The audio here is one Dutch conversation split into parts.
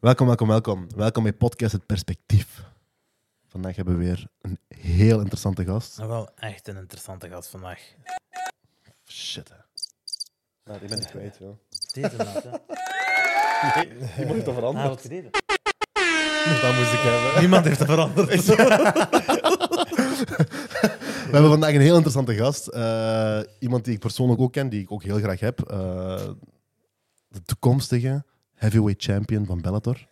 Welkom, welkom, welkom. Welkom bij podcast Het Perspectief. Vandaag hebben we weer een heel interessante gast. Maar wel echt een interessante gast vandaag. Shit, hè. Nou, ik ben het kwijt, joh. Deze maat, hè. Die moet toch Ah, veranderen? wat gedaan? Dat moest ik hebben. Niemand heeft het veranderd. We hebben vandaag een heel interessante gast. Eh, iemand die ik persoonlijk ook ken, die ik ook heel graag heb. Eh, de toekomstige heavyweight champion van Bellator.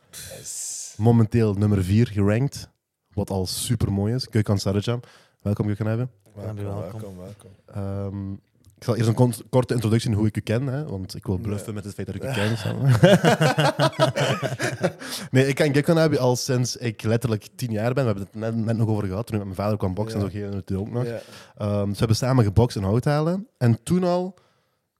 Momenteel nummer 4 gerankt. Wat al super mooi is. Gökhan Sarıcan. Welkom, Gökhan hebben. Welkom, welkom. welkom, welkom. Ehm, ik zal eerst een kort- korte introductie hoe ik u ken, hè, want ik wil bluffen Nee. met het feit dat ik u ken. Nee, ik ken Gekon Abi al sinds ik letterlijk tien jaar ben. We hebben het net, net nog over gehad. Toen ik met mijn vader kwam boksen, Ja. en zo ging het ook nog. Ja, Ehm, dus we hebben samen gebokst in Houthalen. En toen al,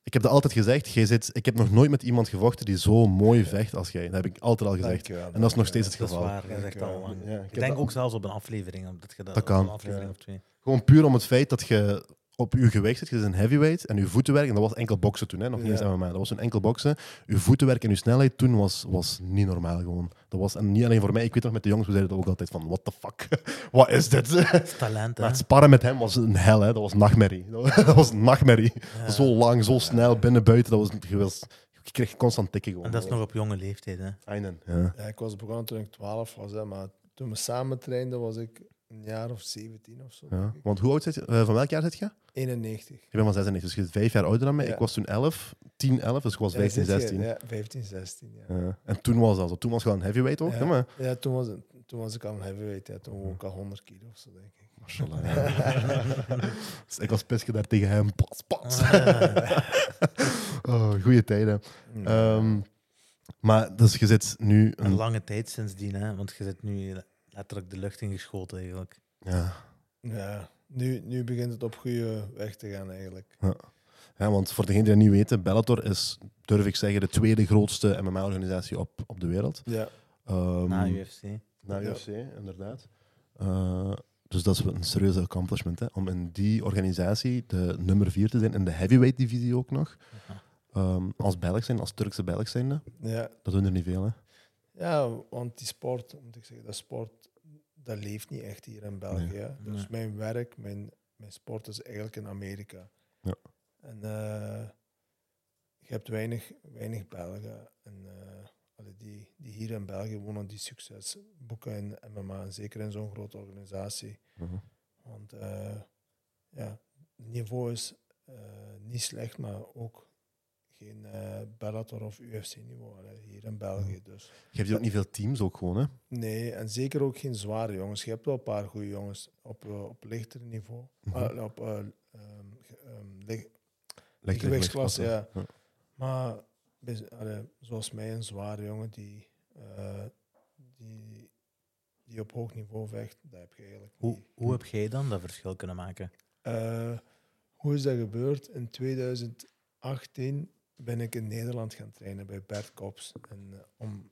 ik heb dat altijd gezegd, jij zit, ik heb nog nooit met iemand gevochten die zo mooi vecht als jij. Dat heb ik altijd al gezegd. dankjewel, En dat is nog steeds het Dat is geval. waar, je zegt al lang. Ja, ik denk dat- ook zelfs op een aflevering. Op dat, je dat, Dat kan. Een aflevering Ja. of twee. Gewoon puur om het feit dat je op je gewicht zit. Je is een heavyweight en je voetenwerk, en dat was enkel boksen toen, hè, nog niet eens Ja. MMA. Dat was een enkel boksen. Je voetenwerk en je snelheid toen was, was niet normaal gewoon. Dat was, en niet alleen voor mij, ik weet nog met de jongens, we zeiden het ook altijd van, what the fuck, wat is dit? Het is talent, hè. Maar het sparren met hem was een hel, hè. dat was nachtmerrie. Dat was een nachtmerrie. Ja. Zo lang, zo snel, binnen, buiten, dat was, je, was, je kreeg constant tikken gewoon. En dat is nog op jonge leeftijd, hè. Einen, ja. Ja, ik was begonnen toen ik 12 was, hè, maar toen we samen trainden was ik een jaar of 17 of zo. Ja. denk ik. Want hoe oud zit je? Eh, van welk jaar zit je? 91. Ik ben van 96, dus je bent vijf jaar ouder dan mij. Ja. Ik was toen 11, 10, 11, dus ik was Ja, 15, zit je- 16. Ja, 15, 16. Ja. Ja. En toen was dat zo. Toen was je al een heavyweight ook, Ja. hè, maar... Ja, toen, was, toen was ik al een heavyweight. Ja, toen woog ik al 100 kilo of zo, denk ik. Mashallah. ja. dus ik was pisje daar tegen hem. Pas, pas. oh, goeie tijden. Ehm, maar dus je zit nu... Een Een, lange tijd sindsdien, hè. Want je zit nu letterlijk de lucht ingeschoten, eigenlijk. ja. ja, nu, nu begint het op goede weg te gaan eigenlijk. ja, want voor degenen die dat niet weten, Bellator is, durf ik zeggen, de tweede grootste MMA-organisatie op, op de wereld. Ja, Ehm, Na UFC. Na Ja. UFC, inderdaad. Eh, dus dat is een serieuze accomplishment, hè, om in die organisatie de nummer vier te zijn, in de heavyweight-divisie ook nog. Ja. Ehm, als Belg zijn, als Turkse Belg zijnde. ja, Dat doen er niet veel, hè. Ja, want die sport, moet ik zeggen, dat sport, dat leeft niet echt hier in België. Nee. Dus mijn werk, mijn, mijn sport is eigenlijk in Amerika. Ja. En eh, je hebt weinig, weinig Belgen en, allee, die, die hier in België wonen, die succes boeken in MMA. En zeker in zo'n grote organisatie. Mhm. Want eh, ja, het niveau is niet slecht, maar ook geen eh Bellator of UFC-niveau allee, hier in België. Dus. Je hebt hier ook niet veel teams ook gewoon, hè. Nee, en zeker ook geen zware jongens. Je hebt wel een paar goede jongens op, eh, op lichter niveau. Mhm. Ah, op uh, um, lig- gewichtsklasse, ja. Maar zoals mij, een zware jongen die, eh, die, die op hoog niveau vecht, dat heb je eigenlijk Hoe, niet. hoe heb jij dan dat verschil kunnen maken? Eh, hoe is dat gebeurd? In 2018 ben ik in Nederland gaan trainen bij Bert Kops. En, eh, om,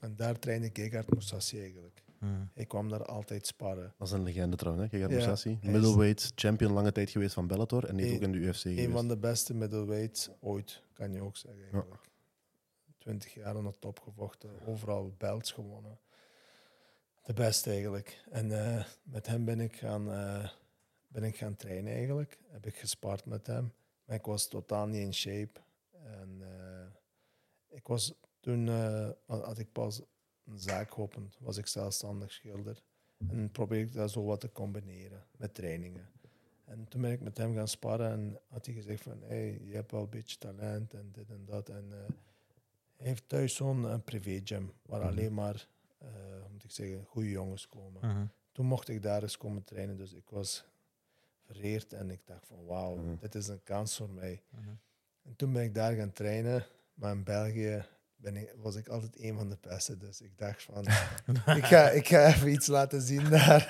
en daar trainde Gegard Moussassi eigenlijk. Hm. Ik kwam daar altijd sparren. Dat is een legende trouwens, hè. Gegard Ja, Middleweight champion lange tijd geweest van Bellator. En die ook in de UFC Een geweest. van de beste middleweights ooit, kan je ook zeggen. Eigenlijk. 20 jaar aan de top gevochten, overal belts gewonnen. De beste eigenlijk. En eh, met hem ben ik, gaan, eh, ben ik gaan trainen eigenlijk. Heb ik gespart met hem. Maar ik was totaal niet in shape. En eh, ik was toen eh, had ik pas een zaak geopend, was ik zelfstandig schilder. En probeerde ik dat zo wat te combineren met trainingen. En toen ben ik met hem gaan sparren en had hij gezegd van, hey, je hebt wel een beetje talent en dit en dat. En eh, hij heeft thuis zo'n privé gym waar Mhm. alleen maar, hoe moet ik zeggen, goede jongens komen. Mhm. Toen mocht ik daar eens komen trainen, dus ik was vereerd en ik dacht van, wauw, Mhm. dit is een kans voor mij. En toen ben ik daar gaan trainen, maar in België ben ik, was ik altijd een van de beste. Dus ik dacht van, ik, ga, ik ga even iets laten zien daar.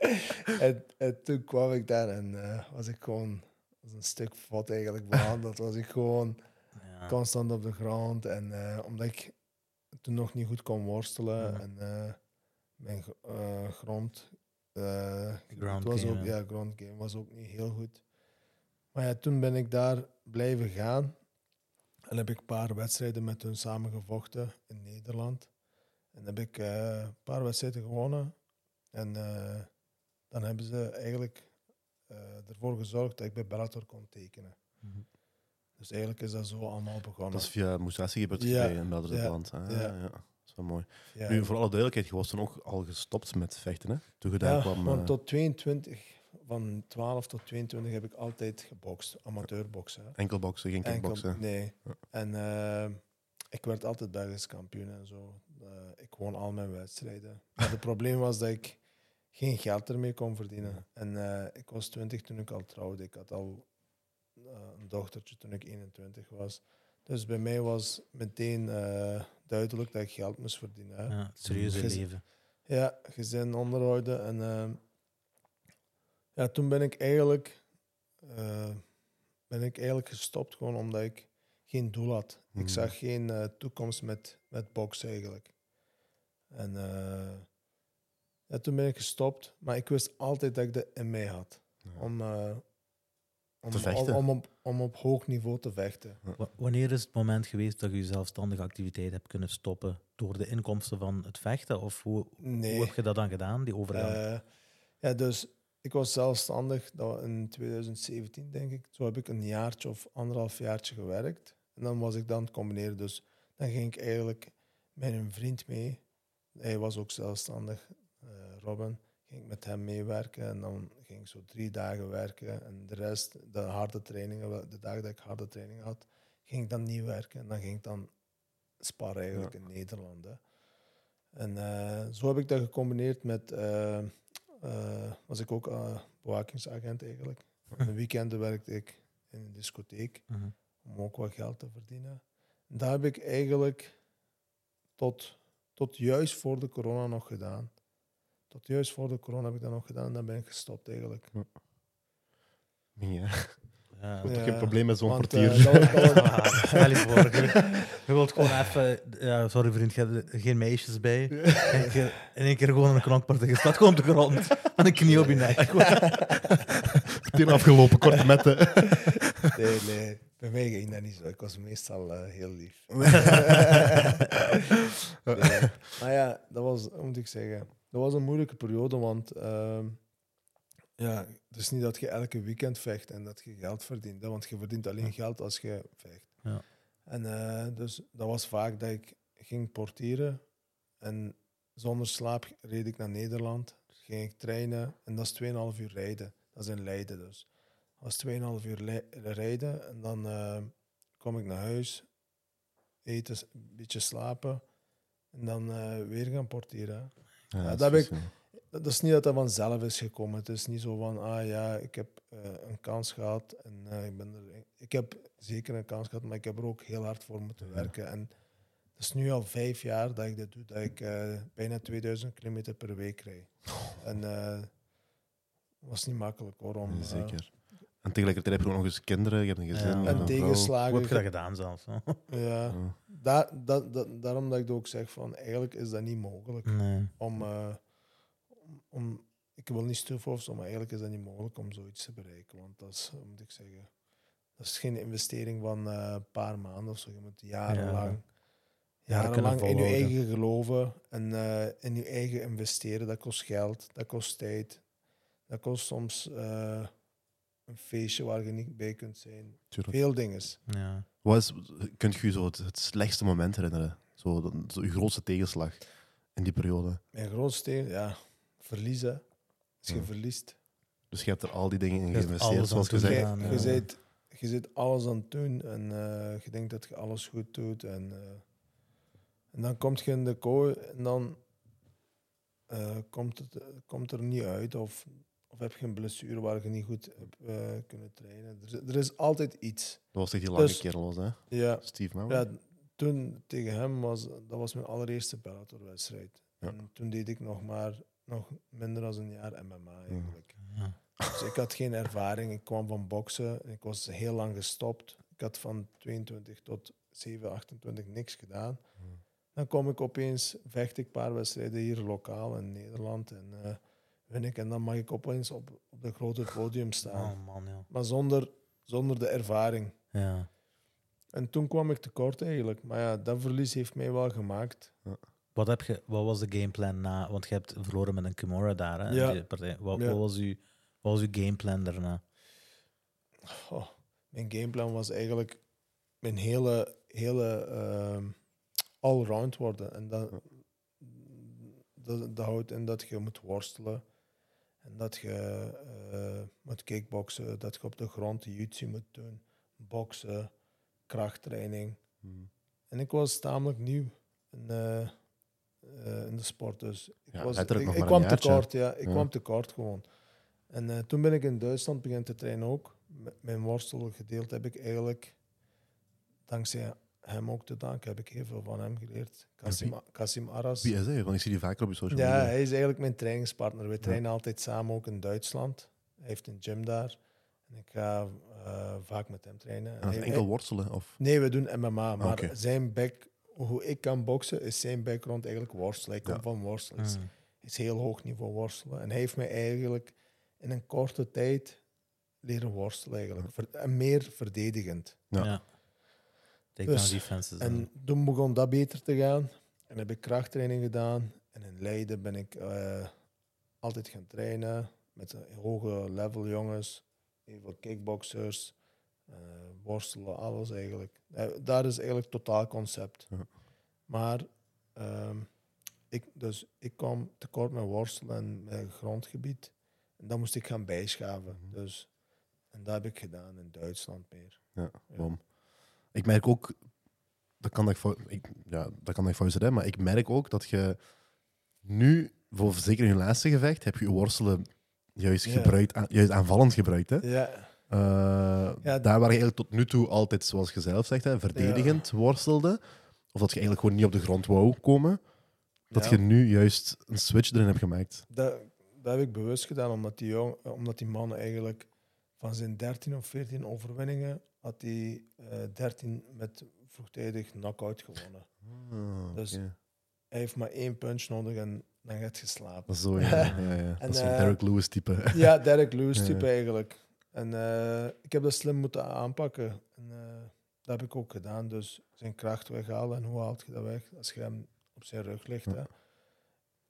en, en toen kwam ik daar en eh, was ik gewoon als een stuk vod eigenlijk behandeld. Was ik gewoon Ja. constant op de grond. En eh, omdat ik toen nog niet goed kon worstelen en eh, mijn gr- grond, was game, ook, ja. ja, ground game was ook niet heel goed. Maar ja, toen ben ik daar blijven gaan. En heb ik een paar wedstrijden met hun samengevochten in Nederland. En heb ik eh, een paar wedstrijden gewonnen. En eh, dan hebben ze eigenlijk eh, ervoor gezorgd dat ik bij Bellator kon tekenen. Mhm. Dus eigenlijk is dat zo allemaal begonnen. Dat is via Mousasi gebeurd Ja, in Belgisch ja, land. Ja. ja. Dat is wel mooi. ja. Nu, voor alle duidelijkheid, je was toen ook al gestopt met vechten, hè? Toen je daar kwam... want tot 22, van 12 tot 22 heb ik altijd gebokst, amateurboksen. enkel boksen, geen Enkel- kickboksen. Nee. Ja. En eh, ik werd altijd Belgisch kampioen en zo. Eh, ik won al mijn wedstrijden. Maar het probleem was dat ik geen geld ermee kon verdienen. En eh, ik was 20 toen ik al trouwde. Ik had al een dochtertje toen ik 21 was. Dus bij mij was meteen eh, duidelijk dat ik geld moest verdienen. Ja, serieuze leven. Ja, gezin onderhouden. En ehm, ja, toen ben ik eigenlijk, eh, ben ik eigenlijk gestopt, gewoon omdat ik geen doel had. Mhm. Ik zag geen eh, toekomst met, met boksen eigenlijk. En eh, ja, toen ben ik gestopt, maar ik wist altijd dat ik dat in mij had. Ja. Om, eh, om, Te vechten. Om, om, op, om op hoog niveau te vechten. Wa- Wanneer is het moment geweest dat je je zelfstandige activiteit hebt kunnen stoppen door de inkomsten van het vechten? Of hoe, Nee. hoe heb je dat dan gedaan, die overgang? Ja, dus ik was zelfstandig dat in 2017, denk ik. Zo heb ik een jaartje of anderhalf jaartje gewerkt. En dan was ik dan het combineren. Dus dan ging ik eigenlijk met een vriend mee. Hij was ook zelfstandig, eh, Robin. Ging ik met hem meewerken en dan ging ik zo drie dagen werken. En de rest, de harde trainingen, de dagen dat ik harde trainingen had, ging ik dan niet werken. En dan ging ik dan sparren eigenlijk in Nederland. Hè. En eh, zo heb ik dat gecombineerd met, eh, eh, was ik ook eh, bewakingsagent eigenlijk. In de weekenden werkte ik in een discotheek Mhm. om ook wat geld te verdienen. En dat heb ik eigenlijk tot, tot juist voor de corona nog gedaan. Tot juist voor de corona heb ik dat nog gedaan en dan ben ik gestopt eigenlijk. Ja. Ja, Toch Ja, geen probleem met zo'n portier. eh, dat was- dat was- stel je wilt gewoon even... Ja, sorry vriend, je hebt er geen meisjes bij. En je, in één keer gewoon een knokpartij. Je staat gewoon op de grond met een knie op je nek. Meteen afgelopen, korte metten. Nee, nee. Bij mij ging dat niet zo. Ik was meestal eh, heel lief. Nee. Maar ja, dat was, moet ik zeggen, dat was een moeilijke periode, want ehm, ja, het is niet dat je elke weekend vecht en dat je geld verdient, hè, want je verdient alleen geld als je vecht. Ja. En eh, dus dat was vaak dat ik ging portieren en zonder slaap reed ik naar Nederland, ging ik trainen en dat is 2,5 uur rijden. Dat is in Leiden dus. Dat was 2,5 uur rijden en dan eh, kom ik naar huis, eten, een beetje slapen en dan eh, weer gaan portieren. Ja, dat heb ik- zo. Dat dat is niet dat dat vanzelf is gekomen. Het is niet zo van, ah ja, ik heb eh, een kans gehad en eh, ik ben er. Ik heb zeker een kans gehad, maar ik heb er ook heel hard voor moeten Ja. werken. En het is nu al vijf jaar dat ik dit doe, dat ik eh, bijna 2000 kilometer per week krijg. En eh was niet makkelijk hoor. Om, zeker. En tegelijkertijd heb je ook nog eens kinderen, je hebt een gezin, Ja. En. Hoe tegenslagen. heb je dat gedaan zelfs? hè? Ja, Ja. da, da, da- daarom dat ik ook zeg van, eigenlijk is dat niet mogelijk. Nee. om, eh, om, ik wil niet stuffen of zo, maar eigenlijk is dat niet mogelijk om zoiets te bereiken. Want dat is, moet ik zeggen, dat is geen investering van eh, een paar maanden of zo. Je moet jarenlang, jarenlang in je eigen geloven en eh, in je eigen investeren. Dat kost geld, dat kost tijd, dat kost soms eh, een feestje waar je niet bij kunt zijn. Tuurlijk. Veel dingen. Ja. Wat is, kunt je je zo het, het slechtste moment herinneren? Zo, zo je grootste tegenslag in die periode. Mijn grootste, ja, verliezen. Als je Ja. verliest, Dus je hebt er al die dingen in geïnvesteerd, alles zoals aan gezegd. toe Je, ja. zit, je zit alles aan het doen en eh, je denkt dat je alles goed doet. En, eh, en dan kom je in de kooi en dan eh, komt, het, komt er niet uit. Of, of heb je een blessure waar je niet goed hebt eh, kunnen trainen. Er, is- er is altijd iets. Dat was echt die lange Dus- kerel, was, hè? Ja, Steve Mauer. ja, toen tegen hem was dat was mijn allereerste Bellator-wedstrijd. Ja. En toen deed ik nog maar nog minder dan een jaar MMA eigenlijk. Ja. Dus ik had geen ervaring. Ik kwam van boksen. en Ik was heel lang gestopt. Ik had van 22 tot 7, 28 niks gedaan. Dan kom ik opeens, vecht ik een paar wedstrijden hier lokaal in Nederland. En eh, win ik. En dan mag ik opeens op, op de grote podium staan. Oh man, ja. Maar zonder, zonder de ervaring. ja. En toen kwam ik tekort eigenlijk. Maar ja, dat verlies heeft mij wel gemaakt. Ja. Wat, heb je, wat was de gameplan na? Want je hebt verloren met een Kimura daar. Hè, Ja. partij. Wat, Ja. wat, was uw, wat was uw gameplan daarna? Oh, mijn gameplan was eigenlijk mijn hele, hele ehm all-round worden. En dat, dat, dat houdt in dat je moet worstelen. En dat je eh, moet kickboksen, dat je op de grond jiu-jitsu moet doen, boksen, krachttraining. Hmm. En ik was tamelijk nieuw in, eh, eh, in de sport. Dus ik, Ja, was, ik, kwam tekort, ja. Ik Ja. kwam tekort gewoon. En eh, toen ben ik in Duitsland beginnen te trainen ook. M- Mijn worstelgedeelte heb ik eigenlijk, dankzij hem ook te danken, heb ik heel veel van hem geleerd. Kasim, Kasim Aras. Wie is hij? Want ik zie die vaker op je social Ja, media. hij is eigenlijk mijn trainingspartner. We trainen altijd samen ook in Duitsland. Hij heeft een gym daar. En ik ga eh, vaak met hem trainen. En dat is enkel worstelen? Of? Nee, we doen MMA. Maar Oké. zijn back, hoe ik kan boksen, is zijn background eigenlijk worstelen. Ik kom Ja. van worstelen. Is, Mm. is heel hoog niveau worstelen. En hij heeft mij eigenlijk in een korte tijd leren worstelen eigenlijk. Ver- en meer verdedigend. Ja. Dus- defenses. En toen begon dat beter te gaan. En heb ik krachttraining gedaan. En in Leiden ben ik eh, altijd gaan trainen met hoge level jongens. Heel veel kickboxers, eh, worstelen, alles eigenlijk. Eh, dat is eigenlijk totaal concept. Ja. Maar ehm, ik, dus ik kwam tekort met worstelen en met grondgebied. En dat moest ik gaan bijschaven. Mhm. Dus, en dat heb ik gedaan in Duitsland meer. Ja, Ja. Ik merk ook, dat kan ik, ja, dat kan ik zijn, hè, maar ik merk ook dat je nu, voor zeker in je laatste gevecht, heb je je worstelen juist, Ja. gebruikt, aan- juist aanvallend gebruikt. Hè? Ja, Eh, Ja. daar waar je eigenlijk tot nu toe altijd, zoals je zelf zegt, hè, verdedigend worstelde, of dat je eigenlijk gewoon niet op de grond wou komen, dat Ja. je nu juist een switch erin hebt gemaakt. Dat, dat heb ik bewust gedaan, omdat die, jong, omdat die man eigenlijk van zijn 13 of 14 overwinningen had hij eh 13 met vroegtijdig knockout gewonnen. Ah, Dus-. Hij heeft maar één punch nodig en dan gaat je slapen. Dat is zo, ja. ja, ja. En, dat is zo'n eh, Derek Lewis type. Ja, Derek Lewis type eigenlijk. En eh, ik heb dat slim moeten aanpakken. En eh, dat heb ik ook gedaan. Dus zijn kracht weghalen. En hoe haalt je dat weg? Als je hem op zijn rug ligt. Ja. Hè?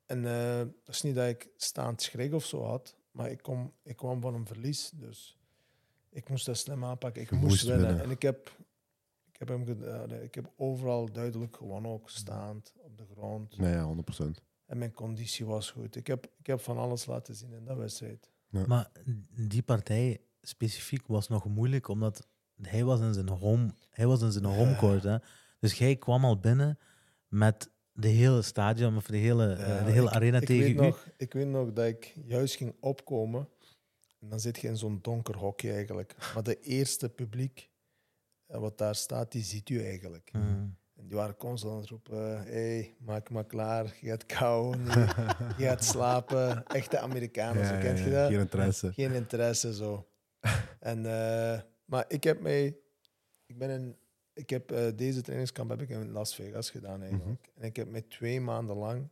En eh dat is niet dat ik staand schrik of zo had. Maar ik, kom, ik kwam van een verlies. Dus ik moest dat slim aanpakken. Ik Je moest, moest winnen. winnen. En ik heb, ik, heb hem gedaan. ik heb overal duidelijk gewonnen. Ook staand op de grond. Nee, ja, 100%. En mijn conditie was goed. Ik heb, ik heb van alles laten zien in dat wedstrijd. Maar die partij specifiek was nog moeilijk, omdat hij was in zijn home, hij was in zijn homecourt. Hè? Dus jij kwam al binnen met de hele stadion, of de hele, Ja, de hele ik- arena ik tegen weet u. Nog, ik weet nog dat ik juist ging opkomen. En dan zit je in zo'n donker hokje eigenlijk. Maar de eerste publiek eh, wat daar staat, die ziet u eigenlijk. Mm. En die waren constant aan het roepen, hey, maak maar klaar, je gaat kou, je gaat slapen. Echte Amerikanen, zo Ja, kent ja, je dat? Geen interesse. Geen interesse zo. En, eh, maar ik heb mij, ik ben in, ik heb eh, deze trainingskamp heb ik in Las Vegas gedaan eigenlijk. En ik heb me twee maanden lang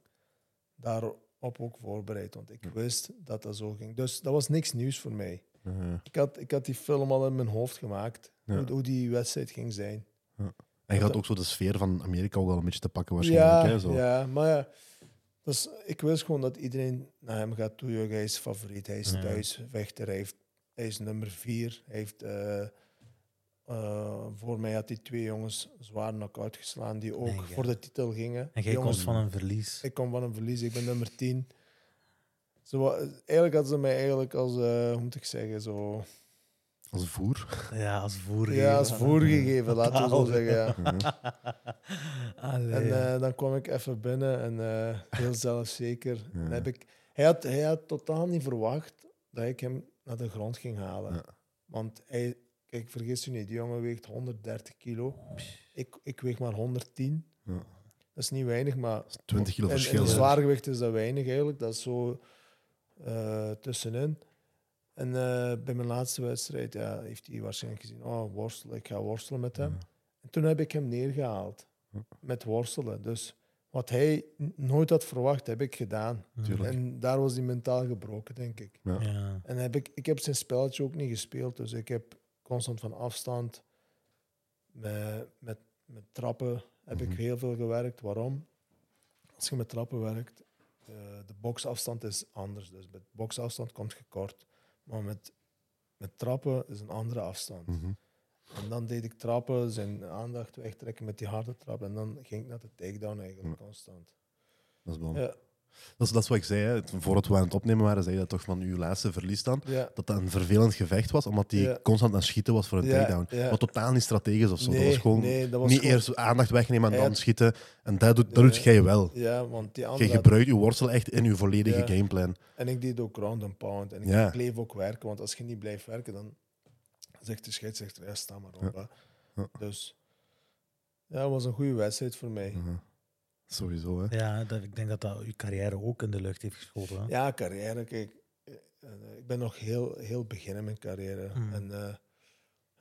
daarop ook voorbereid, want ik wist dat dat zo ging. Dus dat was niks nieuws voor mij. Uh, Ik had, ik had die film al in mijn hoofd gemaakt, Ja. hoe, hoe die wedstrijd ging zijn. en je had ook zo de sfeer van Amerika ook wel een beetje te pakken waarschijnlijk. Ja, hè, zo. ja, maar ja, dus ik wist gewoon dat iedereen naar hem gaat toe. Hij is favoriet, hij is Ja. thuisvechter, hij, heeft, hij is nummer vier. Hij heeft, eh, eh, voor mij had hij twee jongens zwaar knock-out geslaan die ook Nee, voor de titel gingen. En jij jongens, komt van een verlies. Ik kom van een verlies, ik ben nummer tien. Zo, wa- eigenlijk hadden ze mij eigenlijk als, eh, hoe moet ik zeggen, zo... Als voer. Ja, als voer. Ja, als voorgegeven, laten we zo zeggen. Ja. En eh, dan kwam ik even binnen en eh, heel zelfzeker. Ja. En heb ik, hij, had, hij had totaal niet verwacht dat ik hem naar de grond ging halen. Ja. Want hij, kijk, vergis u niet, die jongen weegt 130 kilo. Ik, ik weeg maar 110. Ja. Dat is niet weinig, maar 20 kilo in, in verschil. hè. zwaargewicht is dat weinig eigenlijk. Dat is zo eh, tussenin. En eh, bij mijn laatste wedstrijd ja, heeft hij waarschijnlijk gezien, oh, worstelen, ik ga worstelen met hem. Ja. En toen heb ik hem neergehaald met worstelen. Dus wat hij nooit had verwacht, heb ik gedaan. Tuurlijk. En daar was hij mentaal gebroken, denk ik. Ja. Ja. En heb ik, ik heb zijn spelletje ook niet gespeeld. Dus ik heb constant van afstand met, met, met trappen heb Mhm. ik heel veel gewerkt. Waarom? als je met trappen werkt, eh, de boksafstand is anders. Dus met boksafstand komt je kort. Maar met, met trappen is een andere afstand. Mhm. En dan deed ik trappen, zijn aandacht wegtrekken met die harde trap. En dan ging ik naar de takedown eigenlijk constant. Dat is bom. Ja, Dat, is, dat is wat ik zei. Hè. Voordat we aan het opnemen waren, zei je dat toch van uw laatste verlies dan. ja. Dat dat een vervelend gevecht was, omdat hij Ja. constant aan het schieten was voor een takedown. Wat totaal niet strategisch of zo. dat was gewoon nee, dat was niet gewoon- eerst aandacht wegnemen en dan schieten. En dat doet, dat doet jij wel. ja, want die Je andere... gebruikt je worstel echt in je volledige gameplan. En ik deed ook ground and pound. En ik bleef ook werken, want als je niet blijft werken, dan zegt de scheidsrechter, ja, sta maar op. hè. Ja. Dus ja, het was een goede wedstrijd voor mij. Sowieso, hè. Ja, dat, ik denk dat dat uw carrière ook in de lucht heeft geschoten. hè. Ja, carrière, kijk. eh, eh, Ik ben nog heel, heel begin in mijn carrière. Hmm. En eh,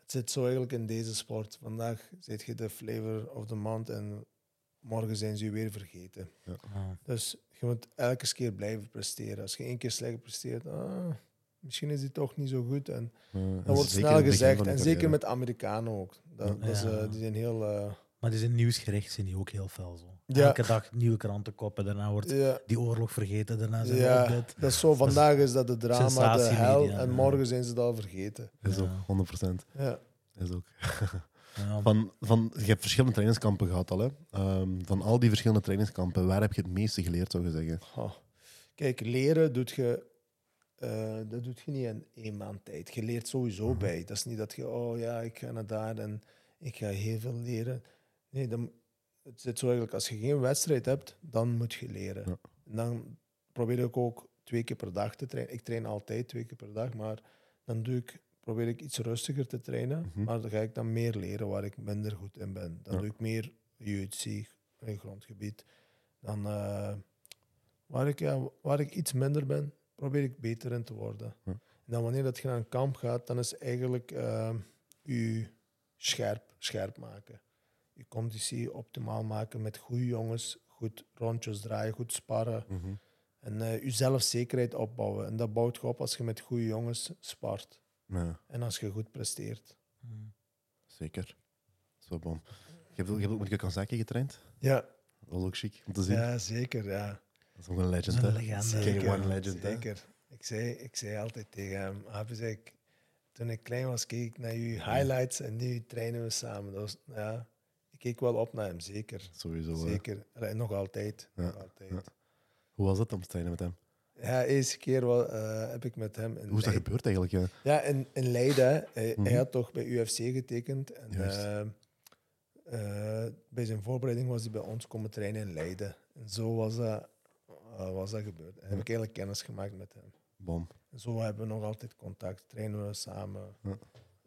het zit zo eigenlijk in deze sport. Vandaag zit je de flavor of the month en morgen zijn ze je weer vergeten. Ja. Dus je moet elke keer blijven presteren. Als je één keer slecht presteert, ah, misschien is die toch niet zo goed. En dat wordt snel gezegd. En zeker met Amerikanen ook. Dat, dat is, eh, die zijn heel... eh, Maar die zijn nieuwsgericht, zijn die ook heel fel zo. Ja. Elke dag nieuwe krantenkoppen, daarna wordt ja, die oorlog vergeten, daarna zijn ja, dit. dat is zo. Vandaag is dat de drama, de hel. En morgen zijn ze het al vergeten. Is Ja. ook, 100%. Ja. Is ook. Ja, Van, van, je hebt verschillende trainingskampen gehad al. Hè. Ehm, van al die verschillende trainingskampen, waar heb je het meeste geleerd, zou je zeggen? Oh. Kijk, leren doet je, eh, dat doet je niet in één maand tijd. Je leert sowieso Mhm. bij. Dat is niet dat je, oh ja, ik ga naar daar en ik ga heel veel leren. Nee, dan, het zit zo eigenlijk, als je geen wedstrijd hebt, dan moet je leren. Ja. En dan probeer ik ook twee keer per dag te trainen. Ik train altijd twee keer per dag, maar dan doe ik, probeer ik iets rustiger te trainen. Mhm. Maar dan ga ik dan meer leren waar ik minder goed in ben. Dan Ja. doe ik meer UFC, in grondgebied. Dan eh, waar, ik, ja, waar ik iets minder ben, probeer ik beter in te worden. Ja. En dan wanneer dat je naar een kamp gaat, dan is eigenlijk eh, je scherp, scherp maken. Je conditie optimaal maken met goede jongens, goed rondjes draaien, goed sparren. Mhm. En eh, je zelfzekerheid opbouwen. En dat bouwt je op als je met goede jongens spart. Ja, En als je goed presteert. Mm. zeker. Zo bom. Je hebt, ook- je hebt ook met Kansaki getraind. Ja, Dat was ook chic om te zien. ja zeker. Ja. Dat is ook een legend, hè? een legende. Zeker. One legend, hè? zeker. Ik zei, ik zei altijd tegen hem, ik, toen ik klein was, keek ik naar je highlights en nu trainen we samen. Dat was, ja, ik keek wel op naar hem, zeker. Sowieso. Zeker. Nog altijd. Ja, Nog altijd. ja. Ja. Hoe was het om te trainen met hem? eerste keer wel, eh, heb ik met hem in Hoe is dat Leiden- gebeurd eigenlijk? Ja? Ja, in, in Leiden. Mhm. hij had toch bij UFC getekend. En, eh, eh, bij zijn voorbereiding was hij bij ons komen trainen in Leiden. En zo was dat, eh, was dat gebeurd. En heb ik eigenlijk kennis gemaakt met hem. Bom. En zo hebben we nog altijd contact. Trainen we samen.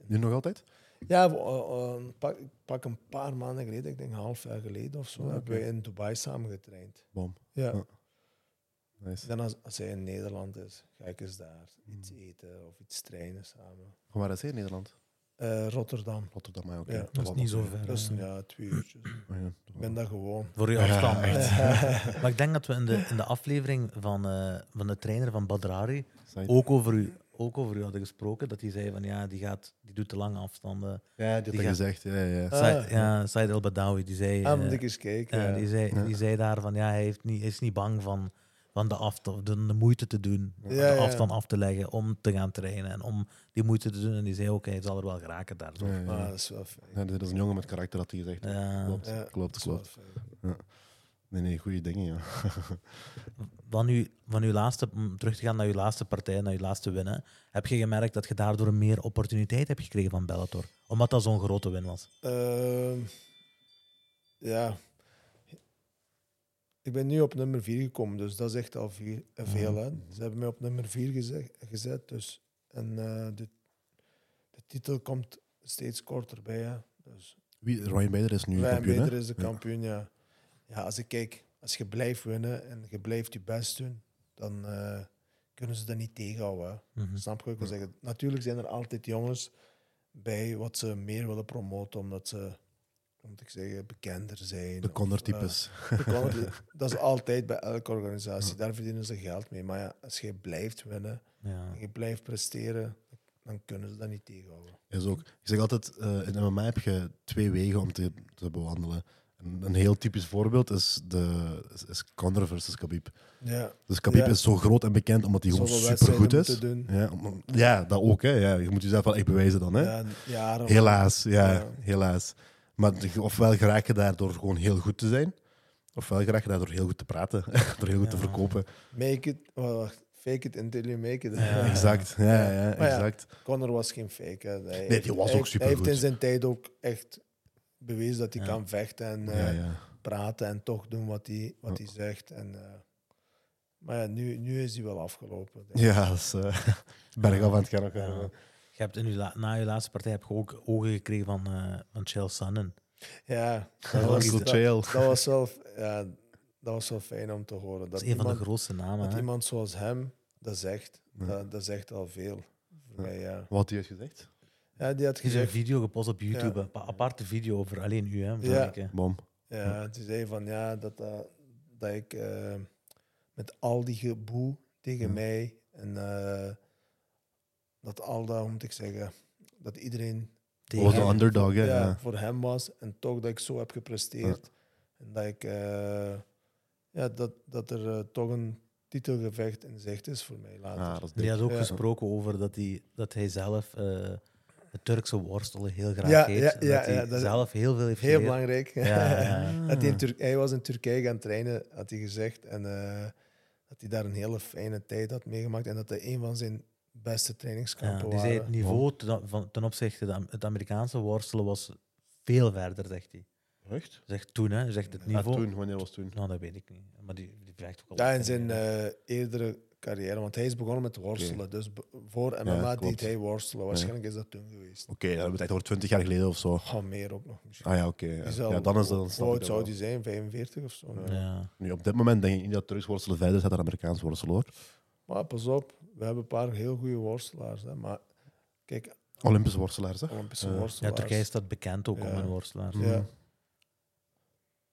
Nu nog altijd? Ja, eh, eh, pak, pak een paar maanden geleden, ik denk een half jaar geleden of zo, Ah, hebben we in Dubai samen getraind. Bom. Ja. Ja. Nice. Dan als, als hij in Nederland is, ga ik eens daar iets eten of iets trainen samen. Waar is hij in Nederland? Eh, Rotterdam. Rotterdam, oké. Ja, Dat is niet zo ver. Dat is ja, twee uurtjes. Oh, ja. Ik ben daar gewoon. Voor je afstand. Maar ik denk dat we in de, in de aflevering van, eh, van de trainer van Badrari ook over, u, ook over u hadden gesproken. Dat hij zei van ja, die, gaat, die doet te lange afstanden. Ja, die had Die dat gaat- gezegd. Ja, ja. Ah. Said, ja, Said El Badawi, die zei, Ah, eh, moet ik eens kijken. die, zei, die zei daar van ja, hij, heeft niet, hij is niet bang van, van de, afstand, de, de moeite te doen, Ja, de ja. afstand af te leggen om te gaan trainen en om die moeite te doen. En die zei ook, hij zal er wel geraken daar. Zo. Ja, ja. Ah, dat is wel fijn. Ja, dat is een jongen met karakter, had hij gezegd. Ja. Klopt, Ja, klopt, dat klopt. Nee, nee, goede dingen, ja. Van, uw, van uw laatste, om terug te gaan naar uw laatste partij, naar uw laatste winnen, heb je gemerkt dat je daardoor meer opportuniteit hebt gekregen van Bellator? Omdat dat zo'n grote win was. Ehm, ja. Ik ben nu op nummer 4 gekomen, dus dat is echt al vier, veel. Hè. Ze hebben mij op nummer 4 gezet, gezet dus, en eh, de, de titel komt steeds korter bij. Hè. Dus Wie, Ryan Bader is nu Ryan kampioen, hè? Bader is de kampioen, ja. Ja, als ik kijk, als je blijft winnen en je blijft je best doen, dan eh, kunnen ze dat niet tegenhouden. Mhm. Snap je ik wil zeggen? Natuurlijk zijn er altijd jongens bij wat ze meer willen promoten, omdat ze, moet ik zeggen, bekender zijn. De of, Connor-types. eh, dat is altijd bij elke organisatie. Daar verdienen ze geld mee. Maar ja, als je blijft winnen Ja. en je blijft presteren, dan kunnen ze dat niet tegenhouden. Is ook. Ik zeg altijd, eh, in MMA heb je twee wegen om te, te bewandelen. Een, een heel typisch voorbeeld is, de, is, is Conor versus Khabib. Ja, Dus Khabib Ja. is zo groot en bekend omdat hij gewoon supergoed is. Ja, om- ja, dat ook. Hè. Ja, je moet jezelf wel echt bewijzen dan. Hè. Ja, jaren. Helaas, ja, Ja. helaas. Maar ofwel geraak je daar door gewoon heel goed te zijn, ofwel geraak je daar door heel goed te praten, door heel goed te verkopen. Make it, oh, wacht, fake it until you make it. Ja. Exact, ja, ja, exact. Connor was geen fake. Hè. Hij, Nee, die was hij- ook Hij heeft in zijn tijd ook echt bewezen dat hij Ja. kan vechten en Ja, eh, praten en toch doen wat hij, wat Ja. hij zegt. En, eh, maar ja, nu, nu is hij wel afgelopen. ja, dat is uh, bergaf aan het gaan. Je hebt in uw na je laatste partij heb je ook ogen gekregen van, eh van Chael Sonnen. Ja, Dat dat was dat, was wel, ja, dat was wel fijn om te horen. Dat Dat, is een van de iemand, grootste namen. dat hè. iemand zoals hem dat zegt, Ja. dat, dat zegt al veel. Voor mij, ja. Wat hij gezegd? ja, die had Er is een gezegd, video gepost op YouTube, Ja. een pa- aparte video over alleen u. Hè, Ja. ja. Bom. ja, die zei van ja, dat, dat, dat ik eh, met al die geboe tegen Ja. mij en eh, dat al dat, hoe moet ik zeggen, dat iedereen was de underdog, hè? ja, Ja. voor hem was en toch dat ik zo heb gepresteerd. En dat ik eh, ja, dat, dat er eh, toch een titelgevecht in zicht is voor mij later. Ah, dat is Die dik. had ook Ja. gesproken over dat hij, dat hij zelf eh, het Turkse worstelen heel graag Ja, heeft. ja, en ja, dat hij ja, dat- zelf heel veel heeft Heel geleerd. belangrijk. Ja, ja, ja. dat hij, in Tur- hij was in Turkije gaan trainen, had hij gezegd. En eh, dat hij daar een hele fijne tijd had meegemaakt. En dat hij een van zijn beste Ja, trainingskampen die zei het niveau ten, van, ten opzichte van het Amerikaanse worstelen was veel verder, zegt hij. Echt? Zegt toen, hè. Zegt het niveau. toen, wanneer was het toen? Nou, dat weet ik niet. Maar die, die vecht ook al. Ja, in zijn eh, eerdere carrière. Want hij is begonnen met worstelen. Dus voor Ja, MMA klopt. deed hij worstelen. Waarschijnlijk is dat toen geweest. Oké, dan hebben we het echt over 20 jaar geleden of zo. Oh, meer ook nog misschien. Ah ja, oké. Ja. Ja, dan is dat... dan Hoe oud dat zou die zijn? 45 of zo? Ja. ja. Nu, op dit moment denk ik niet dat Turks worstelen verder staat dan Amerikaans worstelen, hoor. Maar pas op, we hebben een paar heel goede worstelaars. Hè. Maar kijk, Olympische worstelaars, hè? Olympische Ja. ja, worstelaars. Turkije staat bekend ook om hun worstelaars. Ja.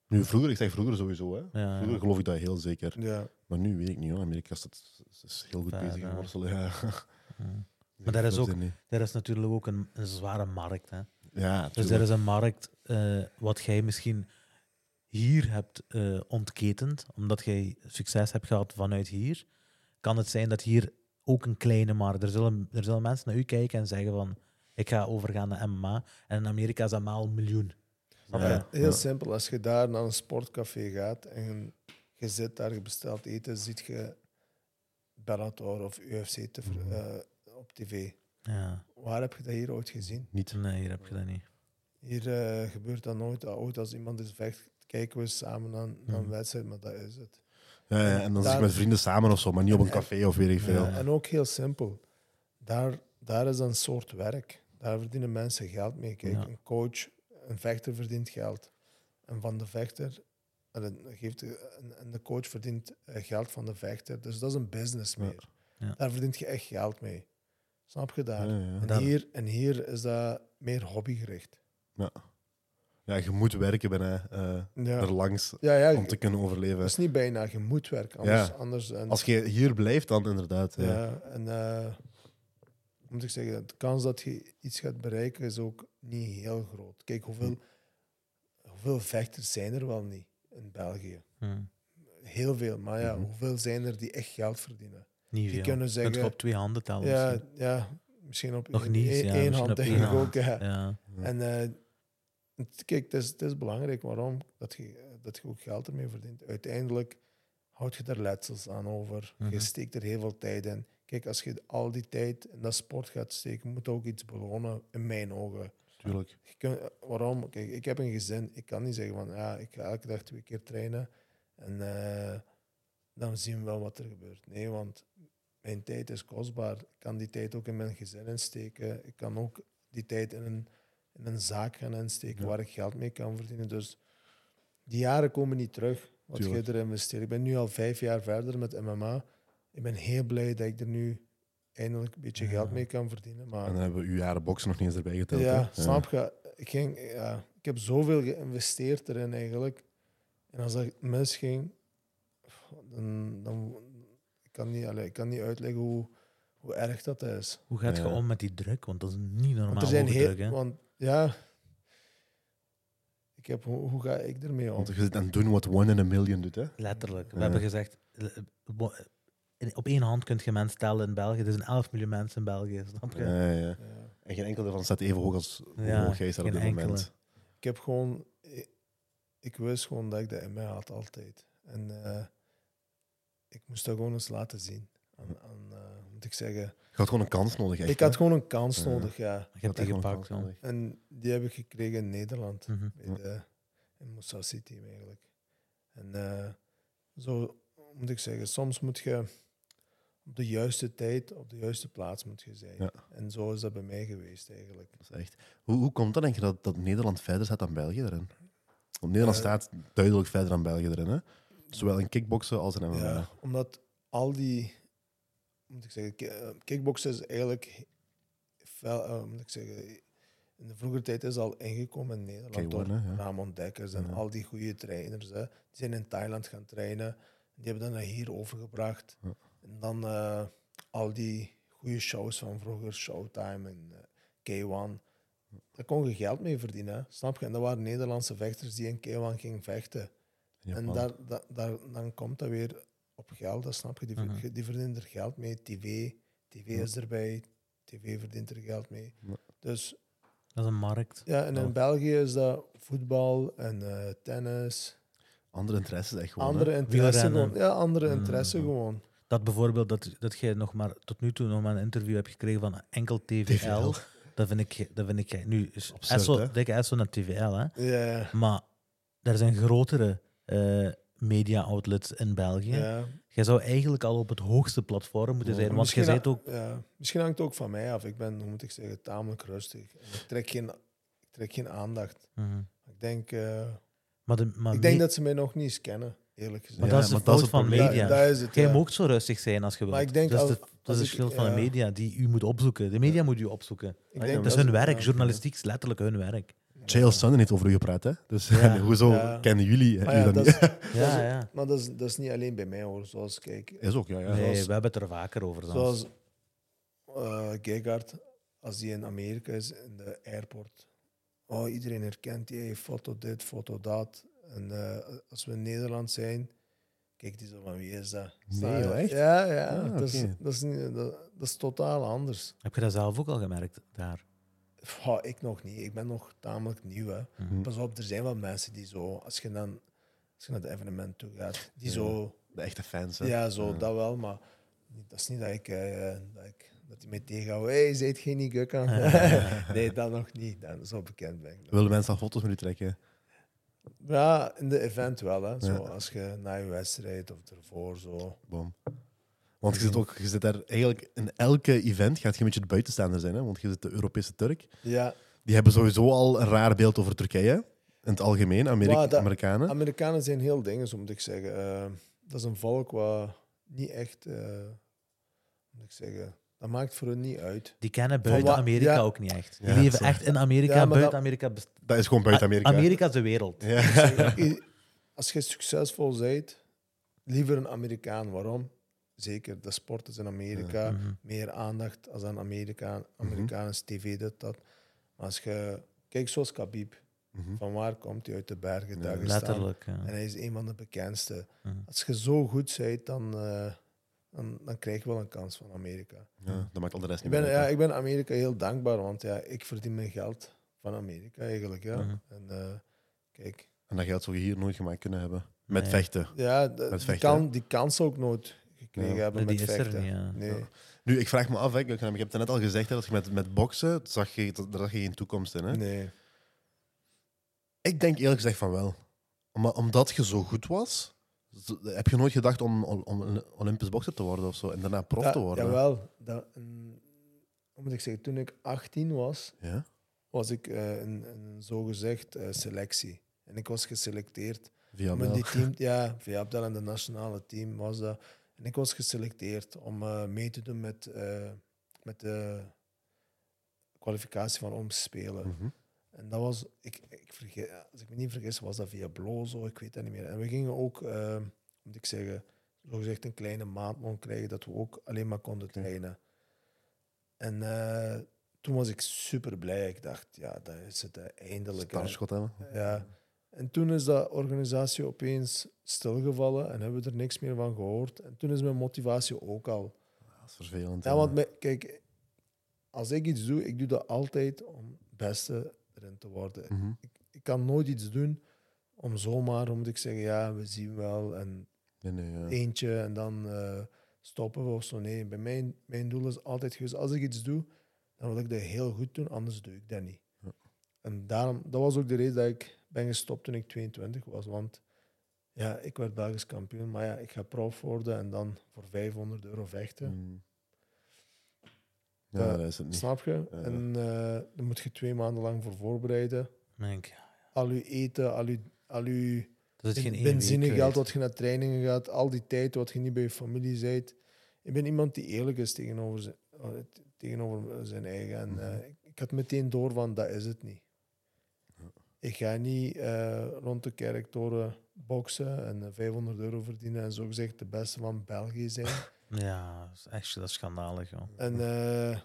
Nu, vroeger, ik zeg vroeger sowieso, hè. Ja, Vroeger geloof ik dat heel zeker. Ja. Maar nu weet ik niet, hoor. Amerika staat, is heel goed bezig in ja. worstelen, ja. Ja. Ik daar is ook-. Er is natuurlijk ook een, een zware markt. Hè. Ja, Dus er is een markt eh, wat jij misschien hier hebt eh, ontketend, omdat jij succes hebt gehad vanuit hier. Kan het zijn dat hier ook een kleine markt... Er zullen, er zullen mensen naar u kijken en zeggen van ik ga overgaan naar MMA. En in Amerika is dat maar al een miljoen. Ja. Heel simpel. Als je daar naar een sportcafé gaat en je zit daar, je bestelt eten, ziet je Bellator of UFC te ver- Mhm. eh, op tv. Ja. Waar heb je dat hier ooit gezien? Niet. Nee, hier heb je dat niet. Hier eh, gebeurt dat nooit. Ooit als iemand is vecht, kijken we samen naar, naar een Mhm. wedstrijd, maar dat is het. Ja, ja, en dan zit Daar- met vrienden samen of zo, maar niet op een En- café of weet ik veel. Ja. En ook heel simpel. Daar, daar is een soort werk. Daar verdienen mensen geld mee. Kijk, Ja. een coach, een vechter verdient geld. En van de vechter, en dan geeft de, en- de coach verdient eh, geld van de vechter. Dus dat is een business meer. Ja. Daar verdient je echt geld mee. Snap je daar? Ja, ja. En, hier, en hier is dat meer hobbygericht. Ja, je moet werken bijna eh Ja, erlangs ja, ja om te kunnen overleven. dat is niet bijna. Je moet werken. Anders, Ja. anders en, Als je hier blijft, dan inderdaad. Ja. Ja, en eh, moet ik zeggen, de kans dat je iets gaat bereiken is ook niet heel groot. Kijk, hoeveel, hoeveel vechters zijn er wel niet in België? Hm. Heel veel, maar ja, Mhm. hoeveel zijn er die echt geld verdienen? Niet Je veel. kunnen Kunt je op twee handen tellen ja, misschien. ja, misschien op Nog één- niet, één, ja, één misschien hand op denk ik ook. Ja. Ja. En eh, het- kijk, het is, het is belangrijk waarom dat je, dat je ook geld ermee verdient. Uiteindelijk houd je er letsels aan over. Mhm. Je steekt er heel veel tijd in. Kijk, als je al die tijd in dat sport gaat steken, moet je ook iets belonen, in mijn ogen. Tuurlijk. Je kunt, waarom? Kijk, ik heb een gezin. Ik kan niet zeggen van ja, ik ga elke dag twee keer trainen en eh, dan zien we wel wat er gebeurt. Nee, want mijn tijd is kostbaar. Ik kan die tijd ook in mijn gezin insteken. Ik kan ook die tijd in een, in een zaak gaan insteken Ja. waar ik geld mee kan verdienen. Dus die jaren komen niet terug. Wat Tuurlijk. je er investeert. Ik ben nu al vijf jaar verder met MMA. Ik ben heel blij dat ik er nu eindelijk een beetje Ja. geld mee kan verdienen. Maar En dan hebben we uw jaren boksen nog niet eens erbij geteld. ja, hè? snap je? Ik, ging, ja, ik heb zoveel geïnvesteerd erin eigenlijk. En als dat misging, dan, dan ik kan niet, allee, ik kan niet uitleggen hoe, hoe erg dat is. Hoe gaat je Ja. om met die druk? Want dat is niet normaal Want er zijn heel, druk. Hè? want ja, ik heb, hoe, hoe ga ik ermee om? Want je zit aan het doen wat one in a million doet, hè? Letterlijk. We Ja. hebben gezegd, in- op één hand kun je mensen tellen in België. Er zijn 11 miljoen mensen in België, snap je? Ja, ja. Ja. En geen enkel ervan staat even hoog als hoe Ja, hoog jij staat op dit enkele. moment. Ik heb gewoon... Ik, ik wist gewoon dat ik dat in mij had, altijd. En eh, ik moest dat gewoon eens laten zien. Aan, aan, eh, moet ik zeggen... Je had gewoon een kans nodig, echt. ik had hè? gewoon een kans Ja. nodig, ja. Je Je hebt die gepakt. En die heb ik gekregen in Nederland. Mhm. Bij de, in Moussa City eigenlijk. En eh, zo moet ik zeggen, soms moet je op de juiste tijd, op de juiste plaats moet je zijn. Ja. En zo is dat bij mij geweest eigenlijk. Dat is echt. Hoe, hoe komt dat, denk je, dat, dat Nederland verder staat dan België erin? Want Nederland Eh, staat duidelijk verder dan België erin, hè? Zowel in kickboksen als in MMA. Ja, omdat al die, moet ik zeggen, eh, kickboksen is eigenlijk, fel, eh, moet ik zeggen, in de vroegere tijd is al ingekomen in Nederland K1, door ja. Ramon Dekkers en Ja. al die goede trainers. Hè. Die zijn in Thailand gaan trainen. Die hebben dat naar hier overgebracht. Ja. En dan eh, al die goede shows van vroeger, Showtime en eh, K1. Daar kon je geld mee verdienen, hè. snap je? En dat waren Nederlandse vechters die in K1 gingen vechten. En daar, daar, daar, dan komt dat weer op geld, dat snap je. Die, Mhm. die verdienen er geld mee. TV, TV Ja. is erbij. TV verdient er geld mee. Ja. Dus Dat is een markt. ja, en in. België is dat voetbal en eh, tennis. Andere interesses, echt gewoon. andere interesse gewoon. Ja, andere Mhm. interesse gewoon. Dat bijvoorbeeld, dat, dat jij nog maar tot nu toe nog maar een interview hebt gekregen van enkel TVL. TVL. Dat vind ik, dat vind ik nu is Absurd, Esso, dikke Esso naar TVL, hè. Ja, Maar er zijn grotere eh, media-outlets in België. ja. Jij zou eigenlijk al op het hoogste platform moeten Ja. zijn, want bent ook... Ja, misschien hangt het ook van mij af. Ik ben, hoe moet ik zeggen, tamelijk rustig. En ik, trek geen, ik trek geen aandacht. Mhm. Ik denk, eh, Maar, de, maar ik denk me- dat ze mij nog niet eens kennen, eerlijk gezegd. Maar dat is de is fout van media. Is het, Jij ja. mag ook zo rustig zijn als je wilt. Maar ik denk dat is, de, dat als is ik- het schuld van de media die u moet opzoeken. De media moet u opzoeken. Ik denk Dat is dat hun ze- werk. Journalistiek is letterlijk hun werk. Chael Sonnen heeft over u gepraat, hè? Dus Ja. hoezo Ja. kennen jullie ja, dan dat niet? is, dat Ja, is- ja. Maar dat is, dat is niet alleen bij mij hoor. Zoals, kijk, Is ook, ja. ja. Nee, zoals- we hebben het er vaker over. zelfs. zoals eh Gegard, als die in Amerika is, in de airport. Oh, iedereen herkent die, hey, foto dit, foto dat. En eh, als we in Nederland zijn, kijk die zo van wie is dat? Nee, Sta je- joh, echt? Ja, ja. Ah, dat, is, oké. dat, is niet, dat, dat is totaal anders. Heb je dat zelf ook al gemerkt daar? Goh, ik nog niet. Ik ben nog tamelijk nieuw. Hè. Mhm. Pas op, er zijn wel mensen die zo, als je, dan, als je naar het evenement toe gaat, die Ja. zo De echte fans, hè? Ja, zo, Ja. dat wel, maar niet- dat is niet dat ik, eh, dat ik dat die mij tegenhouden. Hé, hey, zijt geen niet nee, dat nog niet. Dan, zo bekend ben ik. Willen mensen al foto's met u trekken? Ja, in de event wel. Hè. Zo, Ja. Als je na je wedstrijd of ervoor zo. Boom. Want je zit, ook, je zit daar eigenlijk in elke event gaat je een beetje de buitenstaander zijn, hè? want je zit de Europese Turk. Ja, Die hebben sowieso al een raar beeld over Turkije. In het algemeen, Amerika Maar dat- Amerikanen. Amerikanen zijn heel dingen, zo moet ik zeggen. Eh, dat is een volk wat niet echt, eh, moet ik zeggen, dat maakt voor hun niet uit. Die kennen buiten Amerika ja. ook niet echt. Die Ja, leven echt in Amerika. Ja, buiten dat- Amerika Dat is gewoon buiten Amerika. Amerika is de wereld. Als je succesvol bent, liever een Amerikaan. Waarom? Zeker, de sport is in Amerika. Mhm. Meer aandacht als aan Amerikaan. Amerikaans tv, dit, dat. Maar als je... Kijk, zoals Khabib. Mhm. Van waar komt hij uit de bergen? Dagestan. Letterlijk. ja. En hij is een van de bekendste. Mhm. Als je zo goed bent, dan, eh, dan, dan krijg je wel een kans van Amerika. Ja, dat maakt al de rest Ik niet ben, meer ja, ik ben Amerika heel dankbaar, want ja, ik verdien mijn geld van Amerika eigenlijk. Ja. Mhm. En eh, kijk, En dat geld zou je hier nooit gemaakt kunnen hebben. Met Nee. vechten. ja, die, kan, die kans ook nooit gekregen Ja. hebben Nee, met die is er niet, ja. Nee. Ja. Nu, ik vraag me af, hè, ik ik heb het net al gezegd, hè, dat je met, met boksen, zag je, daar zag je geen toekomst in. Hè? nee. Ik denk eerlijk gezegd van wel. Om, omdat je zo goed was, heb je nooit gedacht om, om, om een Olympisch bokser te worden of zo, en daarna prof te worden. Jawel. Dat, een- hoe moet ik zeggen, toen ik 18 was, Ja? was ik eh, in een zogezegd eh, selectie. En ik was geselecteerd. Via die team, ja, via Abdel en de nationale team was dat. En ik was geselecteerd om eh, mee te doen met, eh, met de kwalificatie van Olympische Spelen. Mhm. En dat was, ik, ik vergeet, als ik me niet vergis, was dat via Blozo, ik weet dat niet meer. En we gingen ook, eh, moet ik zeggen, zogezegd een kleine maandloon krijgen, dat we ook alleen maar konden trainen. En toen was ik super blij. Ik dacht, ja, dat is het eh, eindelijk. hè. Startschot hebben. Ja, En toen is dat organisatie opeens stilgevallen en hebben we er niks meer van gehoord. En toen is mijn motivatie ook al. Dat is vervelend. Ja, want kijk, als ik iets doe, ik doe dat altijd om het beste erin te worden. Mhm. Ik kan nooit iets doen om zomaar, om moet ik zeggen, ja, we zien wel en Nee, nee, ja. eentje en dan eh, stoppen we of zo. Nee, bij mijn, mijn doel is altijd geweest, als ik iets doe, dan wil ik dat heel goed doen, anders doe ik dat niet. Ja. En daarom, dat was ook de reden dat ik ben gestopt toen ik 22 was, want ja, ik werd Belgisch kampioen, maar ja, ik ga prof worden en dan voor 500 euro vechten. Mm. Ja, Ja, dat is het niet. Snap je? Ja. En eh daar moet je twee maanden lang voor voorbereiden. Denk ik, Al je eten, al je, al je dat is geen één benzinegeld wat je naar trainingen gaat, al die tijd wat je niet bij je familie bent. Ik ben iemand die eerlijk is tegenover zijn, eh, tegenover zijn eigen. En, Mhm. eh, ik, ik had meteen door van, dat is het niet. Ik ga niet eh, rond de kerktoren boksen en eh, 500 euro verdienen en zo gezegd de beste van België zijn. Ja, dat is echt dat is schandalig, joh. En eh,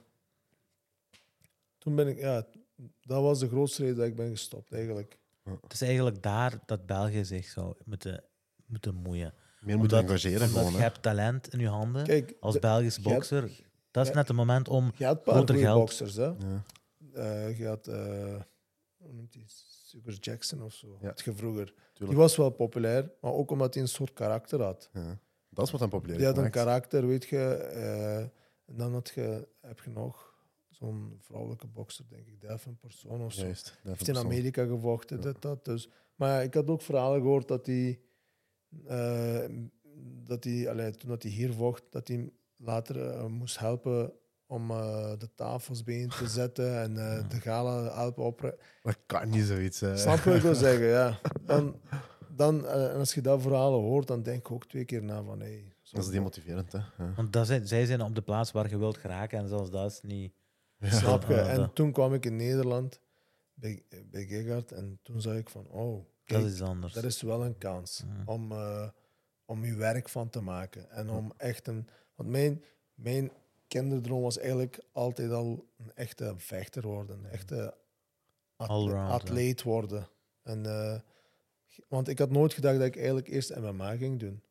toen ben ik, ja, dat was de grootste reden dat ik ben gestopt eigenlijk. Het is eigenlijk daar dat België zich zou moeten, moeten moeien. Meer Omdat- engageren Omdat gewoon. je hebt talent in je handen. Kijk, Als de- Belgisch hebt- bokser, dat is net het moment om... je groter geld. boxers, hè. Ja. Eh, je had, eh, hoe noemt? Sugar Jackson of zo. Ja. Had je vroeger. Die was wel populair, maar ook omdat hij een soort karakter had. Ja. Dat is wat dan populair Die had een karakter, weet je. eh, en dan had je, heb je nog zo'n vrouwelijke bokser, denk ik, Delphine Persoon of zo. Juist. dat heeft in. Amerika gevochten, Ja. dit, dat. Dus. Maar ik had ook verhalen gehoord dat hij, eh, dat hij allee, toen dat hij hier vocht, dat hij later eh, moest helpen om eh, de tafels bijeen te zetten en eh, Ja. de gala helpen opruimen. Dat kan niet zoiets. hè. Snap je wat ik wil zeggen? Ja. Dan, dan, eh, en als je dat verhalen hoort, dan denk ik ook twee keer na van... Hey, Dat is demotiverend, hè. Ja. Want dat zijn, zij zijn op de plaats waar je wilt geraken en zelfs dat is niet... Ja. Snap je? En toen kwam ik in Nederland bij, bij Gegard en toen zag ik van... Oh, kijk, Dat is anders. dat is wel een kans om, eh, om je werk van te maken. En om echt een... Want mijn, mijn kinderdroom was eigenlijk altijd al een echte vechter worden. Een echte atle- Allround, atleet worden. En, eh, want ik had nooit gedacht dat ik eigenlijk eerst MMA ging doen.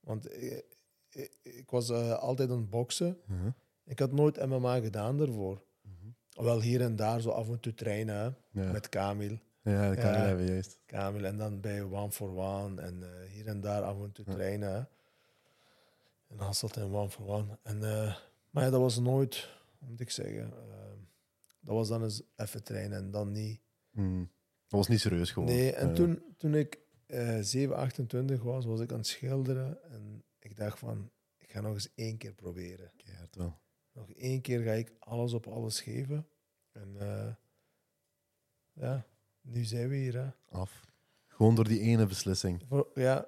Want ik, ik, ik was eh, altijd aan het boksen. Mhm. Ik had nooit MMA gedaan daarvoor. Mhm. Wel hier en daar zo af en toe trainen Ja. met Kamil. ja, dat kan Ja. hebben, juist. Kamil en dan bij One for One en eh, hier en daar af en toe Ja. trainen. En Hasselt en One for One. En, eh, maar ja, dat was nooit, hoe moet ik zeggen, eh, dat was dan eens even trainen en dan niet. Mm. Dat was niet serieus gewoon. Nee, en Ja. toen, toen ik eh 7, 28 was, was ik aan het schilderen en ik dacht van, ik ga nog eens één keer proberen. Keihard wel. Nog één keer ga ik alles op alles geven. En eh, ja, nu zijn we hier. Hè. Af. Gewoon door die ene beslissing. Voor- ja,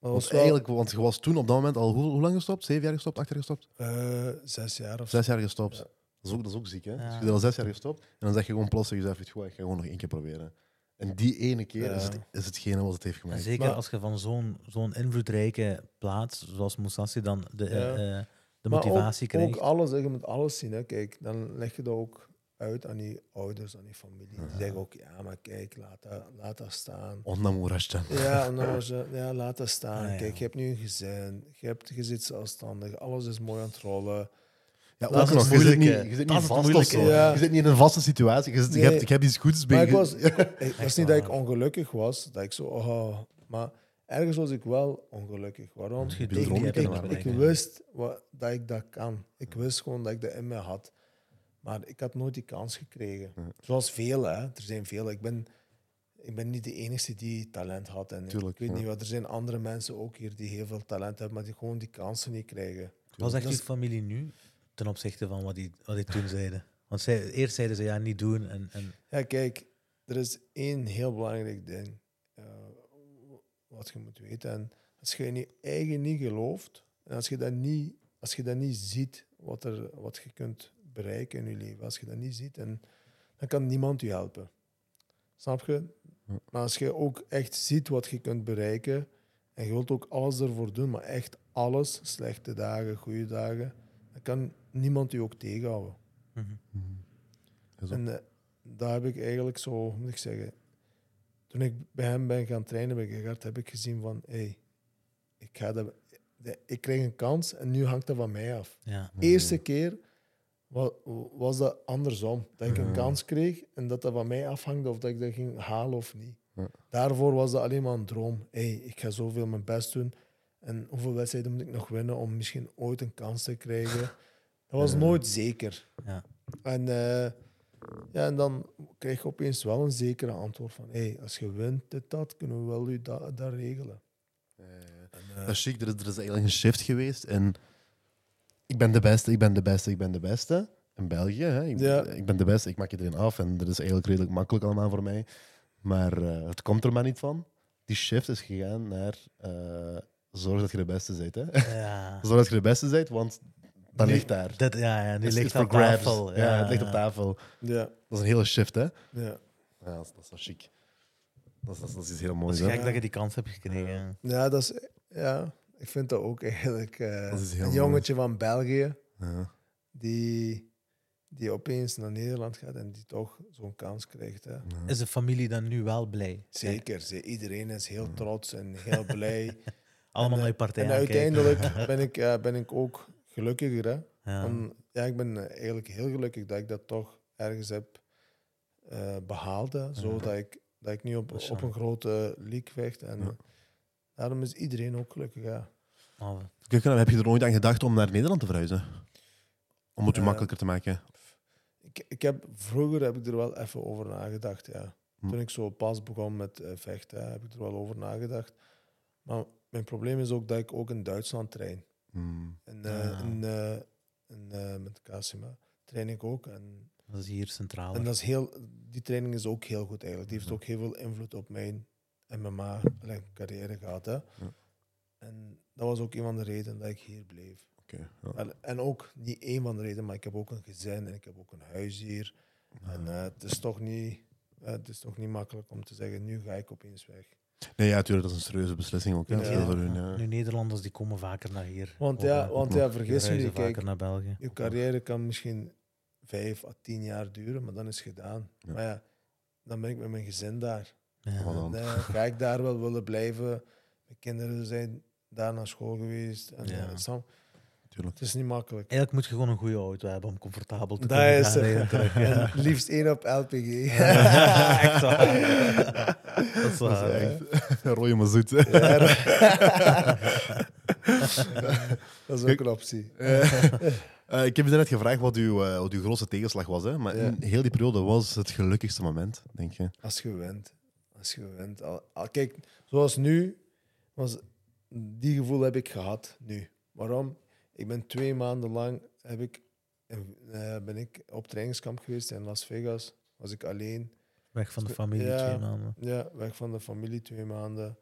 dat Want, was wel eigenlijk, want je was toen op dat moment al hoe, hoe lang gestopt? Zeven jaar gestopt? Acht jaar gestopt? eh, zes jaar of zo. Zes jaar gestopt. Ja. Dat, is ook, dat is ook ziek, hè? Ja. Dus je bent al zes jaar gestopt en dan zeg je gewoon plotseling jezelf, weet je wat, ik ga gewoon nog één keer proberen. En die ene keer Ja. is, het, is hetgene wat het heeft En gemaakt. zeker Maar- als je van zo'n zo'n invloedrijke plaats, zoals Moussassi, dan de, Ja. eh, eh, de Maar motivatie ook, krijgt. Ook alles, hè, je moet alles zien. Hè. Kijk, dan leg je dat ook uit aan die ouders, aan die familie. Die Ja. zeggen ook, ja, maar kijk, laat dat, laat dat staan. Onnamoerastan. Ja, je, ja, laat dat staan. Ah, ja. Kijk, je hebt nu een gezin, je, hebt, je zit zelfstandig, alles is mooi aan het rollen. Ja, Dat ook nog. Je zit niet, je zit niet vast of moeilijke. zo. Ja. Je zit niet in een vaste situatie. Je, zit, je, hebt, je hebt iets goeds bij ik was, ik, niet dat ik ongelukkig was, dat ik zo, oh, maar ergens was ik wel ongelukkig. Waarom? Je Ik, ik, ik, wist wat, dat ik dat kan. Ik wist gewoon dat ik dat in me had. Maar ik had nooit die kans gekregen. Ja. Zoals velen, hè. er zijn velen. Ik ben, ik ben niet de enige die talent had. En Tuurlijk, ik weet ja. niet wat, er zijn andere mensen ook hier die heel veel talent hebben, maar die gewoon die kansen niet krijgen. Wat zegt je familie nu ten opzichte van wat die, wat die toen zeiden? Want zij, eerst zeiden ze ja, niet doen. En, en Ja, kijk, er is één heel belangrijk ding eh, wat je moet weten. En als je in je eigen niet gelooft, en als je dat niet, als je dat niet ziet, wat, er, wat je kunt bereiken in je leven, als je dat niet ziet, en, dan kan niemand je helpen. Snap je? Maar als je ook echt ziet wat je kunt bereiken, en je wilt ook alles ervoor doen, maar echt alles, slechte dagen, goede dagen, dan kan niemand je ook tegenhouden. Mhm. Mhm. En eh, daar heb ik eigenlijk zo, hoe moet ik zeggen, toen ik bij hem ben gaan trainen bij Gerard, heb ik gezien van, hey, ik, ga dat, de- ik kreeg een kans en nu hangt dat van mij af. Ja. Eerste keer was dat andersom. Dat ik een kans kreeg en dat dat van mij afhangde of dat ik dat ging halen of niet. Ja. Daarvoor was dat alleen maar een droom. hey, ik ga zoveel mijn best doen. En hoeveel wedstrijden moet ik nog winnen om misschien ooit een kans te krijgen? Dat was Ja. nooit zeker. Ja. En, eh, ja, en dan krijg je opeens wel een zekere antwoord van hey, als je wint dit, dat, kunnen we wel u dat, dat regelen. En, eh, Dat is chic. Er is, er is eigenlijk een shift geweest. En ik ben de beste, ik ben de beste, ik ben de beste. In België, hè. Ik, Ja. ik ben de beste, ik maak iedereen af. En dat is eigenlijk redelijk makkelijk allemaal voor mij. Maar eh, het komt er maar niet van. Die shift is gegaan naar eh, zorg dat je de beste bent. Hè. Ja. zorg dat je de beste bent, want dat Nu- ligt daar. Dat, ja, ja, It's- ligt op tafel. Ja, het ligt op tafel. ja, Dat is een hele shift, hè. ja. Ja, dat is, dat is wel chic. Dat is, dat is, is iets heel Het moois, is hè. gek dat je die kans hebt gekregen. Ja, dat is, ja, ik vind dat ook eigenlijk eh, Dat is heel een mooi. jongetje van België Ja. die, die opeens naar Nederland gaat en die toch zo'n kans krijgt. Hè. Is de familie dan nu wel blij? Zeker, ze- iedereen is heel trots en heel blij. Allemaal En, naar eh, je partij en uiteindelijk ben ik, eh, ben ik ook gelukkiger. Hè. Ja. Ja, ik ben eh, eigenlijk heel gelukkig dat ik dat toch ergens heb eh, behaald. Hè, zodat ik, dat ik nu op, Dat op zo. een grote league vecht. En Ja. Daarom is iedereen ook gelukkig. Ja. Oh, Kijk, Heb je er nooit aan gedacht om naar Nederland te verhuizen? Om het u Eh, makkelijker te maken? Ik, ik heb, vroeger heb ik er wel even over nagedacht. Ja. Hm. Toen ik zo pas begon met eh, vechten, heb ik er wel over nagedacht. Maar mijn probleem is ook dat ik ook in Duitsland train. Hmm. En, Ah. in, eh, eh, met Casima train ik ook. En, dat is hier centraal. en dat is heel, die training is ook heel goed eigenlijk. Die heeft ook heel veel invloed op mijn MMA-carrière gehad. Hè. En dat was ook een van de redenen dat ik hier bleef. Ja. En, en ook niet één van de redenen, maar ik heb ook een gezin en ik heb ook een huis hier. En eh, het, is toch niet, eh, het is toch niet makkelijk om te zeggen, nu ga ik opeens weg. Nee, ja, natuurlijk, dat is een serieuze beslissing ook. hè. Ja. hun, ja. Nu Nederlanders die komen vaker naar hier. Want ja, hè. want ja vergis je niet, vaker kijk, naar België. je carrière kan misschien vijf à tien jaar duren, maar dan is het gedaan. Ja. Maar ja, dan ben ik met mijn gezin daar. Ja. Ga ik daar wel willen blijven? Mijn kinderen zijn daar naar school geweest. En, Ja. eh, Sam, Tuurlijk. het is niet makkelijk. Eigenlijk moet je gewoon een goede auto hebben om comfortabel te Dat kunnen is gaan het. rijden terug. En Ja. liefst één op LPG. Echt waar. Dat is Dat waar. is hè. echt maar zoet. Ja, dat is ook een optie. Eh, ik heb je net gevraagd wat uw, eh, wat uw grootste tegenslag was. Hè? Maar Ja. in heel die periode was het gelukkigste moment, denk je? Als je wint. Als je wint. Al, al- kijk, zoals nu, was, die gevoel heb ik gehad nu. Waarom? Ik ben twee maanden lang heb ik, eh, ben ik op trainingskamp geweest in Las Vegas. Was ik alleen. Weg van de familie Ja. twee maanden. Ja, weg van de familie twee maanden.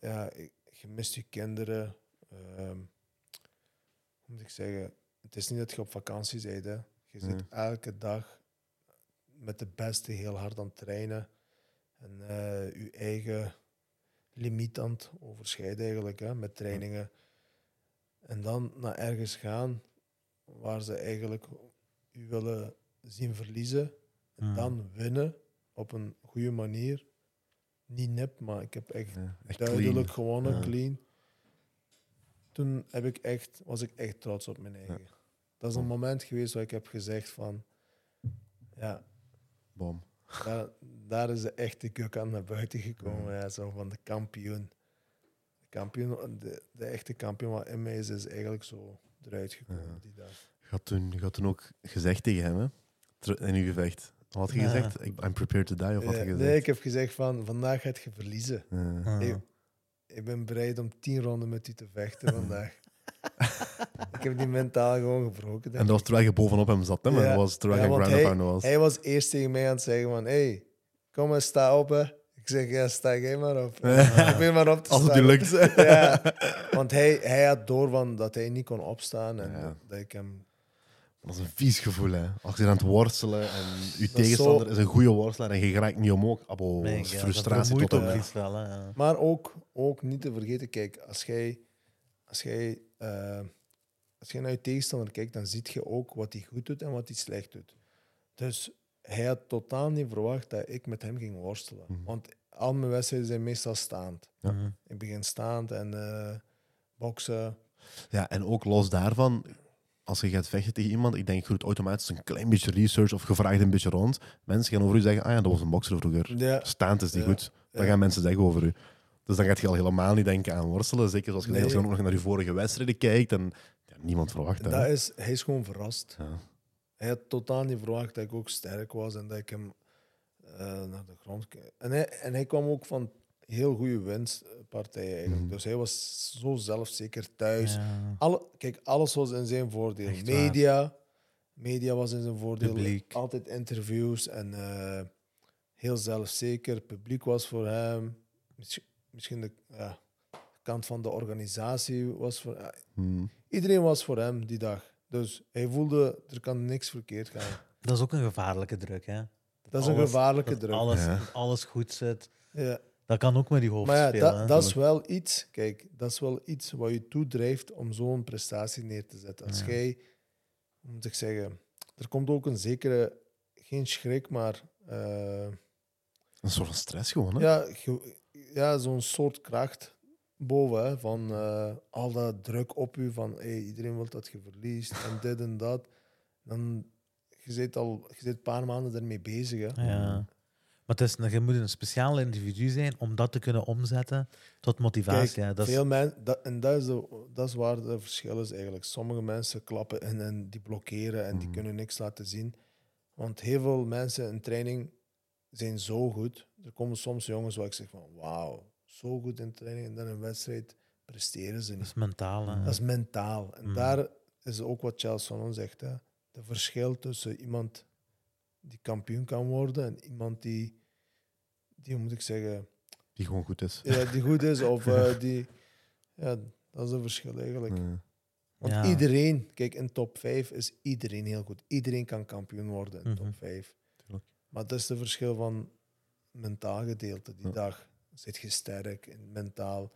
Ja, ik, je mist je kinderen. Ehm, hoe moet ik zeggen? Het is niet dat je op vakantie bent. Hè. Je zit Nee. elke dag met de beste heel hard aan het trainen. En eh, je eigen limiet aan het overschrijden eigenlijk, hè, met trainingen. En dan naar ergens gaan waar ze eigenlijk u willen zien verliezen. En Hmm. dan winnen op een goede manier. Niet nep, maar ik heb echt Ja, echt duidelijk clean. gewonnen, Ja. clean. Toen heb ik echt, was ik echt trots op mijn eigen. Dat is een moment geweest waar ik heb gezegd van... Ja, Bom. Daar, daar is de echte kuk naar buiten gekomen. Ja, zo van de kampioen. De, kampioen de, de echte kampioen wat in mij is, is eigenlijk zo eruit gekomen die dag. Je had toen, had toen ook gezegd tegen hem, hè? In uw gevecht. Wat had je gezegd? Ik- I'm prepared to die, of had je gezegd? nee, ik heb gezegd van, vandaag gaat je verliezen. Ik, ik ben bereid om tien ronden met u te vechten vandaag. Ik heb die mentaal gewoon gebroken. En dat was terwijl je bovenop hem zat, hè? Maar Ja. dat was terwijl Ja, je want ground hij- was. Hij was eerst tegen mij aan het zeggen van, hey, kom eens, sta op. Hè. Ik zeg, ja, sta jij maar op. Probeer maar op te Als het staan. u lukt. Ja, want hij, hij had door van dat hij niet kon opstaan en Ja. dat, dat ik hem... Dat is een vies gevoel, hè? Als je aan het worstelen en je is tegenstander zo- is een goede worstelaar en je geraakt niet omhoog. Abo, Nee, dat is ja, frustratie tot iets wel. Hè. Maar ook, ook niet te vergeten, kijk, als jij, als jij, eh, als jij naar je tegenstander kijkt, dan zie je ook wat hij goed doet en wat hij slecht doet. Dus hij had totaal niet verwacht dat ik met hem ging worstelen. Mhm. Want al mijn wedstrijden zijn meestal staand. Ja. Mhm. Ik begin staand en eh, boksen. Ja, en ook los daarvan, als je gaat vechten tegen iemand, ik denk, je doet automatisch een klein beetje research of je vraagt een beetje rond. Mensen gaan over u zeggen, ah ja, dat was een bokser vroeger. Ja, Staand is niet Ja. goed. Dat Ja. gaan mensen zeggen over u. Dus dan gaat je al helemaal niet denken aan worstelen. Zeker zoals je Nee. als je ook nog naar je vorige wedstrijden kijkt. En niemand verwacht dat. is, hij is gewoon verrast. Ja. Hij had totaal niet verwacht dat ik ook sterk was en dat ik hem eh, naar de grond kreeg. En hij, en hij kwam ook van heel goede winstpartijen eigenlijk. Mhm. Dus hij was zo zelfzeker thuis. Ja. Alle, kijk, alles was in zijn voordeel. Echt waar. media, media was in zijn voordeel. Publiek. Altijd interviews en eh, heel zelfzeker. Publiek was voor hem. Misschien, misschien de ja, kant van de organisatie was voor Hmm. Iedereen was voor hem die dag. Dus hij voelde, er kan niks verkeerd gaan. Dat is ook een gevaarlijke druk, hè? Dat is een Alles- gevaarlijke dat druk. Alles, Ja. dat alles goed zit. Ja. Dat kan ook met die hoofd Maar ja, spelen. dat, dat is wel iets, kijk, dat is wel iets wat je toedrijft om zo'n prestatie neer te zetten. Als jij, moet ik zeggen, er komt ook een zekere, geen schrik, maar eh, Een soort van stress gewoon. Hè? ja, ge- ja, zo'n soort kracht boven, hè, van eh, al dat druk op u, van hey, iedereen wil dat je verliest en dit en dat. Dan, je zit al je zit een paar maanden ermee bezig. Hè. Ja. Maar het is, je moet een speciaal individu zijn om dat te kunnen omzetten tot motivatie. Kijk, ja, dat is, veel men, dat, en dat is, de, dat is waar de verschil is eigenlijk. Sommige mensen klappen in en die blokkeren en die Mhm. kunnen niks laten zien. Want heel veel mensen in training zijn zo goed. Er komen soms jongens waar ik zeg van wauw, zo goed in training en dan in een wedstrijd presteren ze dat niet. is mentaal. hè. Dat is mentaal. En Mhm. daar is ook wat Charles Sonnen zegt. Hè. De verschil tussen iemand die kampioen kan worden en iemand die, die hoe moet ik zeggen, Die gewoon goed is. ja, die goed is of eh, die. Ja, dat is een verschil eigenlijk. Want Ja. iedereen, kijk, in top 5 is iedereen heel goed. Iedereen kan kampioen worden in Mhm. top 5. Tuurlijk. Maar dat is het verschil van mentaal gedeelte. Die Ja. dag zit je sterk mentaal,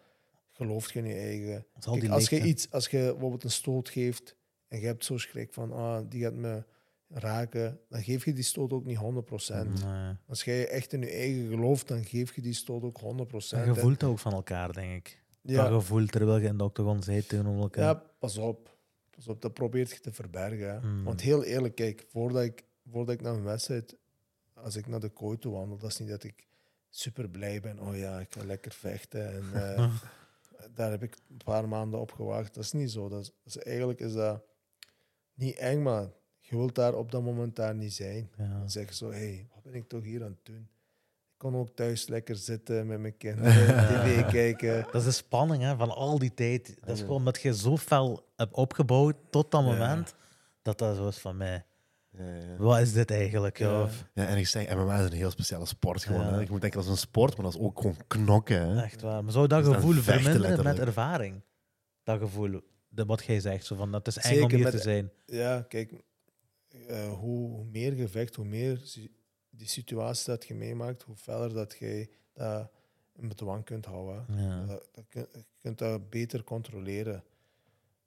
gelooft je in je eigen. Kijk, als je iets, als je bijvoorbeeld een stoot geeft en je hebt zo schrik van, ah, die gaat me raken, dan geef je die stoot ook niet 100%. Nee. Als jij echt in je eigen gelooft, dan geef je die stoot ook 100%. En je voelt dat ook van elkaar, denk ik. ja, Dat gevoel terwijl je in de octagon zit tegenover elkaar. Ja, pas op. Pas op, dat probeert je te verbergen. Hmm. Want heel eerlijk, kijk, voordat ik, voordat ik naar een wedstrijd, als ik naar de kooi toe wandel, dat is niet dat ik super blij ben. Oh ja, ik ga lekker vechten. En, eh, daar heb ik een paar maanden op gewacht. Dat is niet zo. Dat is, eigenlijk is dat niet eng, maar je wilt daar op dat moment daar niet zijn. Ja. Dan zeg je zo, hé, hey, wat ben ik toch hier aan het doen? Ik kon ook thuis lekker zitten met mijn kinderen, tv kijken. Dat is de spanning hè, van al die tijd. Dat is gewoon dat je zo fel hebt opgebouwd tot dat Ja. moment dat dat zo is van mij. Ja, ja. Wat is dit eigenlijk? Ja. en ik zeg, MMA is een heel speciale sport gewoon. Ja. Hè. Je moet denken, dat is een sport, maar dat is ook gewoon knokken. Hè. Echt waar. Maar zou dat dan gevoel vechten, verminderen met ervaring? Dat gevoel, de, wat jij zegt, zo van dat is eng Zeker om hier met- te zijn. Ja, kijk, eh, hoe, meer je vecht, hoe meer die situatie dat je meemaakt, hoe feller dat jij dat in bedwang kunt houden. Ja. Dat, je kunt dat beter controleren.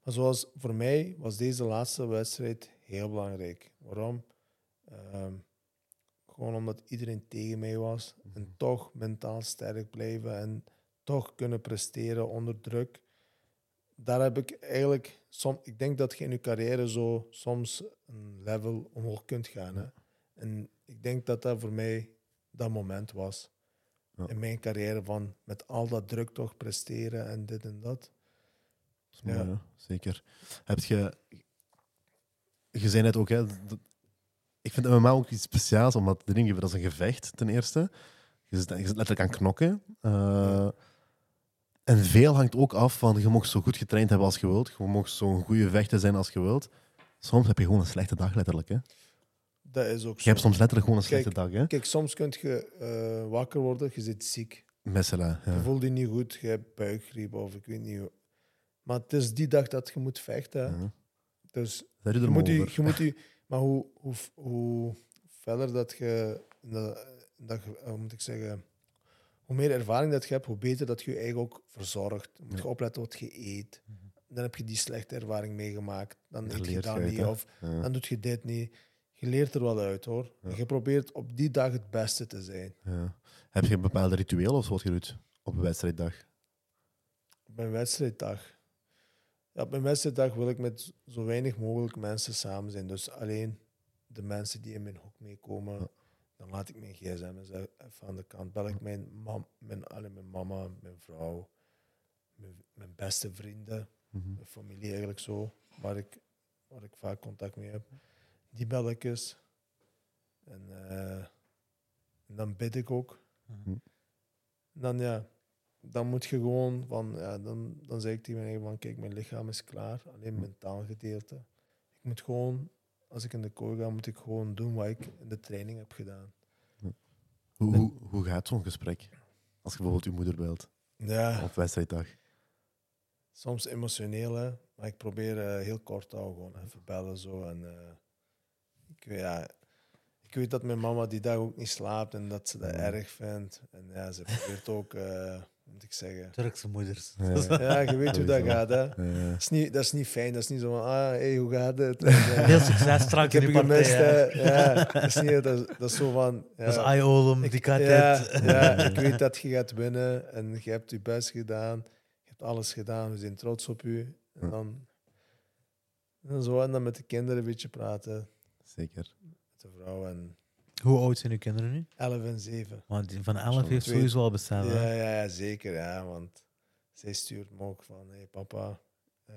Maar zoals voor mij was deze laatste wedstrijd heel belangrijk. Waarom? Ehm, gewoon omdat iedereen tegen mij was. En toch mentaal sterk blijven en toch kunnen presteren onder druk. Daar heb ik eigenlijk, som, ik denk dat je in je carrière zo soms een level omhoog kunt gaan. Hè? En ik denk dat dat voor mij dat moment was. Ja. In mijn carrière van met al dat druk toch presteren en dit en dat. Dat is mooi, Ja. Zeker. Heb je... Je zei net ook, hè, dat- ik vind MMA ook iets speciaals, omdat de dingen, dat is een gevecht ten eerste. Je zit, je zit letterlijk aan knokken. Eh, En veel hangt ook af van, je mag zo goed getraind hebben als je wilt. Je mag zo'n goede vechter zijn als je wilt. Soms heb je gewoon een slechte dag, letterlijk. Hè. Dat is ook Je zo. hebt soms letterlijk gewoon een Kijk, slechte dag. Hè. Kijk, soms kun je eh, wakker worden, je zit ziek. Mesela, Je voelt je niet goed, je hebt buikgriep of ik weet niet. hoe. Maar het is die dag dat je moet vechten. Ja. Dus je je moet je, je moet je, maar hoe, hoe, hoe verder dat je, dat, dat, je- hoe moet ik zeggen, hoe meer ervaring dat je hebt, hoe beter dat je je eigen ook verzorgt. Je moet je opletten wat je eet. Dan heb je die slechte ervaring meegemaakt. Dan eet je dat niet of Ja. dan doe je dit niet. je leert er wel uit hoor. Ja. Je probeert op die dag het beste te zijn. Ja. Heb je een bepaalde ritueel of zoals je doet op een wedstrijddag? Op mijn wedstrijddag. Ja, op mijn wedstrijddag wil ik met zo weinig mogelijk mensen samen zijn. Dus alleen de mensen die in mijn hoek meekomen. Dan laat ik mijn gsm even aan de kant. Bel ik mijn, mam, mijn, allee, mijn mama, mijn vrouw, mijn, mijn beste vrienden, Mhm. mijn familie eigenlijk zo, waar ik, waar ik vaak contact mee heb. Die bel ik eens. En, eh, en dan bid ik ook. Mhm. Dan ja, dan moet je gewoon van, ja, dan, dan zeg ik tegen mijn eigen van, kijk, mijn lichaam is klaar, alleen het mentaal gedeelte. Ik moet gewoon, als ik in de kooi ga, moet ik gewoon doen wat ik in de training heb gedaan. Hoe, hoe, hoe gaat zo'n gesprek? Als je bijvoorbeeld je moeder belt Ja, op wedstrijddag. soms emotioneel, hè, maar ik probeer eh, heel kort te houden, gewoon even bellen zo. En, eh, ik, weet- ja, ik weet dat mijn mama die dag ook niet slaapt en dat ze dat Ja. erg vindt. En ja, ze probeert ook, eh, moet ik zeggen... Turkse moeders. Ja. Ja, je weet hoe dat gaat, hè. Dat is, niet, dat is niet fijn. Dat is niet zo van, ah, hey, hoe gaat het? En, Heel succes ik straks heb in je die partij. gemist. Ja, dat is, niet, dat, is, dat is zo van... Ja, Dat is Iolum, die gaat ja, ik weet dat je gaat winnen en je hebt je best gedaan. Je hebt alles gedaan, we zijn trots op u. En dan, en dan zo en dan met de kinderen een beetje praten. zeker. Met de vrouw en Hoe oud zijn uw kinderen nu? 11 en 7. Want van 11 Zo'n heeft twee- sowieso al hè? Ja, ja, ja, zeker. Ja, want zij stuurt me ook van, hé hey, papa, eh,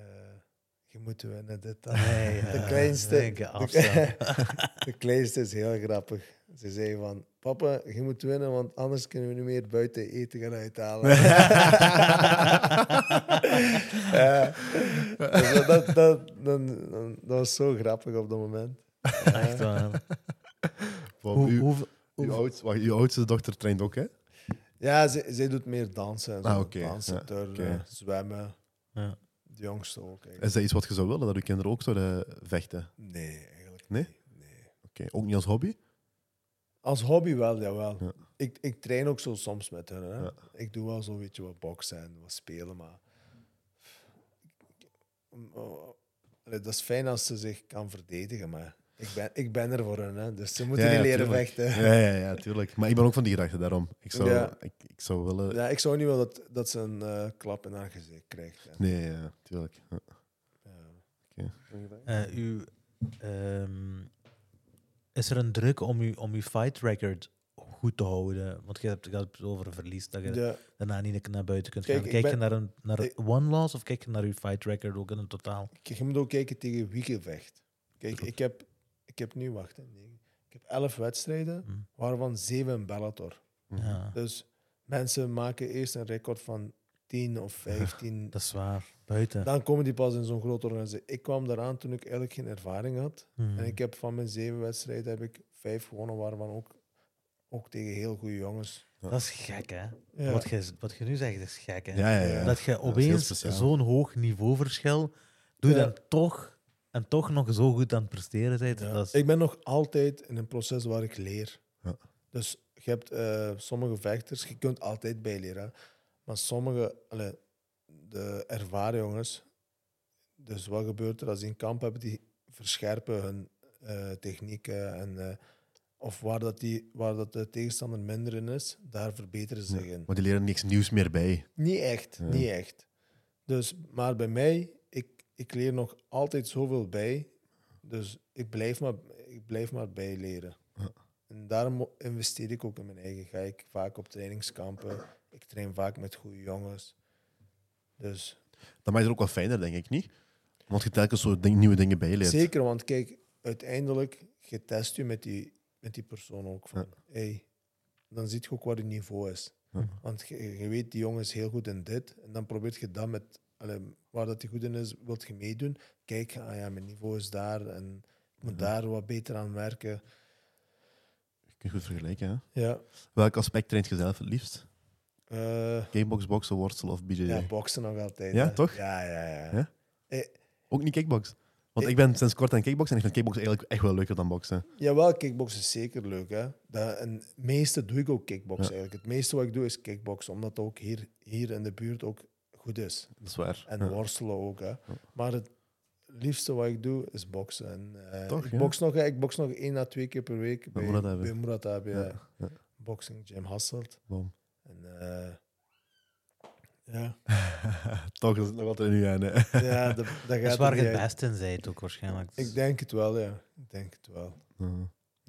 je moet winnen, dit, dat. Nee, De kleinste- de-. De kleinste is heel grappig. Ze zei van, papa, je moet winnen, want anders kunnen we niet meer buiten eten gaan uithalen. ja. Dus dat, dat, dat, dan- dat was zo grappig op dat moment. Echt waar. Hoe, uw, hoe, uw, oud- wacht, uw oudste dochter traint ook, hè? Ja, zij, zij doet meer dansen. En zo. Ah, oké. Dansen, Ja, turnen, zwemmen. Ja. De jongste ook. Is dat iets wat je zou willen, dat uw kinderen ook zouden vechten? Nee, eigenlijk Nee? niet. Nee. Oké, Ook niet als hobby? Als hobby wel, jawel. Ja. Ik, ik train ook zo soms met hen. Hè. Ja. Ik doe wel zo weet je, wat boksen en wat spelen, maar... Oh, allee, Dat is fijn als ze zich kan verdedigen, maar ik ben, ik ben er voor hen. Hè. Dus ze moeten Ja, niet ja, leren tuurlijk. vechten. Ja, ja, ja, tuurlijk. Maar ik ben ook van die gedachte, daarom. Ik zou, Ja. ik, ik zou willen... Ja, ik zou niet willen dat, dat ze een eh, klap in haar gezicht krijgt. hè. Nee, ja, tuurlijk. Ja. Eh, uw, ehm, is er een druk om uw, om uw fight record goed te houden? Want je hebt je hebt het over een verlies dat je Ja, daarna niet naar buiten kunt Kijk, gaan. Kijk je naar een naar ik- one loss of kijk je naar uw fight record ook in het totaal? Kijk, je moet ook kijken tegen wie je vecht. Kijk, ik heb, ik heb nu, wacht, hè, negen. ik heb elf wedstrijden, Hm. waarvan zeven in Bellator. Ja, Dus mensen maken eerst een record van 10 of 15. dat is waar. Buiten. Dan komen die pas in zo'n grote organisatie. Ik kwam daaraan toen ik eigenlijk geen ervaring had. Hm. En ik heb van mijn zeven wedstrijden heb ik vijf gewonnen, waarvan ook, ook tegen heel goede jongens. Dat is gek, hè? Ja. Wat, je, wat je nu zegt is gek, hè? Ja, ja, ja. Dat je opeens zo'n hoog niveauverschil doet Ja. en toch, en toch nog zo goed aan het presteren bent. Ja. Dat is, Ik ben nog altijd in een proces waar ik leer. Ja. Dus je hebt eh, sommige vechters, je kunt altijd bijleren. Maar sommige, allee, de ervaren jongens, dus wat gebeurt er als die een kamp hebben, die verscherpen hun eh, technieken en eh, of waar, dat die, waar dat de tegenstander minder in is, daar verbeteren ze zich in. Maar die leren niks nieuws meer bij. Niet echt, Ja. niet echt. Dus, maar bij mij, ik, leer nog altijd zoveel bij. Dus ik blijf maar, ik blijf maar bijleren. Ja. En daarom investeer ik ook in mijn eigen. Ga ik vaak op trainingskampen. Ik train vaak met goede jongens. Dus Dat maakt het ook wel fijner, denk ik, niet? Want je telkens zo ding- nieuwe dingen bijleert. zeker, want kijk, uiteindelijk, je test je met die, met die persoon ook van, hey, dan zie je ook wat je niveau is. Ja. Want je, je weet, die jongen is heel goed in dit. En dan probeert je dat met, allee, waar dat hij goed in is, wilt je meedoen. Kijk, ah ja, mijn niveau is daar en ik moet Ja. daar wat beter aan werken. Je kunt goed vergelijken, hè? Ja, Welk aspect traint je zelf het liefst? eh, Gamebox, boksen, worstelen of BJJ? ja boksen nog altijd. Ja, hè. toch? Ja, ja, ja. Ja? Eh, Ook niet kickbox? Want Ik- ik ben sinds kort aan kickboksen en ik vind kickboksen eigenlijk echt wel leuker dan boksen. Jawel, kickboksen is zeker leuk. Hè? Dat, en het meeste doe ik ook kickboksen Ja. eigenlijk. Het meeste wat ik doe is kickboksen, omdat ook hier, hier in de buurt ook goed is. Dat is waar. En Ja. worstelen ook. Hè? Maar het liefste wat ik doe is boksen. En, eh, Toch, ik, ja? box nog, ik box nog één à twee keer per week bij, Murat Abi. bij Murat Abi, Ja, ja. ja. Boxing Jim Hasselt. Boom. En, eh, ja, Toch, is nog altijd nu aan. Hè. ja dat, dat Dat is gaat waar je het beste in zijt ook waarschijnlijk. Ik denk het wel, ja. Ik denk het wel.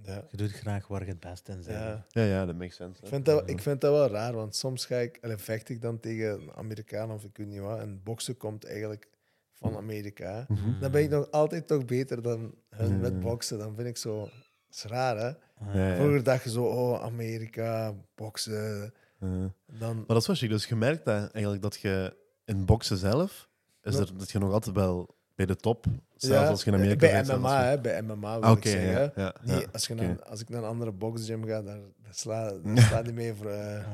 Ja. Je doet graag waar je het beste in zijt. Ja. Ja, ja, dat makes sense. Ik, vind dat, ik vind dat wel raar, want soms ga ik, allee, vecht ik dan tegen een Amerikaan of ik weet niet wat. En boksen komt eigenlijk van Amerika. Mhm. Dan ben ik nog altijd toch beter dan hun met boksen. Dan vind ik zo... Dat is raar, hè? Ah, Ja, ja. Vroeger dacht je zo, oh, Amerika, boksen. Ja. Dan, Maar dat chic. Dus je merkt dat, eigenlijk dat je in boksen zelf, is er, dat je nog altijd wel bij de top, zelfs als je in Amerika bij bent, MMA, je- hè? Bij MMA wil Ah, ik zeggen. ja, ja, Niet, ja. als, je naar, ik naar een andere boxgym ga, daar, daar sla, daar sla die mee voor... eh,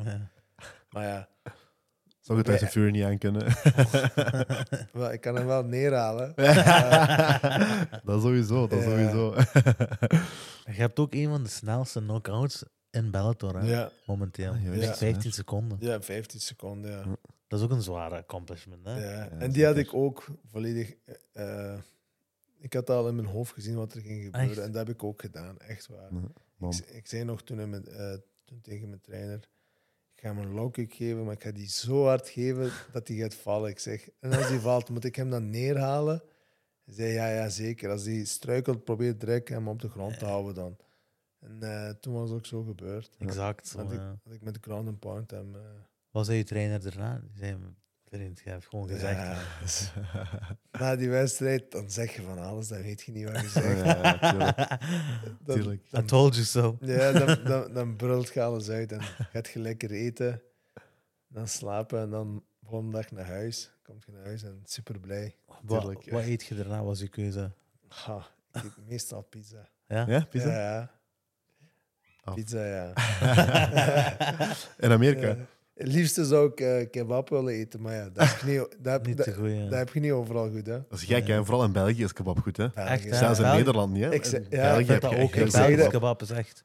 maar ja, Zou het Tyson Fury niet aan kunnen? wel, ik kan hem wel neerhalen. dat sowieso, dat sowieso. Je hebt ook een van de snelste knockouts in Bellator, hè, Ja, momenteel. Ah, juist, Echt ja. 15 seconden. ja, 15 seconden, ja. Dat is ook een zware accomplishment. Hè? Ja, Ja, en die had ik ook volledig. eh, ik had al in mijn hoofd gezien wat er ging gebeuren. Echt? En dat heb ik ook gedaan, echt waar. Ja, man. Ik, ik zei nog toen, in mijn- eh, toen tegen mijn trainer: Ik ga hem een low kick geven, maar ik ga die zo hard geven dat hij gaat vallen. Ik zeg: En als hij valt, moet ik hem dan neerhalen? Hij zei: Ja, ja, zeker. Als hij struikelt, probeer direct hem op de grond te houden dan. En eh, toen was het ook zo gebeurd. Exact. Zo, Dat ik, ja. dat ik met de ground and pound hem. eh, Was hij je trainer daarna? Die zei, vriend, je hebt gewoon gezegd. Ja, dus na die wedstrijd, dan zeg je van alles, dan weet je niet wat je zegt. Ja, tuurlijk, Dan, tuurlijk. I dan, told you so. ja, dan, dan, dan brult je alles uit en gaat je lekker eten, dan slapen en dan volgende dag naar huis. Komt je naar huis en super blij. Wat, Tuurlijk, ja. wat eet je daarna, was je keuze? Ha, ik eet meestal pizza. Ja? Ja, pizza? Ja, ja. Oh. Pizza, ja. In Amerika? Het liefste zou ik eh, kebab willen eten, maar ja, dat heb je niet, dat heb, Niet dat, te goed, ja. dat heb je niet overal goed, hè. Dat is gek, hè? Vooral in België is kebab goed, hè? Echt, België. hè? Zelfs in België- Nederland niet, hè? Ik zeg- In ja, België Ik heb dat je ook. Ik zeg Belgisch dat- kebab. kebab is echt...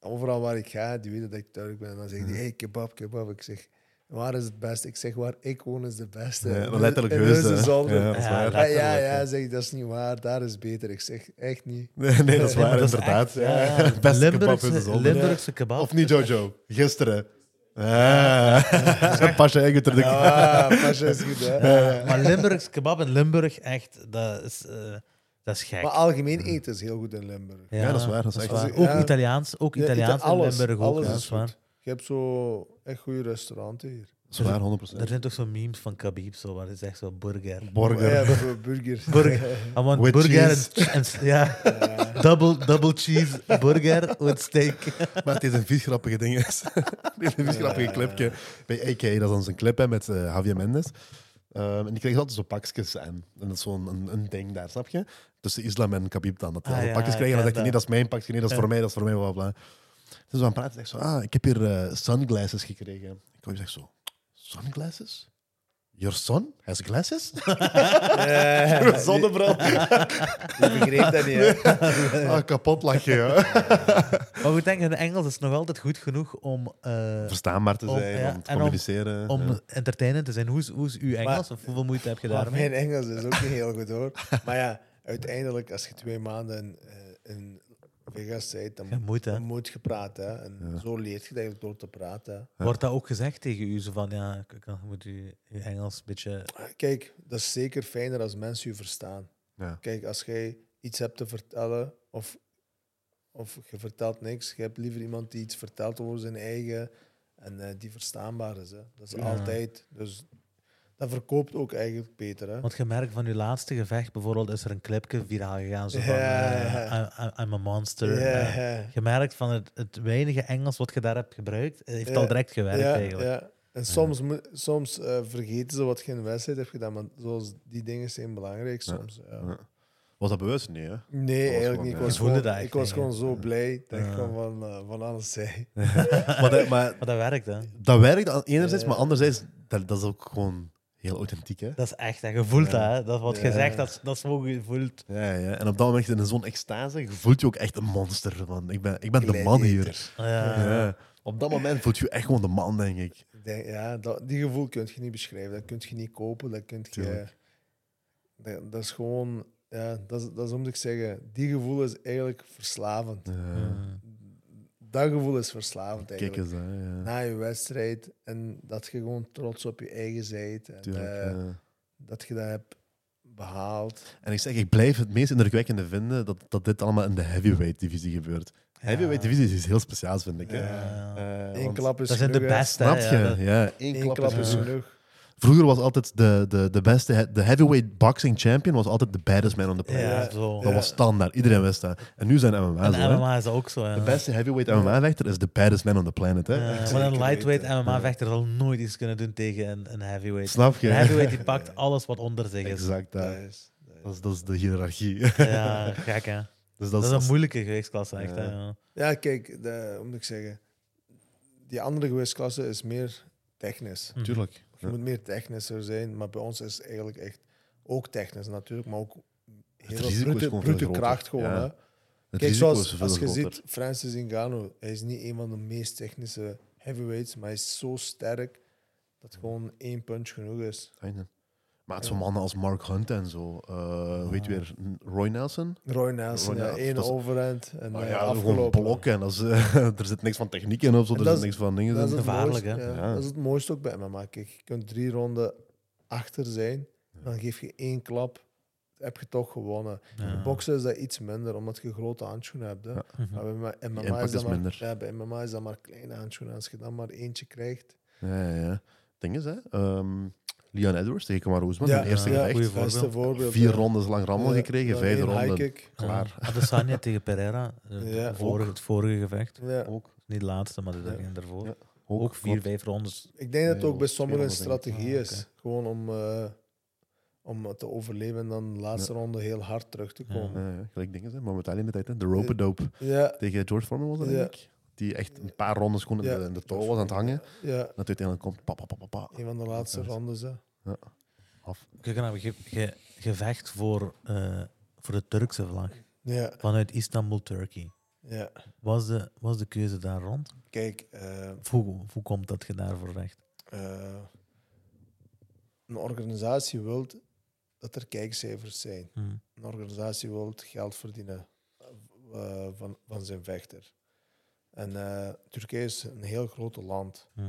overal waar ik ga, die weten dat ik Turk ben. En dan zeggen die, hey, kebab, kebab. Ik zeg, waar is het beste? Ik zeg, waar ik woon is de beste. Ja, In- letterlijk in heus. Ja, dat is Ja, waar. Ja, ja, zeg ik, dat is niet waar. Daar is beter. Ik zeg, echt niet. Nee, nee, dat is Nee, waar, is inderdaad. echt, ja, ja. Beste kebab in de zolder. Limburgse kebab. Of niet, Jojo? Gisteren. Ah. Pasje eigen terug. Ah, pas is goed, hè. Ja, maar Limburgs kebab in Limburg, echt, dat is, eh, dat is gek. Maar algemeen eten is heel goed in Limburg. Ja, dat is waar, dat is echt waar. Ook Ja. Italiaans, ook Ja, Italiaans alles, in Limburg ook. alles ja, is dat is waar. goed. Je hebt zo echt goede restauranten hier. Dat is waar, 100%. Er zijn toch zo memes van Khabib, zo, waar het is echt zo burger. Burger. Ja, voor burger. Burger. I want With burger cheese. en, ja, double, double cheese burger with steak. Maar het is een vies grappige ding. is. Het is een vies grappige Ja. clipje. Bij AK, dat is onze clip hè, met eh, Javier Mendes. Ehm, en die krijgen altijd zo pakjes aan. En dat is zo'n een, een ding daar, snap je? Tussen islam en Khabib dan. Dat die Ah, ja, pakjes krijgen en dan zegt hij, nee, dat is mijn pakje, nee, dat is voor Ja. mij, dat is voor mij, bla bla. Dus we aan het praten, zegt zo, ah, ik heb hier eh, sunglasses gekregen. Ik hoor je zegt zo, sunglasses? Your son has glasses? Eh, Zonnebril. Die begreep dat niet, hè. ah, kapot lachen, ja. Maar ik denk, in Engels is het nog altijd goed genoeg om, eh, Verstaanbaar te Om- zijn, ja, om te en om- communiceren. om ja. entertainend te zijn. Hoe is, hoe is uw Engels? Of hoeveel moeite heb je Maar daarmee? mijn Engels is ook niet heel goed hoor. Maar ja, uiteindelijk, als je twee maanden eh, in Vegas bent, dan, hè? dan moet je praten. hè. En Ja. zo leert je eigenlijk door te praten. hè. Wordt dat ook gezegd tegen u? Zo van, ja, moet u uw Engels een beetje... Kijk, dat is zeker fijner als mensen je verstaan. Ja. Kijk, als jij iets hebt te vertellen of, of je vertelt niks, je hebt liever iemand die iets vertelt over zijn eigen en eh, die verstaanbaar is. Hè. Dat is Ja. altijd. Dus dat verkoopt ook eigenlijk beter. Hè. Want je merkt van uw laatste gevecht bijvoorbeeld, is er een clipje viraal gegaan. Zo van, eh. I'm, I'm a monster. Eh, je merkt van het, het weinige Engels wat je daar hebt gebruikt, eh, heeft al direct gewerkt eigenlijk. Ja. En soms, soms eh, vergeten ze wat je in een wedstrijd hebt gedaan, maar zoals die dingen zijn belangrijk soms. Ja. Ja. Was dat bewust? Nee, hè? Nee, eigenlijk gewoon, niet. Ik was, Je gewoon, ik was zo blij dat ik gewoon van, van alles zei. maar, dat, maar Maar dat werkt, hè. dat werkt enerzijds, Ja. maar anderzijds, dat, dat is ook gewoon heel authentiek. Hè? Dat is echt, hè. je voelt Ja. dat. Hè. Dat wat je zegt, dat, is- dat is zo gevoeld. Ja, ja. En op dat moment in zo'n extase je voelt je ook echt een monster. Van, ik ben, ik ben de man hier. Gladiator. Ja. Ja. Op dat moment voelt je je echt gewoon de man, denk ik. Ik denk, ja, dat, die gevoel kun je niet beschrijven. Dat kun je niet kopen. Dat, kunt je, Tuurlijk. dat, dat is gewoon ja, dat, is, dat is om te zeggen. Die gevoel is eigenlijk verslavend. Ja. Dat gevoel is verslavend Kijk eigenlijk. eens, hè. Ja. Na je wedstrijd en dat je gewoon trots op je eigen bent. En Tuurlijk, eh, ja. dat je dat hebt behaald. En ik zeg, ik blijf het meest indrukwekkende vinden dat, dat dit allemaal in de heavyweight divisie gebeurt. Heavyweight divisie is iets heel speciaals, vind ik. hè. Ja. Eh, Eén klap is Dat zijn de beste. Snap hè, je? ja, dat- Ja, één Eén klap, klap is is genoeg. Vroeger was altijd de, de, de beste, de heavyweight boxing champion was altijd de baddest man on the planet. Ja, Ja. zo. Dat Ja. was standaard, iedereen wist dat. En nu zijn MMA En zo, hè. MMA is ook zo. Ja. De beste heavyweight MMA-vechter is de baddest man on the planet. Hè. Ja, maar een lightweight weten. MMA-vechter zal nooit iets kunnen doen tegen een, een heavyweight. Snap je? Een heavyweight die pakt alles wat onder zich is. Exact, Dat dat. is, dat is- Dat de hiërarchie. Ja, gek hè. Dus Dat dat is een moeilijke gewichtsklasse echt. Hè. Ja. Ja. Ja, kijk, de, hoe moet ik zeggen? Die andere gewichtsklasse is meer technisch. Mhm. Tuurlijk. Je moet meer technischer zijn, maar bij ons is eigenlijk echt ook technisch natuurlijk, maar ook heel brute, brute kracht gewoon. Hè? Het Kijk, zoals als je groter. ziet, Francis Ngannou, hij is niet een van de meest technische heavyweights, maar hij is zo sterk dat gewoon één punch genoeg is. Maar het zijn mannen als Mark Hunt en zo. eh hoe heet je weer? Roy Nelson? Roy Nelson, Roy ja, Nelson, één dat is- overhand en Oh eh, ja, gewoon afgelopen. blokken. En dat is, eh, er zit niks van techniek in of zo. En Er zit is- niks van dingen Dat is, Gevaarlijk, mooiste, hè? ja, Ja. dat is het mooiste ook bij MMA. Kijk, je kunt drie ronden achter zijn, dan geef je één klap, heb je toch gewonnen. Ja. In boksen is dat iets minder, omdat je grote handschoenen hebt. Hè. Ja. Mhm. Maar bij MMA is dat is maar, ja, bij MMA is dat maar kleine handschoenen. Als je dan maar eentje krijgt. Ja, ja, ja. Ding is, hè. ehm, Leon Edwards tegen Kamar Oesman. Ja, zijn eerste ja, gevecht. Beste voorbeeld. voorbeeld. Vier ja. rondes lang rammel Ja, gekregen. dan Vijfde één high ronde. kick. Klaar. Ja. Adesanya tegen Pereira. eh, Ja, het, vorige, het vorige gevecht. Ja. Ook. Niet de laatste, maar de Ja. daarvoor. Ja. Ook, vier, vijf rondes. Ik denk dat het ook bij sommigen een strategie Ah, is. Gewoon om, eh, om te overleven en dan de laatste ronde heel hard terug te komen. Ja, ja, gelijk dingen, hè. Momenteel in de tijd. hè. De rope dope Ja, tegen George Foreman was dat, Ja. denk ik. Die echt een paar rondes gewoon in Ja. de, in de touw was aan het hangen. ja, Dat uiteindelijk komt pa, pa, pa, pa, pa. een van de laatste Ja. rondes. Hè. af. Kijk, nou, ge, ge- gevecht voor, eh, voor de Turkse vlag. Ja, Vanuit Istanbul, Turkey. ja. Was de, was de keuze daar rond? Kijk, eh, Hoe, hoe komt dat je daarvoor vecht? eh, een organisatie wil dat er kijkcijfers zijn. Hm. Een organisatie wil geld verdienen eh, van, van zijn vechter. En eh, Turkije is een heel groot land. Hm.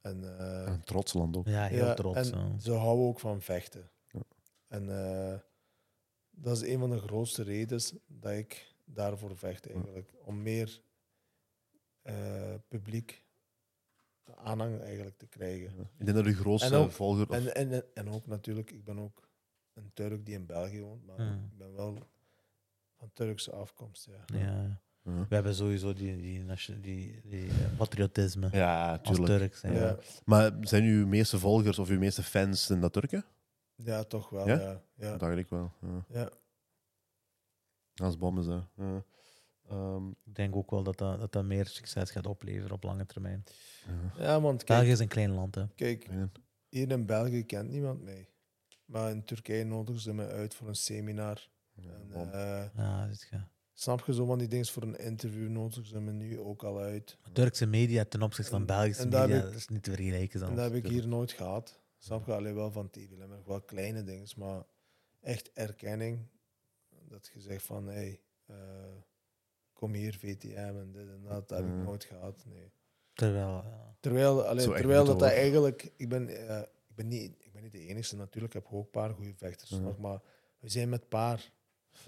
En, eh, En een trots land ook. Ja, heel ja, trots. En ja. ze houden ook van vechten. Ja. En eh, dat is een van de grootste redenen dat ik daarvoor vecht eigenlijk. Om meer eh, publiek aanhang eigenlijk te krijgen. Ik denk dat uw grootste En ook- volger... of- En, en, en ook natuurlijk, ik ben ook een Turk die in België woont, maar Hmm. ik ben wel van Turkse afkomst. Ja. We hebben sowieso die, die, nation- die, die eh, patriotisme Ja, als tuurlijk. Turk. Zijn. Ja. Maar zijn uw meeste volgers of uw meeste fans in dat Turken? Ja, toch wel. Ja? Ja? Ja, Dat dacht ik wel. Ja. ja. Dat is bom is dat. Ja. Ehm, Ik denk ook wel dat dat, dat dat meer succes gaat opleveren op lange termijn. ja. ja, want België kijk, is een klein land. Hè. kijk, hier in België kent niemand mij. Maar in Turkije nodigen ze me uit voor een seminar. ja, En, bom. eh, Ja, dit ga- snap je zo van die dingen voor een interview nodigen ze me nu ook al uit. Turkse media ten opzichte van En- Belgische en media ik- dat is niet te vergelijken. En dat heb ik hier nooit gehad. Snap je? Alleen wel van TV Limburg, wel kleine dingen, maar echt erkenning. Dat je zegt van, hé, hey, eh, kom hier, VTM en dit en dat. Dat heb ik nooit gehad, nee. Terwijl, ja. Terwijl, allee, terwijl dat, dat eigenlijk... Ik ben, eh, ik, ben niet, ik ben niet de enige, natuurlijk. Ik heb ook een paar goede vechters. Ja. nog, Maar we zijn met paar.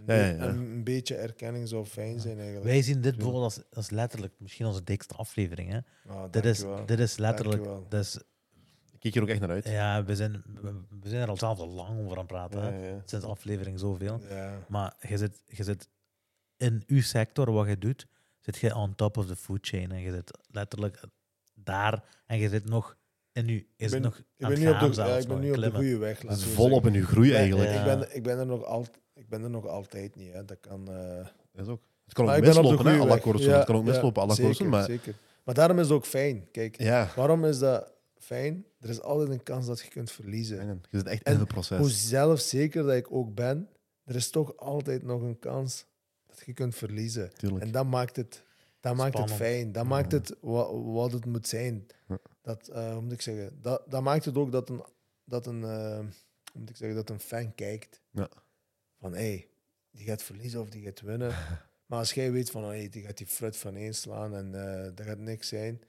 Een, Ja, ja, be- ja. Een, beetje erkenning zou fijn zijn eigenlijk. Wij zien dit bijvoorbeeld als, als letterlijk misschien onze dikste aflevering. Hè. Ah, Dit, is, dit is letterlijk. Dus, Ik kijk hier ook echt naar uit. ja, we zijn, we, we zijn er al zelf al lang over aan het praten. Ja, hè. ja. Sinds aflevering zoveel. Ja. Maar je zit, je zit in uw sector, wat je doet, zit je on top of the food chain. En je zit letterlijk daar en je zit nog in uw, je zit ben- nog Ik aan ben het nu op de, ja, ik ben nu op de goede weg. Is we volop in uw groei eigenlijk. ja. Ik, ben, ik, ben er nog al, ik ben er nog altijd niet. Hè. Dat kan, eh, Dat ook. Het kan ook mislopen, hè. Ja, Het kan ook ja, mislopen, alle zeker. Maar Zeker. Maar daarom is het ook fijn. Kijk, ja, waarom is dat fijn? Er is altijd een kans dat je kunt verliezen. je zit echt En in het proces. Hoe zelfzeker dat ik ook ben, er is toch altijd nog een kans dat je kunt verliezen. Tuurlijk. En dat maakt het, dat maakt het fijn. Dat maakt het wa- wat het moet zijn. Dat, eh, hoe moet ik zeggen? Dat, dat maakt het ook dat een, dat een, eh, hoe moet ik zeggen, dat een fan kijkt. Ja. Van hé, hey, die gaat verliezen of die gaat winnen. maar als jij weet van, hey, die gaat die frut van één slaan en eh dat gaat niks zijn,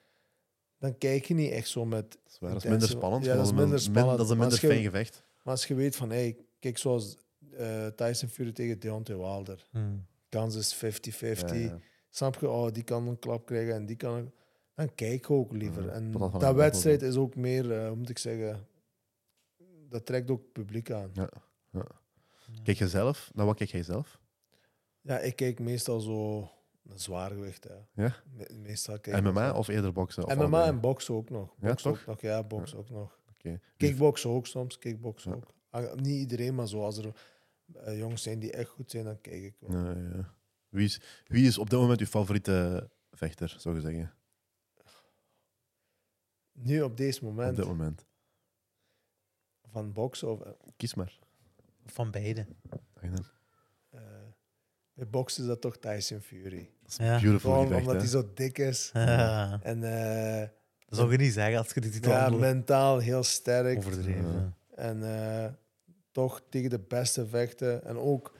dan kijk je niet echt zo met... Dat is, waar, dat is minder spannend. Ja, dat is minder Min- spannend. dat is een minder fijn gevecht. Maar als je weet van, hey, kijk zoals eh Tyson Fury tegen Deontay Wilder. Hmm. Kans is 50-50. Ja, ja. Snap je? Oh, die kan een klap krijgen en die kan... een- Dan kijk je ook liever. Ja, en dat wedstrijd is ook meer, eh, hoe moet ik zeggen... Dat trekt ook het publiek aan. Kijk je zelf? Naar wat kijk jij zelf? Ja, ik kijk meestal zo naar zwaargewicht. Hè. Ja? Me- meestal kijk ik MMA of eerder boksen? Of MMA en boksen ook nog. Ja, Boksen toch? ook nog. Ja, boksen ook nog. Oké. Kickboksen ook soms. Kickboksen Ja. ook. Ah, Niet iedereen, maar zo als er eh, jongens zijn die echt goed zijn, dan kijk ik wel. Ja, ja. Wie, is, wie is op dit moment uw favoriete vechter, zou je zeggen? Nu op deze Op moment dit moment. van boksen of... eh, Kies maar. Van beide. Eh, bij boksen is dat toch Tyson Fury. is Ja. beautiful Gewoon gevecht, omdat hij zo dik is. Ja. En eh, Dat zou je niet zeggen als je die titel ja, mentaal heel sterk. overdreven. Ja. En eh, toch tegen de beste vechten. En ook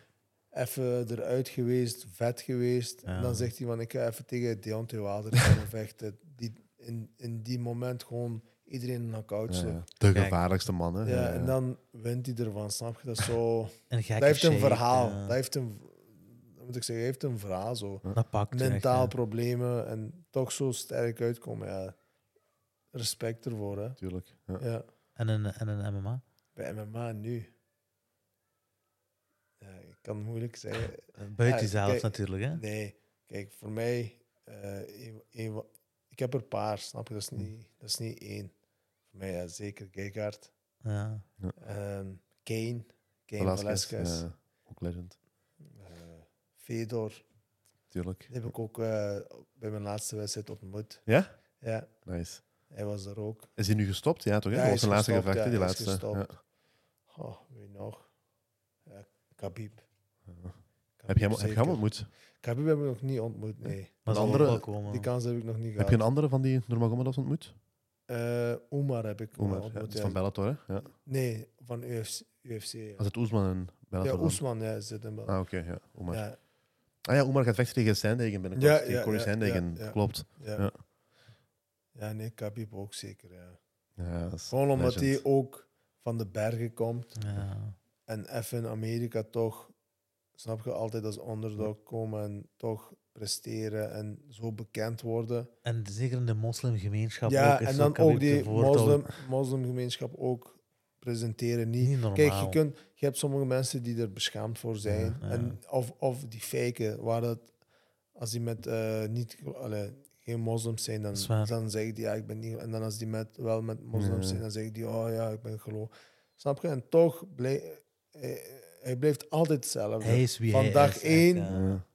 even eruit geweest, vet geweest. Ja. En dan zegt hij van, ik ga even tegen Deontay Wilder vechten. Die in, in die moment gewoon iedereen een knockout. De Kijk. gevaarlijkste man, hè. Ja, en dan wint hij ervan, snap je? Dat is zo... Een gekke dat heeft een shape, verhaal. ja. Dat heeft een... Dat moet ik zeggen, heeft een verhaal zo. Dat pakt je echt, Mentaal ja. problemen en toch zo sterk uitkomen. Ja, respect ervoor, hè. Tuurlijk. Ja. Ja. En een, en een MMA. Bij MMA nu. Ja, ik kan het moeilijk zeggen. Buiten Ja, jezelf kijk, natuurlijk. Hè? Nee, kijk, voor mij, eh, een- een wa- ik heb er een paar, snap je? Dat is niet, dat is niet één. Voor mij ja, zeker Gegard, Ja. en Kane, Kane Velasquez, Velasquez, ja, ook legend. eh, Fedor. Tuurlijk. Die heb ik ook eh, bij mijn laatste wedstrijd ontmoet. Ja? Ja, Nice. hij was er ook. Is hij nu gestopt? Ja, toch? hè? Ja, dat hij was is zijn laatste hè, ja, die hij is laatste. gestopt. Ja. Oh, wie nog? Ja, Khabib. Heb je hem, heb je hem ontmoet? Khabib heb ik nog niet ontmoet, nee. Maar zal andere-. Die kans heb ik nog niet Heb gehad. je een andere van die Nurmagomedovs ontmoet? Eh, Oemar heb ik ja, ontmoet. die is van Bellator, hè? Ja. Nee, van UFC. UFC ja. Was het Oesman en Bellator? Ja? Oesman ja, zit hem wel. Ah, oké, ja. Oemar. ja, Ah ja, Oemar gaat vechten tegen Sandhagen binnenkort. Ja, tegen ja, Corey ja, Sandhagen, ja, ja. klopt. ja. Ja. ja. nee, Khabib ook zeker. Ja. Ja, dat is Gewoon omdat legend. hij ook van de bergen komt Ja. en even in Amerika toch, snap je, altijd als underdog komen en toch presteren en zo bekend worden. En zeker in de moslimgemeenschap ja, ook. en dan ook die moslim, moslimgemeenschap ook presenteren. Niet Niet normaal. Kijk, je, kunt, je hebt sommige mensen die er beschaamd voor zijn. Ja, ja. En, of, of die faken, waar dat, als die met eh, niet, allee, geen moslims zijn, dan, dan zeggen die ja, ik ben niet. En dan als die met, wel met moslims Ja. zijn, dan zeggen die oh ja, ik ben geloof. Snap je? En toch, blij, hij, hij blijft altijd hetzelfde. Hij is wie Van hij dag is, echt, één ja.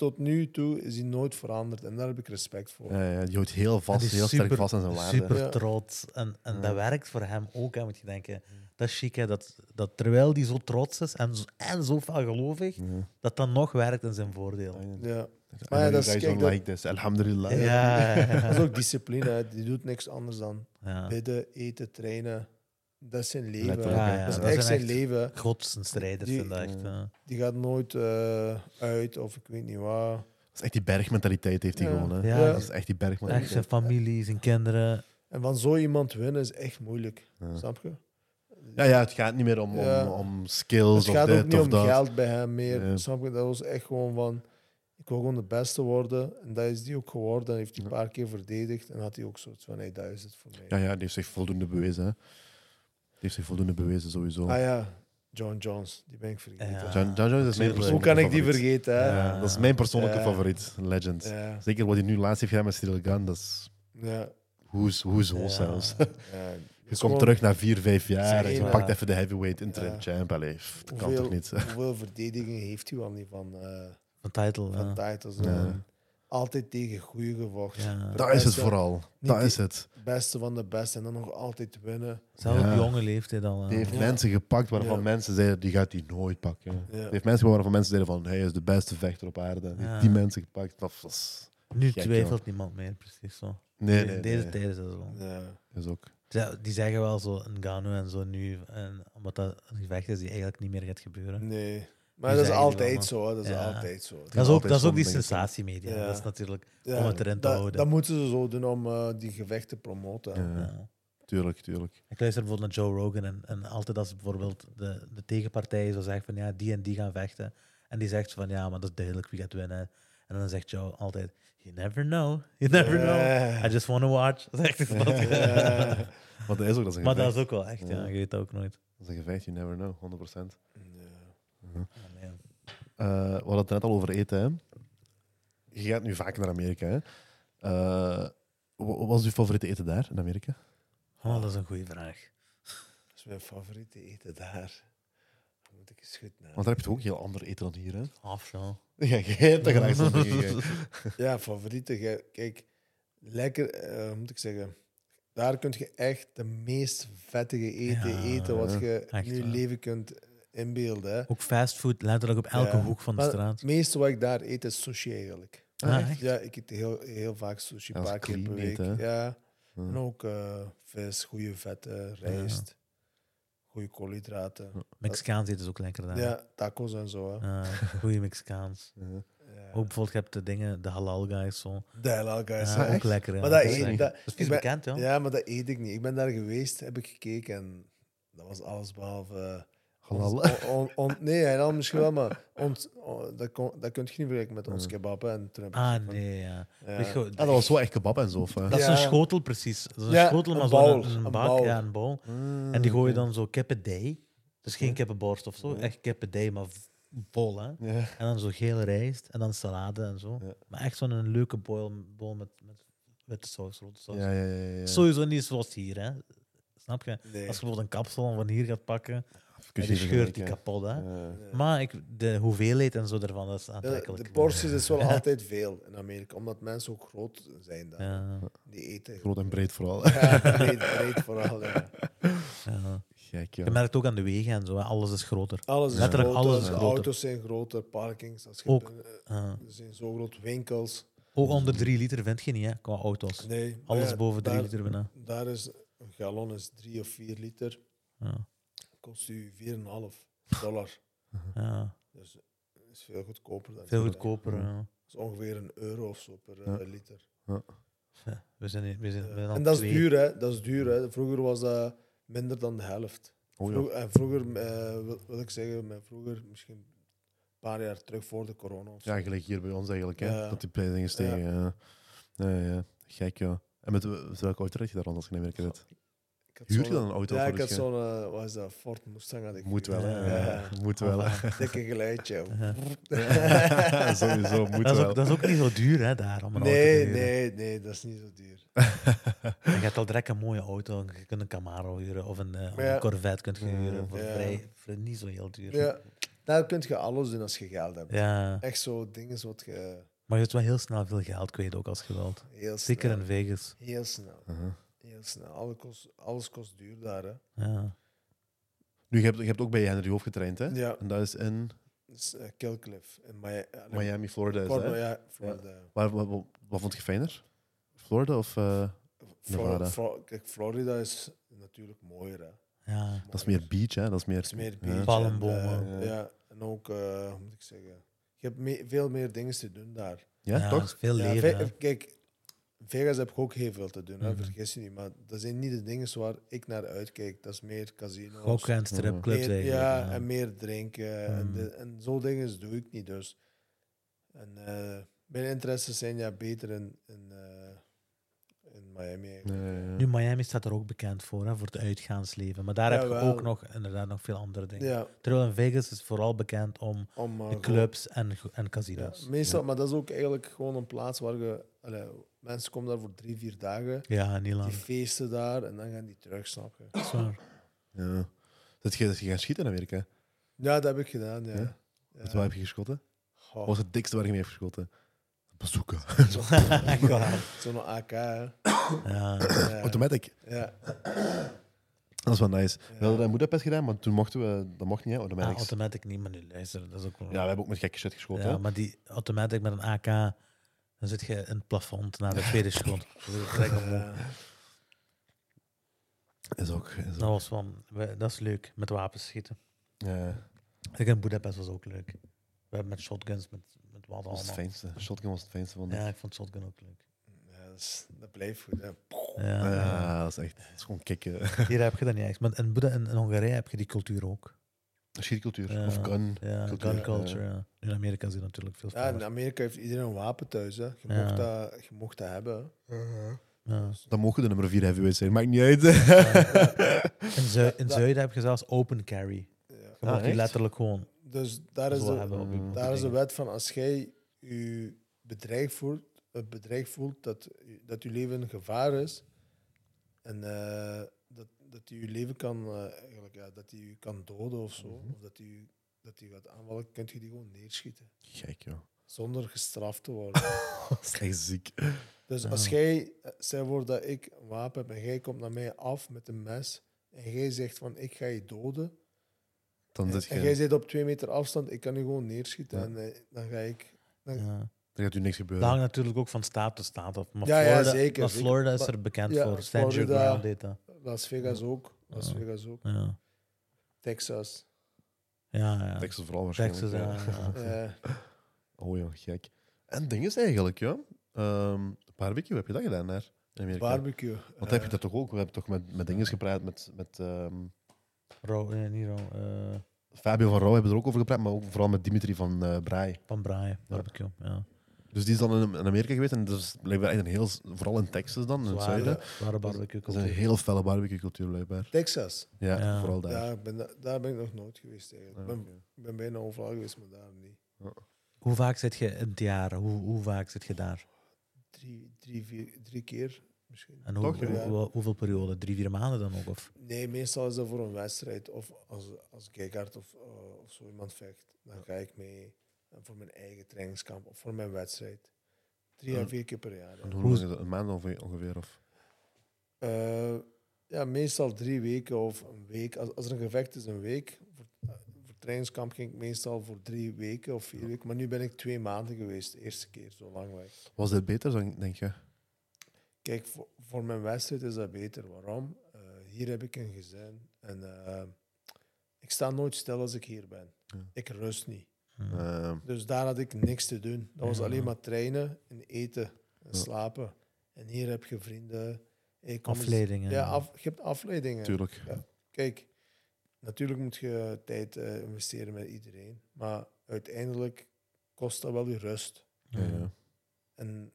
Tot nu toe is hij nooit veranderd. En daar heb ik respect voor. Ja, ja, die houdt heel vast, die heel sterk vast aan zijn waarde. Super trots. En, en Ja. dat werkt voor hem ook, hè, moet je denken. Dat is chic, hè, dat, dat terwijl hij zo trots is en zo, en zo veel gelovig, Ja. dat dan nog werkt in zijn voordeel. Ja. Maar ja, dat is- kijk, dat- like this. Alhamdulillah. Ja, ja, Dat is ook discipline. hè. Die doet niks anders dan ja. bidden, eten, trainen. Dat is zijn leven. Letterlijk, Ja, ja, dat is dat echt zijn echt- leven. Die- echt. ja. Die gaat nooit eh, uit of ik weet niet waar. Dat is echt die bergmentaliteit heeft hij Ja. gewoon. Hè. Ja. Dat is echt die Echt zijn bergmentaliteit. familie, zijn kinderen. En van zo iemand winnen is echt moeilijk. Ja. Snap je? Ja, ja, het gaat niet meer om, om, Ja. om skills Het of gaat ook dit niet of om dat. geld bij hem meer. Ja. Snap je? Dat was echt gewoon van... Ik wil gewoon de beste worden. En dat is die ook geworden. En heeft hij een paar keer verdedigd. En had hij ook zoiets van, hey, dat is het voor mij. Ja, ja, die heeft zich voldoende bewezen. Hè. Die heeft zich voldoende bewezen, sowieso. Ah ja, John Jones. Die ben ik vergeten. Ja. John, John Jones is mijn Tuurlijk. Hoe persoonlijke kan ik die favoriet. vergeten? Hè? Ja, Ja. dat is mijn persoonlijke Ja. favoriet. Legend. Ja. Zeker wat hij nu laatst heeft gedaan met Cyril Gunn, dat is ja. hoe, hoe zo Ja. zelfs. ja. Je komt terug na vier, vijf jaar en je pakt even de heavyweight interim Ja. champ. Allee, dat kan Hoeveel, toch niet? hoeveel verdedigingen heeft hij al niet van, eh Van title. van Ja. titles? Altijd tegen goede gevochten. Ja. Dat is het vooral. Dat is het. Beste van de beste en dan nog altijd winnen. Zelfs Ja. op jonge leeftijd al. Die heeft Ja. mensen gepakt waarvan Ja. mensen zeiden, die gaat hij nooit pakken. Ja. Die heeft mensen gepakt waarvan mensen zeiden van, hij is de beste vechter op aarde. Die die mensen gepakt. Dat was... Nu Gek, twijfelt niemand meer, precies zo. Nee, In nee, Deze nee. tijd is dat zo. Ja. Is ook... Die zeggen wel zo een Gano en zo nu, en, omdat dat een gevecht is die eigenlijk niet meer gaat gebeuren. Nee. Maar dat is altijd zo. Dat is Ja. altijd zo. Dat is ook, dat is ook die sensatiemedia. Ja. Dat is natuurlijk Ja, om het erin te houden. Dat moeten ze zo doen om eh, die gevechten te promoten. Ja, Ja. tuurlijk, tuurlijk. Ik luister bijvoorbeeld naar Joe Rogan en, en altijd als bijvoorbeeld de, de tegenpartij zo zegt van ja, die en die gaan vechten. En die zegt van ja, maar dat is duidelijk wie gaat winnen. En dan zegt Joe altijd, you never know, you never know. I just want to watch. Dat. Ja. Maar dat is ook, dat is een Maar dat is ook wel echt, ja. Ja. Je weet het ook nooit. Dat is een gevecht, you never know, 100%. Ja. Nee. Eh, we hadden het net al over eten. Hè? Je gaat nu vaak naar Amerika. Hè? Eh, wa- wat was je favoriete eten daar in Amerika? Oh, dat is een goede vraag. Dat is mijn favoriete eten daar. Dan moet ik eens goed. Want daar heb je toch ook heel ander eten dan hier. Hè? Of zo. Ja, jij hebt er graag zo'n dingen. jij. Ja, favoriete. ge- Kijk, lekker, eh, moet ik zeggen. Daar kun je echt de meest vettige eten Ja, eten wat je in je leven kunt inbeelden. Hè. Ook fastfood, letterlijk op elke Ja. hoek van de Maar straat. Het meeste wat ik daar eet is sushi eigenlijk. Ah, echt? Ja, ik eet heel, heel vaak sushi, Ja, een paar keer per week. ja. Ja. En ook eh, vis, goede vetten, rijst, goede koolhydraten. Mexicaans eten is ook lekker daar. Ja, tacos en zo. Hè. Ah, goede Mexicaans. Ja. Ja. Ook bijvoorbeeld, je hebt de dingen, de halal guys zo. De halal guys. Ja, ook lekker. Ja. Maar dat is eet- dat- dat is ben- bekend, joh. Ja, maar dat eet ik niet. Ik ben daar geweest, heb ik gekeken en dat was alles behalve... Halal. ons- on- on- on- nee, dan misschien wel, maar ons, on- dat, kon, dat kun je niet vergelijken met ons kebab. hè. En toen heb ik Ah, van, nee, ja. ja. Weet je, Ah, dat was zo echt kebab en zo. Of, dat is Ja. een schotel precies. Dat is een Ja, schotel, maar bowl, zo'n een, een bak, bowl. ja, een bol. Ah, En die gooi je dan zo kippendij. Dus geen kippenborst of zo, echt kippendij, maar vol, hè. Ja. En dan zo gele rijst en dan salade en zo. Ja. Maar echt zo'n leuke boil, bol met, met witte saus, rode saus. Ja, ja, ja, ja. Sowieso niet zoals hier, hè. Snap je? Nee. Als je bijvoorbeeld een kapsel van hier gaat pakken, die scheurt die kapot, hè. Ja. Maar ik, de hoeveelheid en zo daarvan, dat is aantrekkelijk. de porties is wel altijd veel in Amerika, omdat mensen ook groot zijn daar. Ja, Die eten Groot en breed vooral. Ja, breed, breed vooral. ja. ja. Gek, ja. Je merkt ook aan de wegen en zo, hè. alles is groter. Alles is Letterlijk groter, alles is de groter. auto's zijn groter, parkings. Als je, Ook. er zijn zo grote winkels. Ook onder 3 liter vind je niet, hè, qua auto's. Nee, Alles ja, boven 3 daar- liter bijna. Daar is een gallon is 3 of 4 liter. Ja. Kost u 4,5 dollar. Ja. Dus dat is veel goedkoper. Dan Veel goedkoper. ja. Dat is ongeveer een euro of zo per Ja. eh, liter. Ja, We zijn, we zijn, we zijn al en dat is twee. duur, hè? Dat is duur, hè? Vroeger was dat minder dan de helft. Oh, ja. Vroeger, en vroeger, eh, wil, wil ik zeggen, met vroeger, misschien een paar jaar terug voor de corona. Of zo. Ja, gelijk hier bij ons eigenlijk. Hè? Ja. Dat die prijzen gestegen. Ja. Ja. Ja, Gek, ja. En met, met welke auto rijd je daar dan als je in Amerika zit? Huur je dan een auto Ja, voor ik had zo'n, eh, wat is dat, Ford Mustang had ik. Moet wel, hè. Ja. Ja, Moet wel, hè. Dikke geluidje. Sowieso, moet Dat is, wel. ook, dat is ook niet zo duur, hè, daar, om een auto te Nee, huren. nee, nee, dat is niet zo duur. Je hebt al direct een mooie auto. Je kunt een Camaro huren of een, eh, ja. een Corvette kunt je huren. Voor Ja. vrij, voor niet zo heel duur. Ja, daar kun je alles doen als je geld hebt. Ja, Echt zo dingen wat je maar je hebt wel heel snel veel geld kwijt ook als je wilt. heel snel... Zeker in Vegas. Heel snel. Uh-huh. Heel snel. Alles kost, alles kost duur daar, hè. Ja. Nu, je hebt, je hebt ook bij Henry Hoofd getraind, hè? Ja, En dat is in dat is uh, Killcliff. In Miami. Miami, Florida. Is dat, Florida, hè? ja, Florida. Waar, wat, wat, wat vond je fijner? Florida of... eh, Flor- Nevada. Flor- kijk, Florida is natuurlijk mooier, hè. ja. dat is meer beach, hè? Dat is meer... Het is meer Ja. beach. Palmbomen. En, eh, ja, en ook, eh, hoe moet ik zeggen... Je hebt me- veel meer dingen te doen daar. Ja, Ja, dat toch? veel Ja, leven. Kijk, Vegas heb ik ook heel veel te doen, hè, Mhm. vergis je niet. Maar dat zijn niet de dingen waar ik naar uitkijk. Dat is meer casino's. Gokken en stripclubs meer, eigenlijk. ja, ja. en meer drinken. En, Mhm. de, en zo dingen doe ik niet. Dus. En, eh, mijn interesses zijn ja beter in, in, eh, in Miami. Nee, ja. Nu, Miami staat er ook bekend voor, hè, voor het uitgaansleven. Maar daar heb je ook nog inderdaad nog veel andere dingen. Ja, Terwijl in Vegas is vooral bekend om om, eh, de clubs en, en Ja, casinos. meestal, maar dat is ook eigenlijk gewoon een plaats waar je... allee, mensen komen daar voor drie, vier dagen. Ja, niet Die lang. feesten daar en dan gaan die terug, snap je? Dat is waar. Ja. Dat je, dat je gaan schieten in Amerika. Ja, dat heb ik gedaan, ja. Ja? Ja. Wat heb je geschoten? Wat was het dikste waar je mee hebt geschoten? Bazooka. Zo'n AK, hè. Ja. Ja. Automatic. Ja. Dat is wel nice. We hadden dat in Budapest gedaan, maar toen mochten we... Dat mocht niet, hè? Ah, Automatics. automatic niet, maar nu luister, dat is ook wel... Ja, we hebben ook met gekke shit geschoten. Ja, hè. maar die automatic met een AK, dan zit je in het plafond na de tweede schot. Dat is. Ja. Is ook... Is Dat ook was van, we- dat is leuk, met wapens schieten. ja. Ik in Budapest was ook leuk. We hebben met shotguns, met wat het fijnste. Shotgun was het fijnste van de... Ja, ik vond shotgun ook leuk. Ja, dat, is, dat blijft goed. Ja, Ja, ja. dat is echt... Dat is gewoon kicken. Hier heb je dat niet echt. Maar in, Boeda- in, in Hongarije heb je die cultuur ook. Schiercultuur. Ja. Of gun. Ja, Cultuur, gun culture. Ja. In Amerika is die natuurlijk veel Ja, in. Amerika heeft iedereen een wapen thuis. Hè. Je, Ja. mocht dat, je mocht dat hebben. hè. Ja. Dan mogen de nummer 4 heavyweight zijn. Maakt niet uit. In, Zui- in Dat- Zuiden heb je zelfs open carry. Ja. Je Ah, die echt? letterlijk gewoon Dus daar is, de, Mm. daar is de wet van als jij je bedreigd voelt, het bedreigd voelt dat, dat je leven in gevaar is en eh, dat, dat hij je leven kan, eh, eigenlijk, ja, dat hij je kan doden of zo, Mhm. of dat hij je- dat hij gaat aanvallen, kun je die gewoon neerschieten. Gek, joh. Zonder gestraft te worden. Dat is echt ziek. Dus Ja. als jij, eh, stel voor dat ik een wapen heb en jij komt naar mij af met een mes en jij zegt van ik ga je doden Dan en, zit en jij zit op twee meter afstand, ik kan je gewoon neerschieten Ja. en eh, dan ga ik... Ja. Er gaat u niks Dat gebeuren. hangt natuurlijk ook van staat tot staat af. Maar Ja, ja, Florida, zeker, maar zeker. Florida is er bekend ja, voor. Stand your Florida- ground heet dat. Las Vegas ook. Las Ja. Vegas ook. Ja, Texas. ja. ja. Texas vooral waarschijnlijk. Texas, ja. ja. Oh ja, gek. En ding is eigenlijk, ja. Ehm barbecue, heb je dat gedaan daar in Amerika? barbecue. Want heb je Eh, dat toch ook? We hebben toch met, met dingen gepraat, met, met ehm, Ro, nee, niet Ro, eh, Fabio van Rauw hebben we er ook over gepraat, maar ook vooral met Dimitri van eh Braai. van Braaien, barbecue. Ja. Dus die is dan in, in Amerika geweest en dat is blijkbaar echt een heel, vooral in Texas dan, in het Zware, zuiden. zware barbecue Dat is een heel felle barbecue cultuur blijkbaar. Texas. Ja, Ja. vooral daar. Ja, ik ben, da- daar ben ik nog nooit geweest eigenlijk. Ja, Ik ben, ik ben bijna overal geweest, maar daar niet. Hoe vaak zit je in het jaar? Hoe, hoe vaak zit je daar? Drie, drie, vier, drie keer misschien. En hoe, Toch, hoe- ja. hoe- hoeveel periode? Drie, vier maanden dan ook? Of? Nee, meestal is dat voor een wedstrijd. Of als, als of, eh, of zo iemand vecht, dan ga ik mee eh, voor mijn eigen trainingskamp of voor mijn wedstrijd. Drie à En- vier keer per jaar. ja. En hoe lang is dat? Een maand ongeveer? ongeveer of? Eh, ja, meestal drie weken of een week. Als, als er een gevecht is, een week. Voor, voor trainingskamp ging ik meestal voor drie weken of vier weken. Maar nu ben ik twee maanden geweest, de eerste keer, zo lang weg. Was dit beter, dan, denk je? Kijk, voor, voor mijn wedstrijd is dat beter. Waarom? Eh, hier heb ik een gezin. En eh, ik sta nooit stil als ik hier ben. Ja. Ik rust niet. Dus daar had ik niks te doen. Dat was Ja. alleen maar trainen en eten en Ja. slapen. En hier heb je vrienden. Afleidingen. Ja, af, je hebt afleidingen. tuurlijk. Ja. Kijk, natuurlijk moet je tijd eh, investeren met iedereen, maar uiteindelijk kost dat wel je rust. Ja, ja. En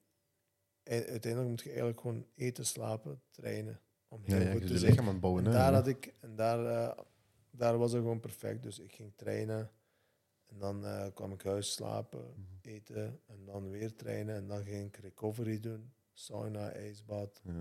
uiteindelijk moet je eigenlijk gewoon eten, slapen, trainen. Om Ja, heel ja, goed je te je zijn. lichaam aan het bouwen. En daar, had ik, en daar, eh, daar was het gewoon perfect. Dus ik ging trainen. En dan eh, kwam ik thuis slapen, Mhm. eten. En dan weer trainen. En dan ging ik recovery doen. Sauna, ijsbad. Ja.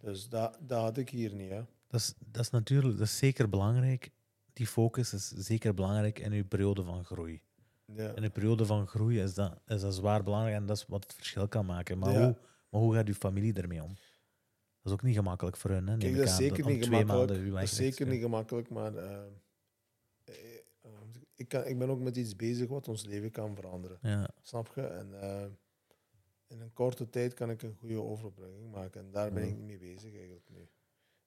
Dus dat, dat had ik hier niet. Hè. Dat, is, dat is natuurlijk dat is zeker belangrijk. Die focus is zeker belangrijk in uw periode van groei. Ja. In een periode van groei is dat, is dat zwaar belangrijk en dat is wat het verschil kan maken. Maar, Ja. hoe, maar hoe gaat uw familie ermee om? Dat is ook niet gemakkelijk voor hun. Hè, Kijk, neem dat ik is aan, zeker niet gemakkelijk. Dat is zeker niet gemakkelijk, maar eh, ik, kan, ik ben ook met iets bezig wat ons leven kan veranderen. Ja. Snap je? En eh, in een korte tijd kan ik een goede overbrenging maken. En daar ben ik niet mee bezig eigenlijk nu.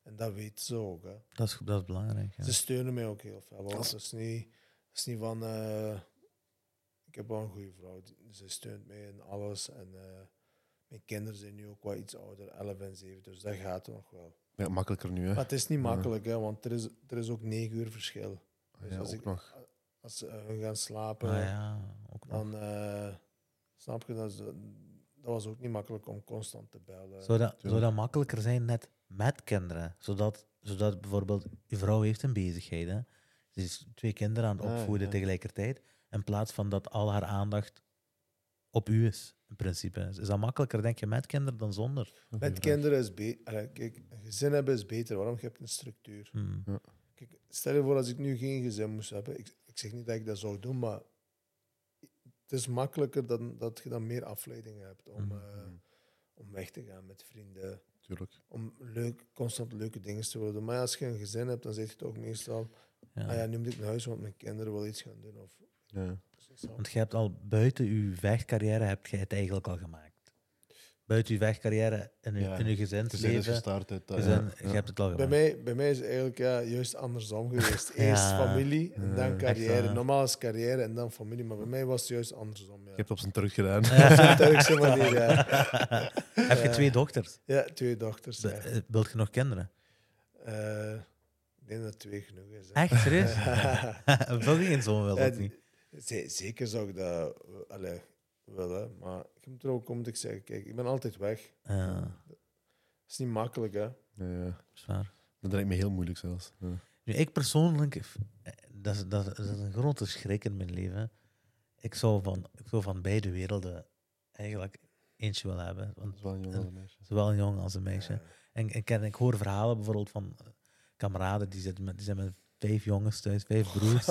En dat weten ze ook. Hè. Dat, is, dat is belangrijk. Ja. Ze steunen mij ook heel veel. want Als- Het is niet, het is niet van... eh, ik heb wel een goede vrouw. die- Ze steunt mij in alles. En eh, mijn kinderen zijn nu ook wel iets ouder, 11 en 7. Dus dat gaat nog wel. Ja, makkelijker nu, hè? Maar het is niet makkelijk, hè, want er is, er is ook 9 uur verschil. Dus ja, als, ook ik, nog. als ze hun gaan slapen, Ah, ja, ook nog. dan eh, snap je dat, ze- dat was ook niet makkelijk om constant te bellen. Zou dat, zou dat makkelijker zijn net met kinderen? Zodat, zodat bijvoorbeeld je vrouw heeft een bezigheid. Hè? Ze is twee kinderen aan het Ah, opvoeden ja. tegelijkertijd. In plaats van dat al haar aandacht op u is, in principe. Is dat makkelijker, denk je, met kinderen dan zonder? Met kinderen is beter. Kijk, een gezin hebben is beter. Waarom? Je hebt een structuur. Hmm. Kijk, stel je voor als ik nu geen gezin moest hebben. Ik, ik zeg niet dat ik dat zou doen, maar het is makkelijker dan, dat je dan meer afleidingen hebt om, Mhm. eh, om weg te gaan met vrienden. Tuurlijk. Om leuk, constant leuke dingen te willen doen. Maar ja, als je een gezin hebt, dan zeg je toch meestal... Ja. Ah ja, nu moet ik naar huis, want mijn kinderen willen iets gaan doen. Of, Ja. Want je hebt al buiten uw vechtcarrière heb je het eigenlijk al gemaakt. buiten je je, Ja. in je Het is gezinsleven. gestart uit dat. gezin, ja. Je hebt het al Bij gedaan. mij, bij mij is het eigenlijk ja, juist andersom geweest. Eerst familie en dan Echt carrière. Normaal is carrière en dan familie, maar bij mij was het juist andersom. Ja. Je hebt op zijn terug gedaan. Op Turkse manier, ja. Heb je twee dochters? Ja, twee dochters. Be- eh, Wilt je nog kinderen? Eh, ik denk dat twee genoeg is. hè. Echt, serieus? Wil je geen zoon dat niet? Ze- zeker zou ik dat allee, willen, maar ik moet er ook om te zeggen, kijk, ik ben altijd weg. Ja, Dat is niet makkelijk, hè. Ja, ja. zwaar. Dat lijkt me heel moeilijk zelfs. Ja. Nu, ik persoonlijk, eh, dat is, dat, is- een grote schrik in mijn leven. Ik zou van, ik zou van beide werelden eigenlijk eentje willen hebben. Want een meisje. zowel een jongen als een meisje. Ja. En ik, ken, ik hoor verhalen bijvoorbeeld van eh, kameraden die, zitten met, die zijn met vijf jongens thuis, vijf broers.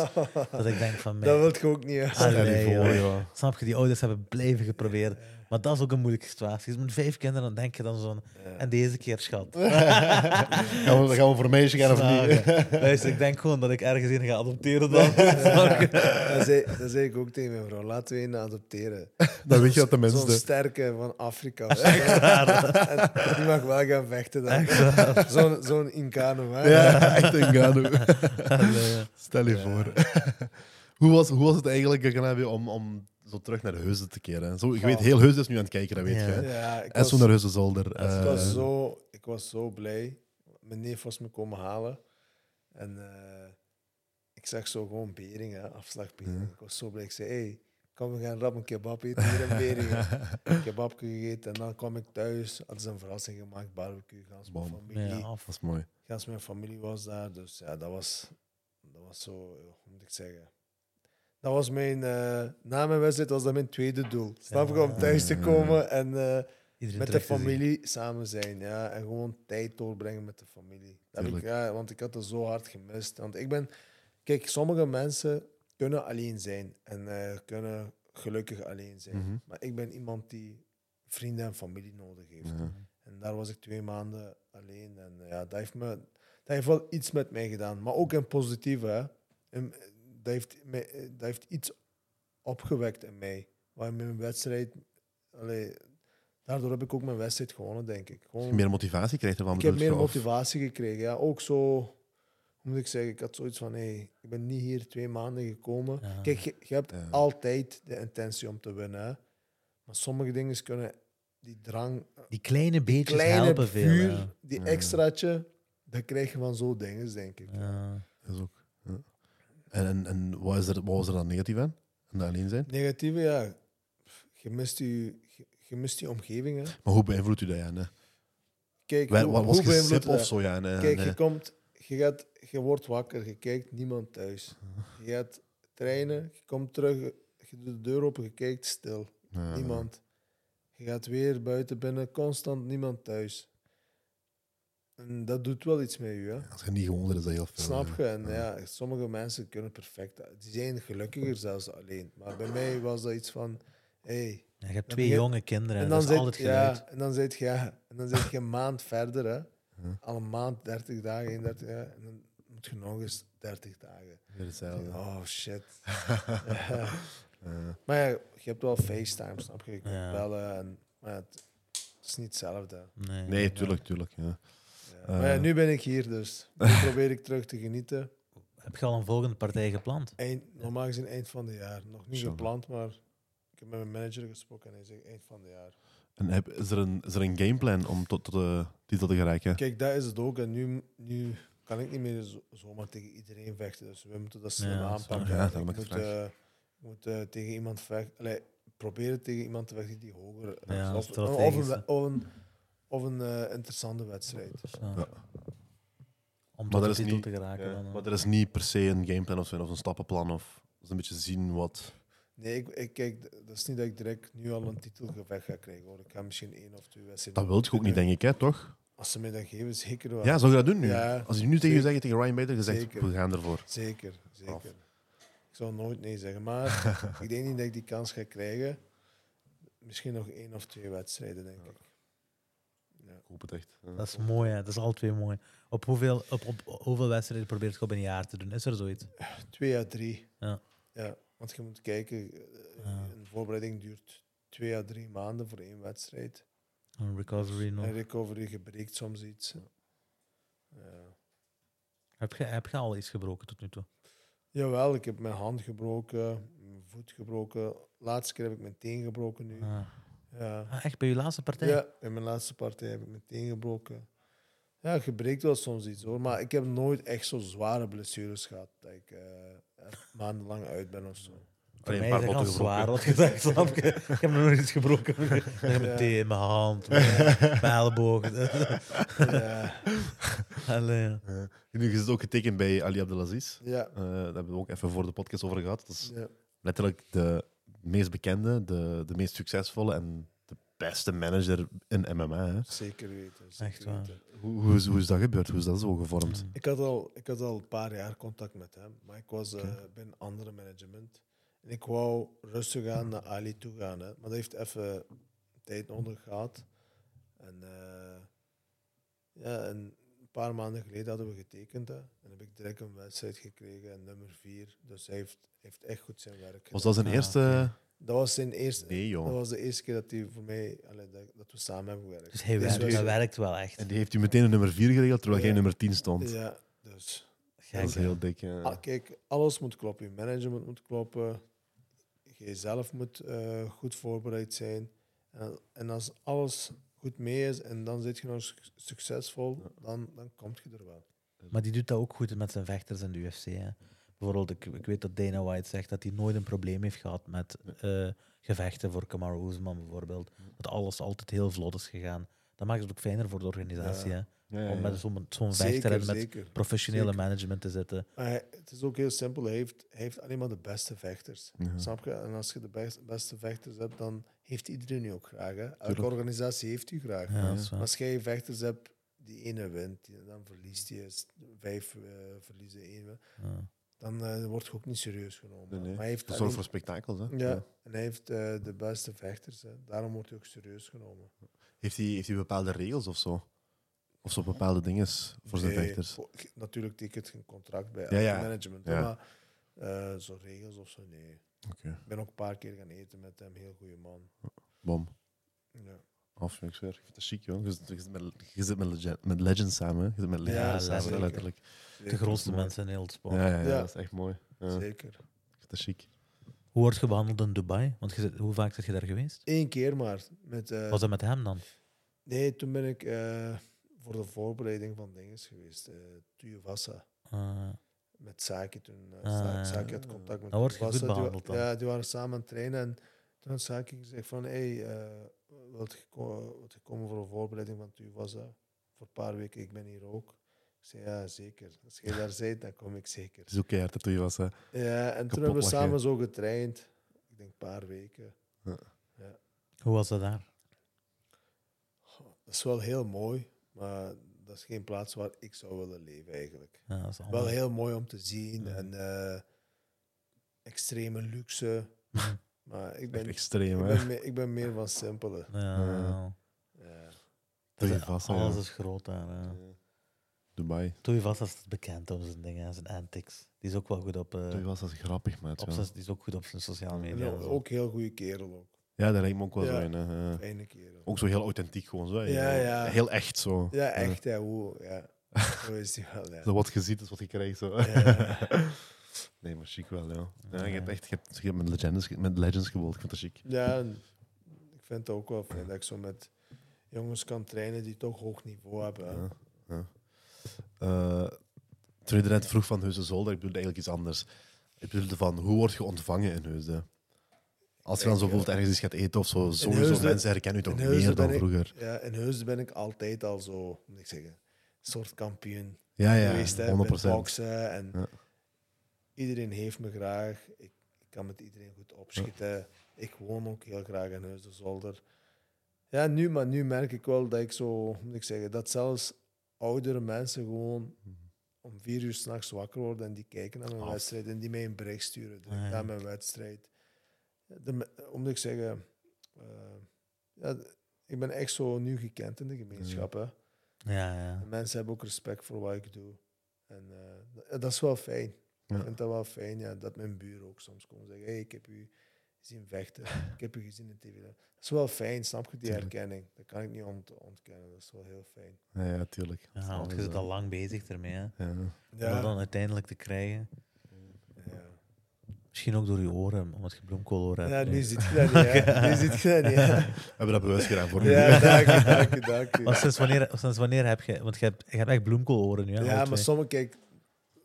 dat ik denk van mij. Dat wil je ook niet. Ah, nee, voor, joh. Snap je, die ouders hebben blijven geprobeerd. Maar dat is ook een moeilijke situatie. Dus met vijf kinderen dan denk je dan zo'n... Ja. En deze keer, schat. Gaan we, gaan we voor een meisje gaan of niet? Luister, ik denk gewoon dat ik ergens in ga adopteren dan. Dat zei, dat zei ik ook tegen mijn vrouw. Laten we een adopteren. Dan weet je dat de Zo'n mensen... sterke van Afrika. En die mag wel gaan vechten dan. Zo'n zo'n Incano. Hè? Ja, echt. Allee. Stel je voor. hoe, was, hoe was het eigenlijk om, om zo terug naar Heusden te keren? Zo, ik weet, heel Heusden is nu aan het kijken, dat weet Ja. je. hè. Ja, ik En was, zo naar Heusden Zolder. ik, eh, was zo, ik was zo blij. Mijn neef was me komen halen. En eh, ik zag zo gewoon Beringen, afslag Beringen. Ja. Ik was zo blij. Ik zei, hey, kom, we gaan rap een kebab eten hier in Beringen. kebab gegeten. En dan kwam ik thuis. Hadden ze een verrassing gemaakt, barbecue. Gans mijn familie. Ja. Dat is mooi. Gans mijn familie was daar. Dus ja, dat was, dat was zo, eh, hoe moet ik zeggen... Dat was mijn, eh, na mijn wedstrijd was dat mijn tweede doel. Snap je? Om thuis te komen en eh, met de familie samen zijn. Ja, en gewoon tijd doorbrengen met de familie. Dat ik, ja, want ik had het zo hard gemist. Want ik ben... Kijk, sommige mensen kunnen alleen zijn en eh, kunnen gelukkig alleen zijn. Mhm. Maar ik ben iemand die vrienden en familie nodig heeft. En daar was ik twee maanden alleen. En ja, dat heeft, me, dat heeft wel iets met mij gedaan. Maar ook in positieve. Hè. Eh, dat, heeft, eh, dat heeft iets opgewekt in mij. Waar mijn wedstrijd... Allee, daardoor heb ik ook mijn wedstrijd gewonnen, denk ik. Als Gewoon, je meer motivatie krijgt ervan. ik heb meer of- motivatie gekregen. Ja. Ook zo... Hoe moet ik zeggen? Ik had zoiets van... Hey, ik ben niet hier twee maanden gekomen. Ja. Kijk, je, je hebt Ja. altijd de intentie om te winnen. Hè. Maar sommige dingen kunnen die drang Die kleine beetjes kleine helpen veel. ja. die Ja. extraatje, dat krijg je van zo'n dingen, denk ik. Ja. Dat is ook. En, en, en wat, is er, wat was er dan negatief aan? En dat alleen zijn? Negatieve, ja. Je mist je, je, mist je omgeving. Hè. Maar hoe beïnvloedt u dat, ja? Nee? Kijk, hoe, wa- Was hoe je beïnvloedt of zo, ja? Kijk, nee. je, komt, je, gaat, je wordt wakker, je kijkt niemand thuis. Je gaat trainen, je komt terug, je doet de deur open, je kijkt stil. Ja. Niemand. Je gaat weer buiten binnen, constant niemand thuis. En dat doet wel iets met je. Hè. Als je niet is dat heel veel. Snap ja. je? En ja, sommige mensen kunnen perfect. Die zijn gelukkiger zelfs alleen. Maar bij mij was dat iets van. Hey. Ja, je hebt twee jonge kinderen. En dat dan is zit, altijd geluid. ja, en dan zit je, ja, en dan zit je een maand verder. Hè. Ja. Al een maand, 30 dagen, 31 dagen. En dan moet je nog eens 30 dagen. Hetzelfde. Oh shit. Ja. Ja. Maar ja, je hebt wel FaceTime, snap je? Je kunt Ja. bellen. En, maar ja, het, het is niet hetzelfde. Nee, Nee, tuurlijk, tuurlijk. Ja. Ja. Eh. maar ja, nu ben ik hier, dus nu probeer ik terug te genieten. Heb je al een volgende partij gepland? Eind, normaal gezien eind van het jaar. Nog niet Zo. gepland, maar ik heb met mijn manager gesproken en hij zegt eind van het jaar. En heb, is, er een, is er een gameplan om tot, tot de titel te geraken? Kijk, dat is het ook. En nu, nu kan ik niet meer zo, zomaar tegen iedereen vechten. Dus we moeten dat slim Ja, dat aanpakken. Ja, ik moet, ik het eh, ik moet eh, tegen iemand vechten. Allee, proberen tegen iemand te vechten die hoger. Ja, of, of, strategisch. een, of een, of een eh, interessante wedstrijd. Ja. Om Maar tot dat de is titel niet- te geraken. Ja, dan, eh. maar er is niet per se een gameplan of, zo, of een stappenplan. Of dus een beetje zien wat. Nee, ik, ik, kijk, dat is niet dat ik direct nu al een titelgevecht ga krijgen. Hoor. Ik ga misschien één of twee wedstrijden. Dat wil je ook niet, denk ik, hè, toch? Als ze mij dat geven, zeker wel. Ja, zou je dat doen nu? Ja, Als je nu tegen je zegt, tegen Ryan Bader, je zegt, Zeker. we gaan ervoor. Zeker, zeker. Af. Ik zal nooit nee zeggen, maar ik denk niet dat ik die kans ga krijgen. Misschien nog één of twee wedstrijden, denk ik. Ja. Ik hoop het echt. Ja. Dat is mooi, hè. dat is al twee mooi. Op hoeveel, op, op hoeveel wedstrijden probeert je op een jaar te doen? Is er zoiets? Twee à drie. Ja. ja. Want je moet kijken, eh, Ja. een voorbereiding duurt twee à drie maanden voor één wedstrijd. Een recovery nog. En recovery gebreekt soms iets. Ja. Heb je, heb je al iets gebroken tot nu toe? Jawel, ik heb mijn hand gebroken, mijn voet gebroken. Laatste keer heb ik mijn teen gebroken nu. Ah. Ja. Ah, echt bij je laatste partij? ja, in mijn laatste partij heb ik mijn teen gebroken. Ja, het gebreekt wel soms iets hoor. Maar ik heb nooit echt zo zware blessures gehad. Dat ik eh, maandenlang uit ben of zo. Voor Alleen mij een is paar het al botten zwaar wat gezegd, snap je? Ik heb nog nooit iets gebroken. Ik heb mijn Ja. teen, mijn hand, mijn, elleboog. Ja, Allee, ja. Nu is het ook getekend bij Ali Abdelaziz. ja, Eh, daar hebben we ook even voor de podcast over gehad. Dat is ja. letterlijk de meest bekende, de, de meest succesvolle en de beste manager in MMA. Hè. zeker weten. Zeker Echt waar. weten. Hoe, hoe, is, hoe is dat gebeurd? Hoe is dat zo gevormd? Ik had, al, ik had al een paar jaar contact met hem, maar ik was eh, bij een andere management. En ik wou rustig aan naar Ali toe gaan, hè. maar dat heeft even tijd nodig gehad. En, eh, ja, en paar maanden geleden hadden we getekend. Hè. En heb ik direct een wedstrijd gekregen, en nummer vier. Dus hij heeft, heeft echt goed zijn werk Was dat zijn Ah, eerste... Dat was zijn eerste. Nee, joh. Dat was de eerste keer dat hij voor mij, allee, dat, dat we samen hebben gewerkt. Dus hij Dus werkt, hij werkt wel echt. En die heeft u meteen een nummer 4 geregeld, terwijl Ja. jij nummer 10 stond. Ja, dus. Gek, dat is heel dik. ja. Ah, kijk, alles moet kloppen. Je management moet kloppen. Je zelf moet eh, goed voorbereid zijn. En, en als alles goed mee is en dan zit je nog suc- succesvol, dan, dan kom je er wel. Maar die doet dat ook goed met zijn vechters in de UFC. Hè. Bijvoorbeeld, ik, ik weet dat Dana White zegt dat hij nooit een probleem heeft gehad met eh, gevechten voor Kamaru Usman bijvoorbeeld. Dat alles altijd heel vlot is gegaan. Dat maakt het ook fijner voor de organisatie. Ja. Hè? Ja, ja, Om ja. met zo'n zo'n vechter en met zeker. professionele Zeker. management te zitten. Maar hij- het is ook heel simpel. Hij heeft, hij heeft alleen maar de beste vechters. Ja. Snap je? En als je de best- beste vechters hebt, dan heeft iedereen je ook graag. Hè? Elke organisatie heeft u graag. Ja, dat Maar. Als jij vechters hebt die ene wint, dan verliest hij vijf eh, verliezen één. win, Ja. Dan eh, wordt je ook niet serieus genomen. Nee, nee. Maar hij heeft Het zorgt alleen- voor spektakels. Hè? Ja, en hij heeft eh, de beste vechters. Hè. Daarom wordt hij ook serieus genomen. Heeft, hij, heeft hij bepaalde regels of zo? Of zo bepaalde dingen voor zijn Nee, vechters? Natuurlijk tekent je een contract bij Ja, management. Maar eh, zo regels of zo, nee. Oké, Ik ben ook een paar keer gaan eten met hem. Heel goede man. bom. Ja, Af, ik zweer. Ik vind dat chic, joh. Je zit, je zit met, je zit met, legend, met legends samen. hè. Je zit met legends Ja, samen, zeker. letterlijk. De zeker. grootste mensen in heel het sport. Ja, ja, ja, Ja. dat is echt mooi. Ja, ik Zeker. vind dat chic. Hoe word je behandeld in Dubai? Want je hoe vaak zit je daar geweest? Eén keer maar. Met, eh, Was dat met hem dan? Nee, toen ben ik eh, voor de voorbereiding van dingen geweest. eh Tuivasa. Ah, Met Saki toen. ja. Saki had contact met Dan je Die. Ja, die waren samen aan het trainen. En toen had Saki gezegd van... Hey, eh, wilt, je ko- wilt je komen voor een voorbereiding van Tuivasa? Voor een paar weken, ik ben hier ook. Ik zei, ja, zeker. Als jij daar bent, dan kom ik zeker. Ook keihard dat toen je was. Hè. Ja, en toen hebben we samen zo getraind. Ik denk een paar weken. hoe was dat daar? Dat is wel heel mooi, maar dat is geen plaats waar ik zou willen leven eigenlijk. Ja, dat is Wel heel mooi om te zien Ja. en eh, extreme luxe. Maar ik ben, extreem, ik hè. ben, meer, ik ben meer van simpele. Ja, Ja. Dat is- vast, alles ja. is groot daar. Ja. Dubai. Toei vast is bekend om zijn dingen, zijn antics. Die is ook wel goed op, eh, Toen was dat grappig, op ja. zijn, die is ook goed op zijn sociale media. en ook heel goede kerel ook. Ja, dat lijkt me ook wel zo in. Fijne kerel. Ook zo heel authentiek gewoon. Zo. Ja, ja. Heel echt zo. Ja, echt. Ja, hoe, ja. Zo is hij wel, ja. Zo wat je ziet is wat je krijgt. Zo. Nee, maar chic wel, ja. ja je hebt echt je hebt, je hebt met, legends, met legends gewoond. Ik vind dat chic. Ja, ik vind het ook wel fijn dat ik zo met jongens kan trainen die toch hoog niveau hebben. Ja. Eh, toen je net vroeg van Heusden Zolder, ik bedoelde eigenlijk iets anders. Ik bedoelde van, hoe word je ontvangen in Heusden? Als je dan zo bijvoorbeeld ergens iets gaat eten of zo, sowieso mensen herkennen je toch meer dan ik- vroeger. Ja, in Heusden ben ik altijd al zo, moet ik zeggen, een soort kampioen Ja, ja, geweest. Hè, 100%. Met boksen en Ja. iedereen heeft me graag. Ik, ik kan met iedereen goed opschieten. Ik woon ook heel graag in Heusden Zolder. Ja, nu, maar nu merk ik wel dat ik zo, moet ik zeggen, dat zelfs oudere mensen gewoon om vier uur s'nachts wakker worden en die kijken naar mijn Af. wedstrijd en die mij een bericht sturen direct Ah, ja. naar mijn wedstrijd. De, me- hoe moet ik zeggen, eh, ja, ik ben echt zo nu gekend in de gemeenschap. Hè. Ja, ja. En mensen hebben ook respect voor wat ik doe. En eh, dat- dat is wel fijn. Ja. Ik vind dat wel fijn ja, dat mijn buren ook soms komen zeggen: hey, ik heb u gezien vechten. ik heb je gezien in tv. Dat is wel fijn, snap je, die Tuurlijk. herkenning. Dat kan ik niet ont ontkennen. Dat is wel heel fijn. Ja, ja tuurlijk. Ja, want je eh, al lang bezig ermee. Hè. Ja. Om dat dan uiteindelijk te krijgen. Misschien ook door je oren, omdat je bloemkooloren hebt. ja nu. nu zit je dat niet. hè. Nu zit je dat niet. hè. We hebben dat bewust gedaan voor Ja, dank je, dank je, dank je. Maar sinds wanneer, sinds wanneer heb je... Want je hebt, je hebt echt bloemkooloren nu, hè? Ja, maar sommige, kijk,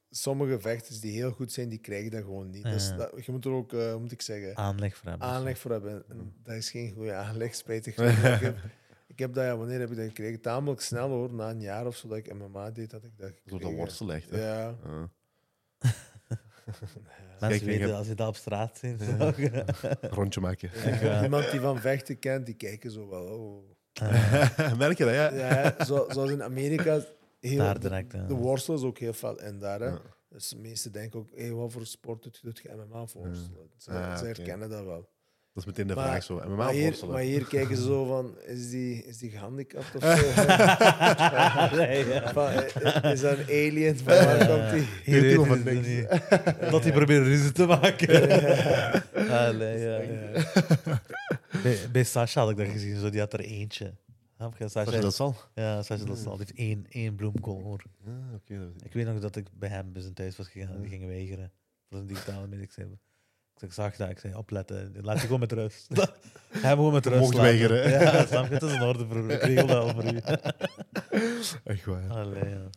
sommige vechters die heel goed zijn, die krijgen dat gewoon niet. Dus Ja. dat, je moet er ook, eh, hoe moet ik zeggen, Aanleg voor hebben. aanleg voor hebben. En dat is geen goede aanleg, spijtig genoeg. ik, heb, ik heb dat, ja, wanneer heb ik dat gekregen? Tamelijk snel hoor, na een jaar of zo dat ik MMA deed, dat ik dat Zo gekregen. dat worstelen echt. hè. Ja. Ja. Mensen weten, heb- als je dat op straat ziet. Rondje maken. Ja, Iemand die van vechten kent, die kijken zo wel. Oh. Merk je dat, ja? Ja, zo, zoals in Amerika, heel, Daar de, direct. de worstel is ook heel veel en daar. Hè. Ja. Dus de meesten denken ook, hey, wat voor sport doet je? Doet je MMA worstelen? Ze, Ah, herkennen dat wel. Dat is meteen de Maar- vraag zo. En Maar hier, maar hier kijken ze zo van, is die, is die gehandicapt of zo? Nee, ja. Van, eh, is dat een alien? Van waar komt die? Hier. Dat hij probeert ruzie te maken. Allee, ja. Bij, bij Sasha had ik dat gezien, zo, die had er eentje. Je? Sasha, dat zal. Ja, Sasha dat zal. Die heeft één, één bloemkool. hoor. Ja, is- Ik weet nog dat ik bij hem bij zijn thuis was gegaan en die gingen weigeren. Dat een digitale zei, ik zag dat, ik zei, opletten, laat je gewoon met rust. Hij gewoon met rust mocht weigeren? Ja, snap je? Het is in orde, broer. Ik regel dat al voor u. Echt waar. Allee, ja.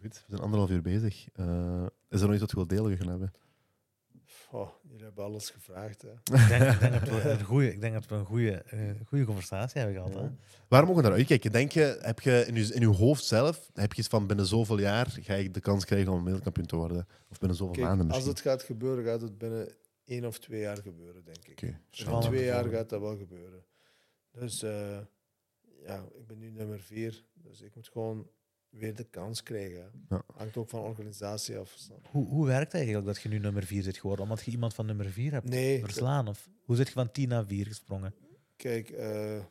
Goed. We zijn anderhalf uur bezig. Eh, is er nog iets wat je wilt delen gaan hebben? Oh, jullie hebben alles gevraagd. Hè. Ik denk, ik denk dat we een goede, ik denk dat we een goede, eh, goede conversatie hebben gehad. Hè? Waar mogen we naar uitkijken? Denk je, heb je in je, in je hoofd zelf, heb je iets van binnen zoveel jaar ga ik de kans krijgen om wereldkampioen te worden? Of binnen zoveel Kijk, maanden als misschien? het gaat gebeuren, gaat het binnen één of twee jaar gebeuren, denk ik. In twee jaar gaat dat wel gebeuren. Dus eh, ja, ik ben nu nummer vier. Dus ik moet gewoon weer de kans krijgen. Ja. Hangt ook van organisatie af. Hoe, hoe werkt het eigenlijk dat je nu nummer 4 zit geworden? Omdat je iemand van nummer 4 hebt Nee, verslaan? Of hoe zit je van 10 naar 4 gesprongen? kijk, eh,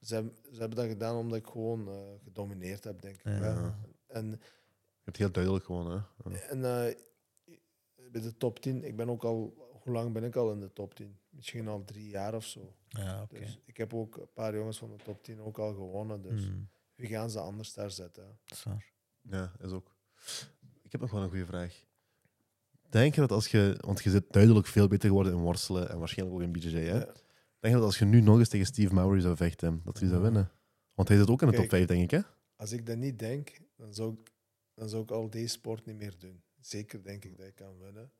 ze, hebben, ze hebben dat gedaan omdat ik gewoon eh, gedomineerd heb, denk ik. Ja. En, Je hebt heel duidelijk gewoon, hè? Ja. en eh, bij de top 10, ik ben ook al, hoe lang ben ik al in de top 10? Misschien al drie jaar of zo. Ja, oké. Dus ik heb ook een paar jongens van de top 10 ook al gewonnen. Dus Hmm, wie gaan ze anders daar zetten? dat is waar. Ja, is ook. Ik heb nog wel een goede vraag. Denk je dat als je, want je zit duidelijk veel beter geworden in worstelen en waarschijnlijk ook in BJJ, hè? Ja. Denk je dat als je nu nog eens tegen Steve Mowry zou vechten, dat hij zou winnen? Want hij zit ook in de top Kijk. 5, denk ik, hè? Als ik dat niet denk, dan zou ik, dan zou ik al deze sport niet meer doen. Zeker denk ik dat ik kan winnen.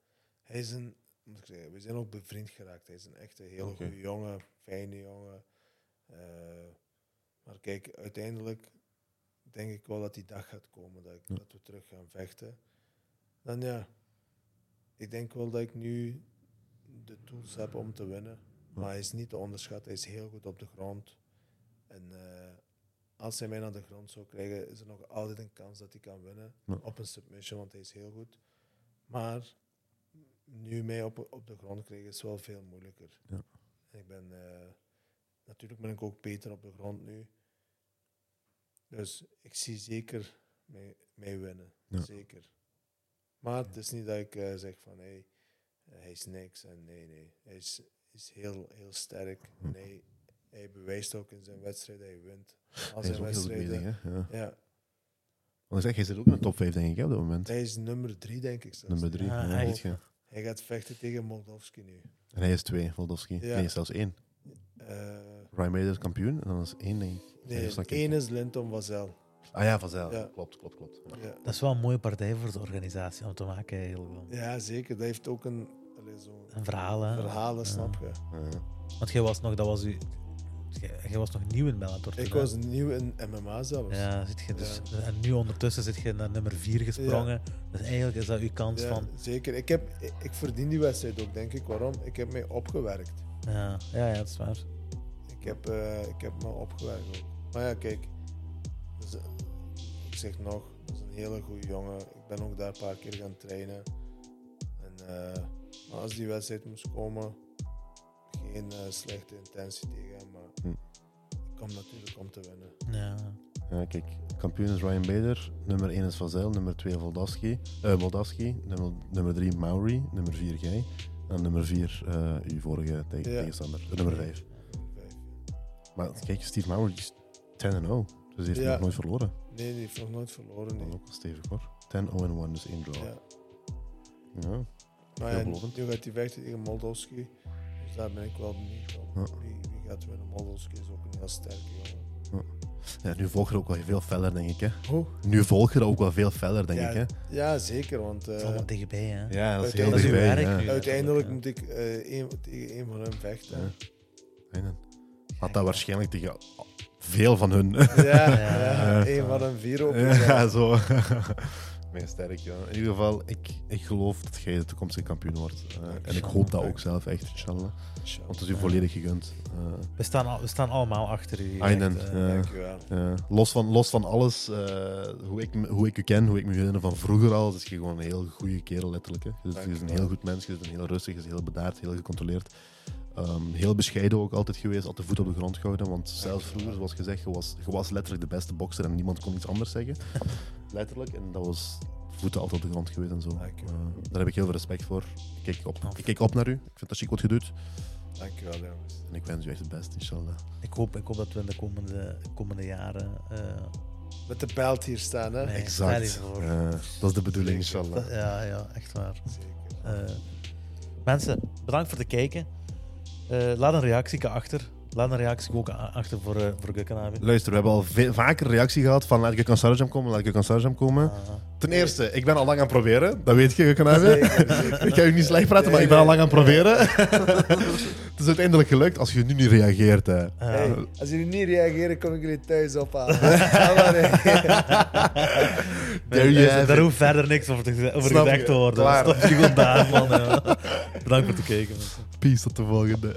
Hij is een, moet ik zeggen, we zijn ook bevriend geraakt. Hij is een echte heel goede jongen, fijne jongen. Eh, maar kijk, uiteindelijk denk ik wel dat die dag gaat komen dat, ik, dat we terug gaan vechten. Dan ja, ik denk wel dat ik nu de tools heb om te winnen. Maar hij is niet te onderschatten. Hij is heel goed op de grond. En eh, als hij mij naar de grond zou krijgen, is er nog altijd een kans dat hij kan winnen. Ja. Op een submission, want hij is heel goed. Maar nu mij op, op de grond krijgen is wel veel moeilijker. Ja. En ik ben, eh, natuurlijk ben ik ook beter op de grond nu. Dus ik zie zeker mij, mij winnen. Ja. Zeker. Maar het is niet dat ik eh, zeg van hey, eh, hij is niks. En nee, nee. Hij is, is heel, heel sterk. Hm. En hij, hij bewijst ook in zijn wedstrijd dat hij wint. Al Hij zijn wedstrijden. bezig, hè? Ja. Ja, Want ik zeg, hij zit ook in de top 5, denk ik, op dat moment. hij is nummer drie, denk ik. zelfs. Nummer 3. Ja, je. Hij gaat vechten tegen Moldovski nu. En hij is 2, Voldowski. Ja. Nee, zelfs 1. Eh, Ryan Bader is kampioen en dan is 1, denk ik. nee, één is Linton Vazel. Ah ja, Vazel. Ja. Klopt, klopt, klopt. Ja. Ja. Dat is wel een mooie partij voor de organisatie om te maken, eigenlijk. wel. ja, zeker. Dat heeft ook een allee, zo Een verhaal, hè? verhalen, Ja. snap je? Ja. Want jij was nog, dat was u, jij, jij was nog nieuw in Bellator. Ik hè? was nieuw in MMA zelfs. Ja, zit je dus, en nu ondertussen zit je naar nummer 4 gesprongen. Dus eigenlijk is dat uw kans Ja, van. Zeker. Ik, heb, ik, ik verdien die wedstrijd ook, denk ik. Waarom? Ik heb mij opgewerkt. Ja, ja, ja dat is waar. Ik heb, eh, ik heb me opgewerkt ook. Maar ja, kijk. dus, ik zeg nog, dat is een hele goede jongen. Ik ben ook daar een paar keer gaan trainen. En, eh, maar als die wedstrijd moest komen, geen eh, slechte intentie tegen hem. Maar Hm. ik kom natuurlijk om te winnen. Ja. Ja, kijk, kampioen is Ryan Bader, nummer 1 is Vazel, nummer 2 Voldowski, eh nummer, nummer 3 Maury, nummer 4 Gij, En nummer 4, uw vorige Ja. tegenstander. De nummer 5. Maar kijk, Steve Mauer die is 10-0. Dus heeft Ja. nog nooit verloren. Nee, die heeft nog nooit verloren. Dat Nee. is ook wel stevig hoor. 10-0-1, dus één draw. Ja. Ja. Maar ja, Veelbelovend. nu gaat hij vechten tegen Moldowski. Dus daar ben ik wel benieuwd. Ja. Wie, wie gaat winnen? Moldowski is ook een heel sterke jongen. Ja, nu volg je er ook wel veel feller, denk ik. Hè. Hoe? Nu volg je er ook wel veel feller, denk ja, ik. Hè. ja, zeker. Want Het is eh, allemaal dichtbij, hè. Ja, dat is Dat heel dichtbij. werk ja. uiteindelijk Ja. moet ik eh, een, tegen een van hen vechten. Ja. Had dat waarschijnlijk tegen veel van hun. Ja, ja, Ja. een van hen vier ook. ja, zo. Mijn sterk, ja. In ieder geval, ik, ik geloof dat jij de toekomstige kampioen wordt. Eh, en ik hoop dat ook zelf, echt, inshallah. Want het is u volledig gegund. Eh, We staan, al- we staan allemaal achter u. Echt, eh. ja. Dankjewel. Ja, los, van, los van alles, eh, hoe, ik, hoe ik u ken, hoe ik me herinner van vroeger al, is je gewoon een heel goede kerel, letterlijk. Hè. Je, bent- je een heel goed mens, je bent heel rustig, je bent heel bedaard, heel gecontroleerd. Ehm, heel bescheiden ook altijd geweest, altijd voet op de grond gehouden. Want zelfs vroeger, zoals gezegd, je was, je was letterlijk de beste bokser en niemand kon iets anders zeggen. letterlijk. En dat was voeten altijd op de grond geweest en zo. Eh, daar heb ik heel veel respect voor. Ik kijk op, ik kijk op naar u. Ik vind dat chic wat je doet. Dankjewel, jongens. En ik wens u echt het beste, inshallah. Ik, hoop, ik hoop dat we in de komende, komende jaren... eh, Met de belt hier staan, hè? Nee. Exact. Eh, dat is de bedoeling, inshallah. ja, ja, echt waar. Zeker. Eh, mensen, bedankt voor het kijken. Eh, laat een reactie achter. Laat een reactie ook achter voor, uh, voor. Luister, we hebben al vaker reactie gehad van laat ik aan Sarajam komen, laat ik aan Sarajam komen. Ah, Ten eerste, ik ben al lang aan het proberen. Dat weet je, zeker. Ik ga u niet slecht praten, maar Nee, ik ben al lang aan het proberen. het is uiteindelijk gelukt als je nu niet reageert. Hè. eh, Hey, als jullie niet reageren, kom ik jullie thuis ophalen. Nee. Eh, daar hoeft verder niks over, te, over Snap gezegd je. te worden. Klaar. Dat is gewoon daar, man. Bedankt voor het kijken. Peace, tot de volgende.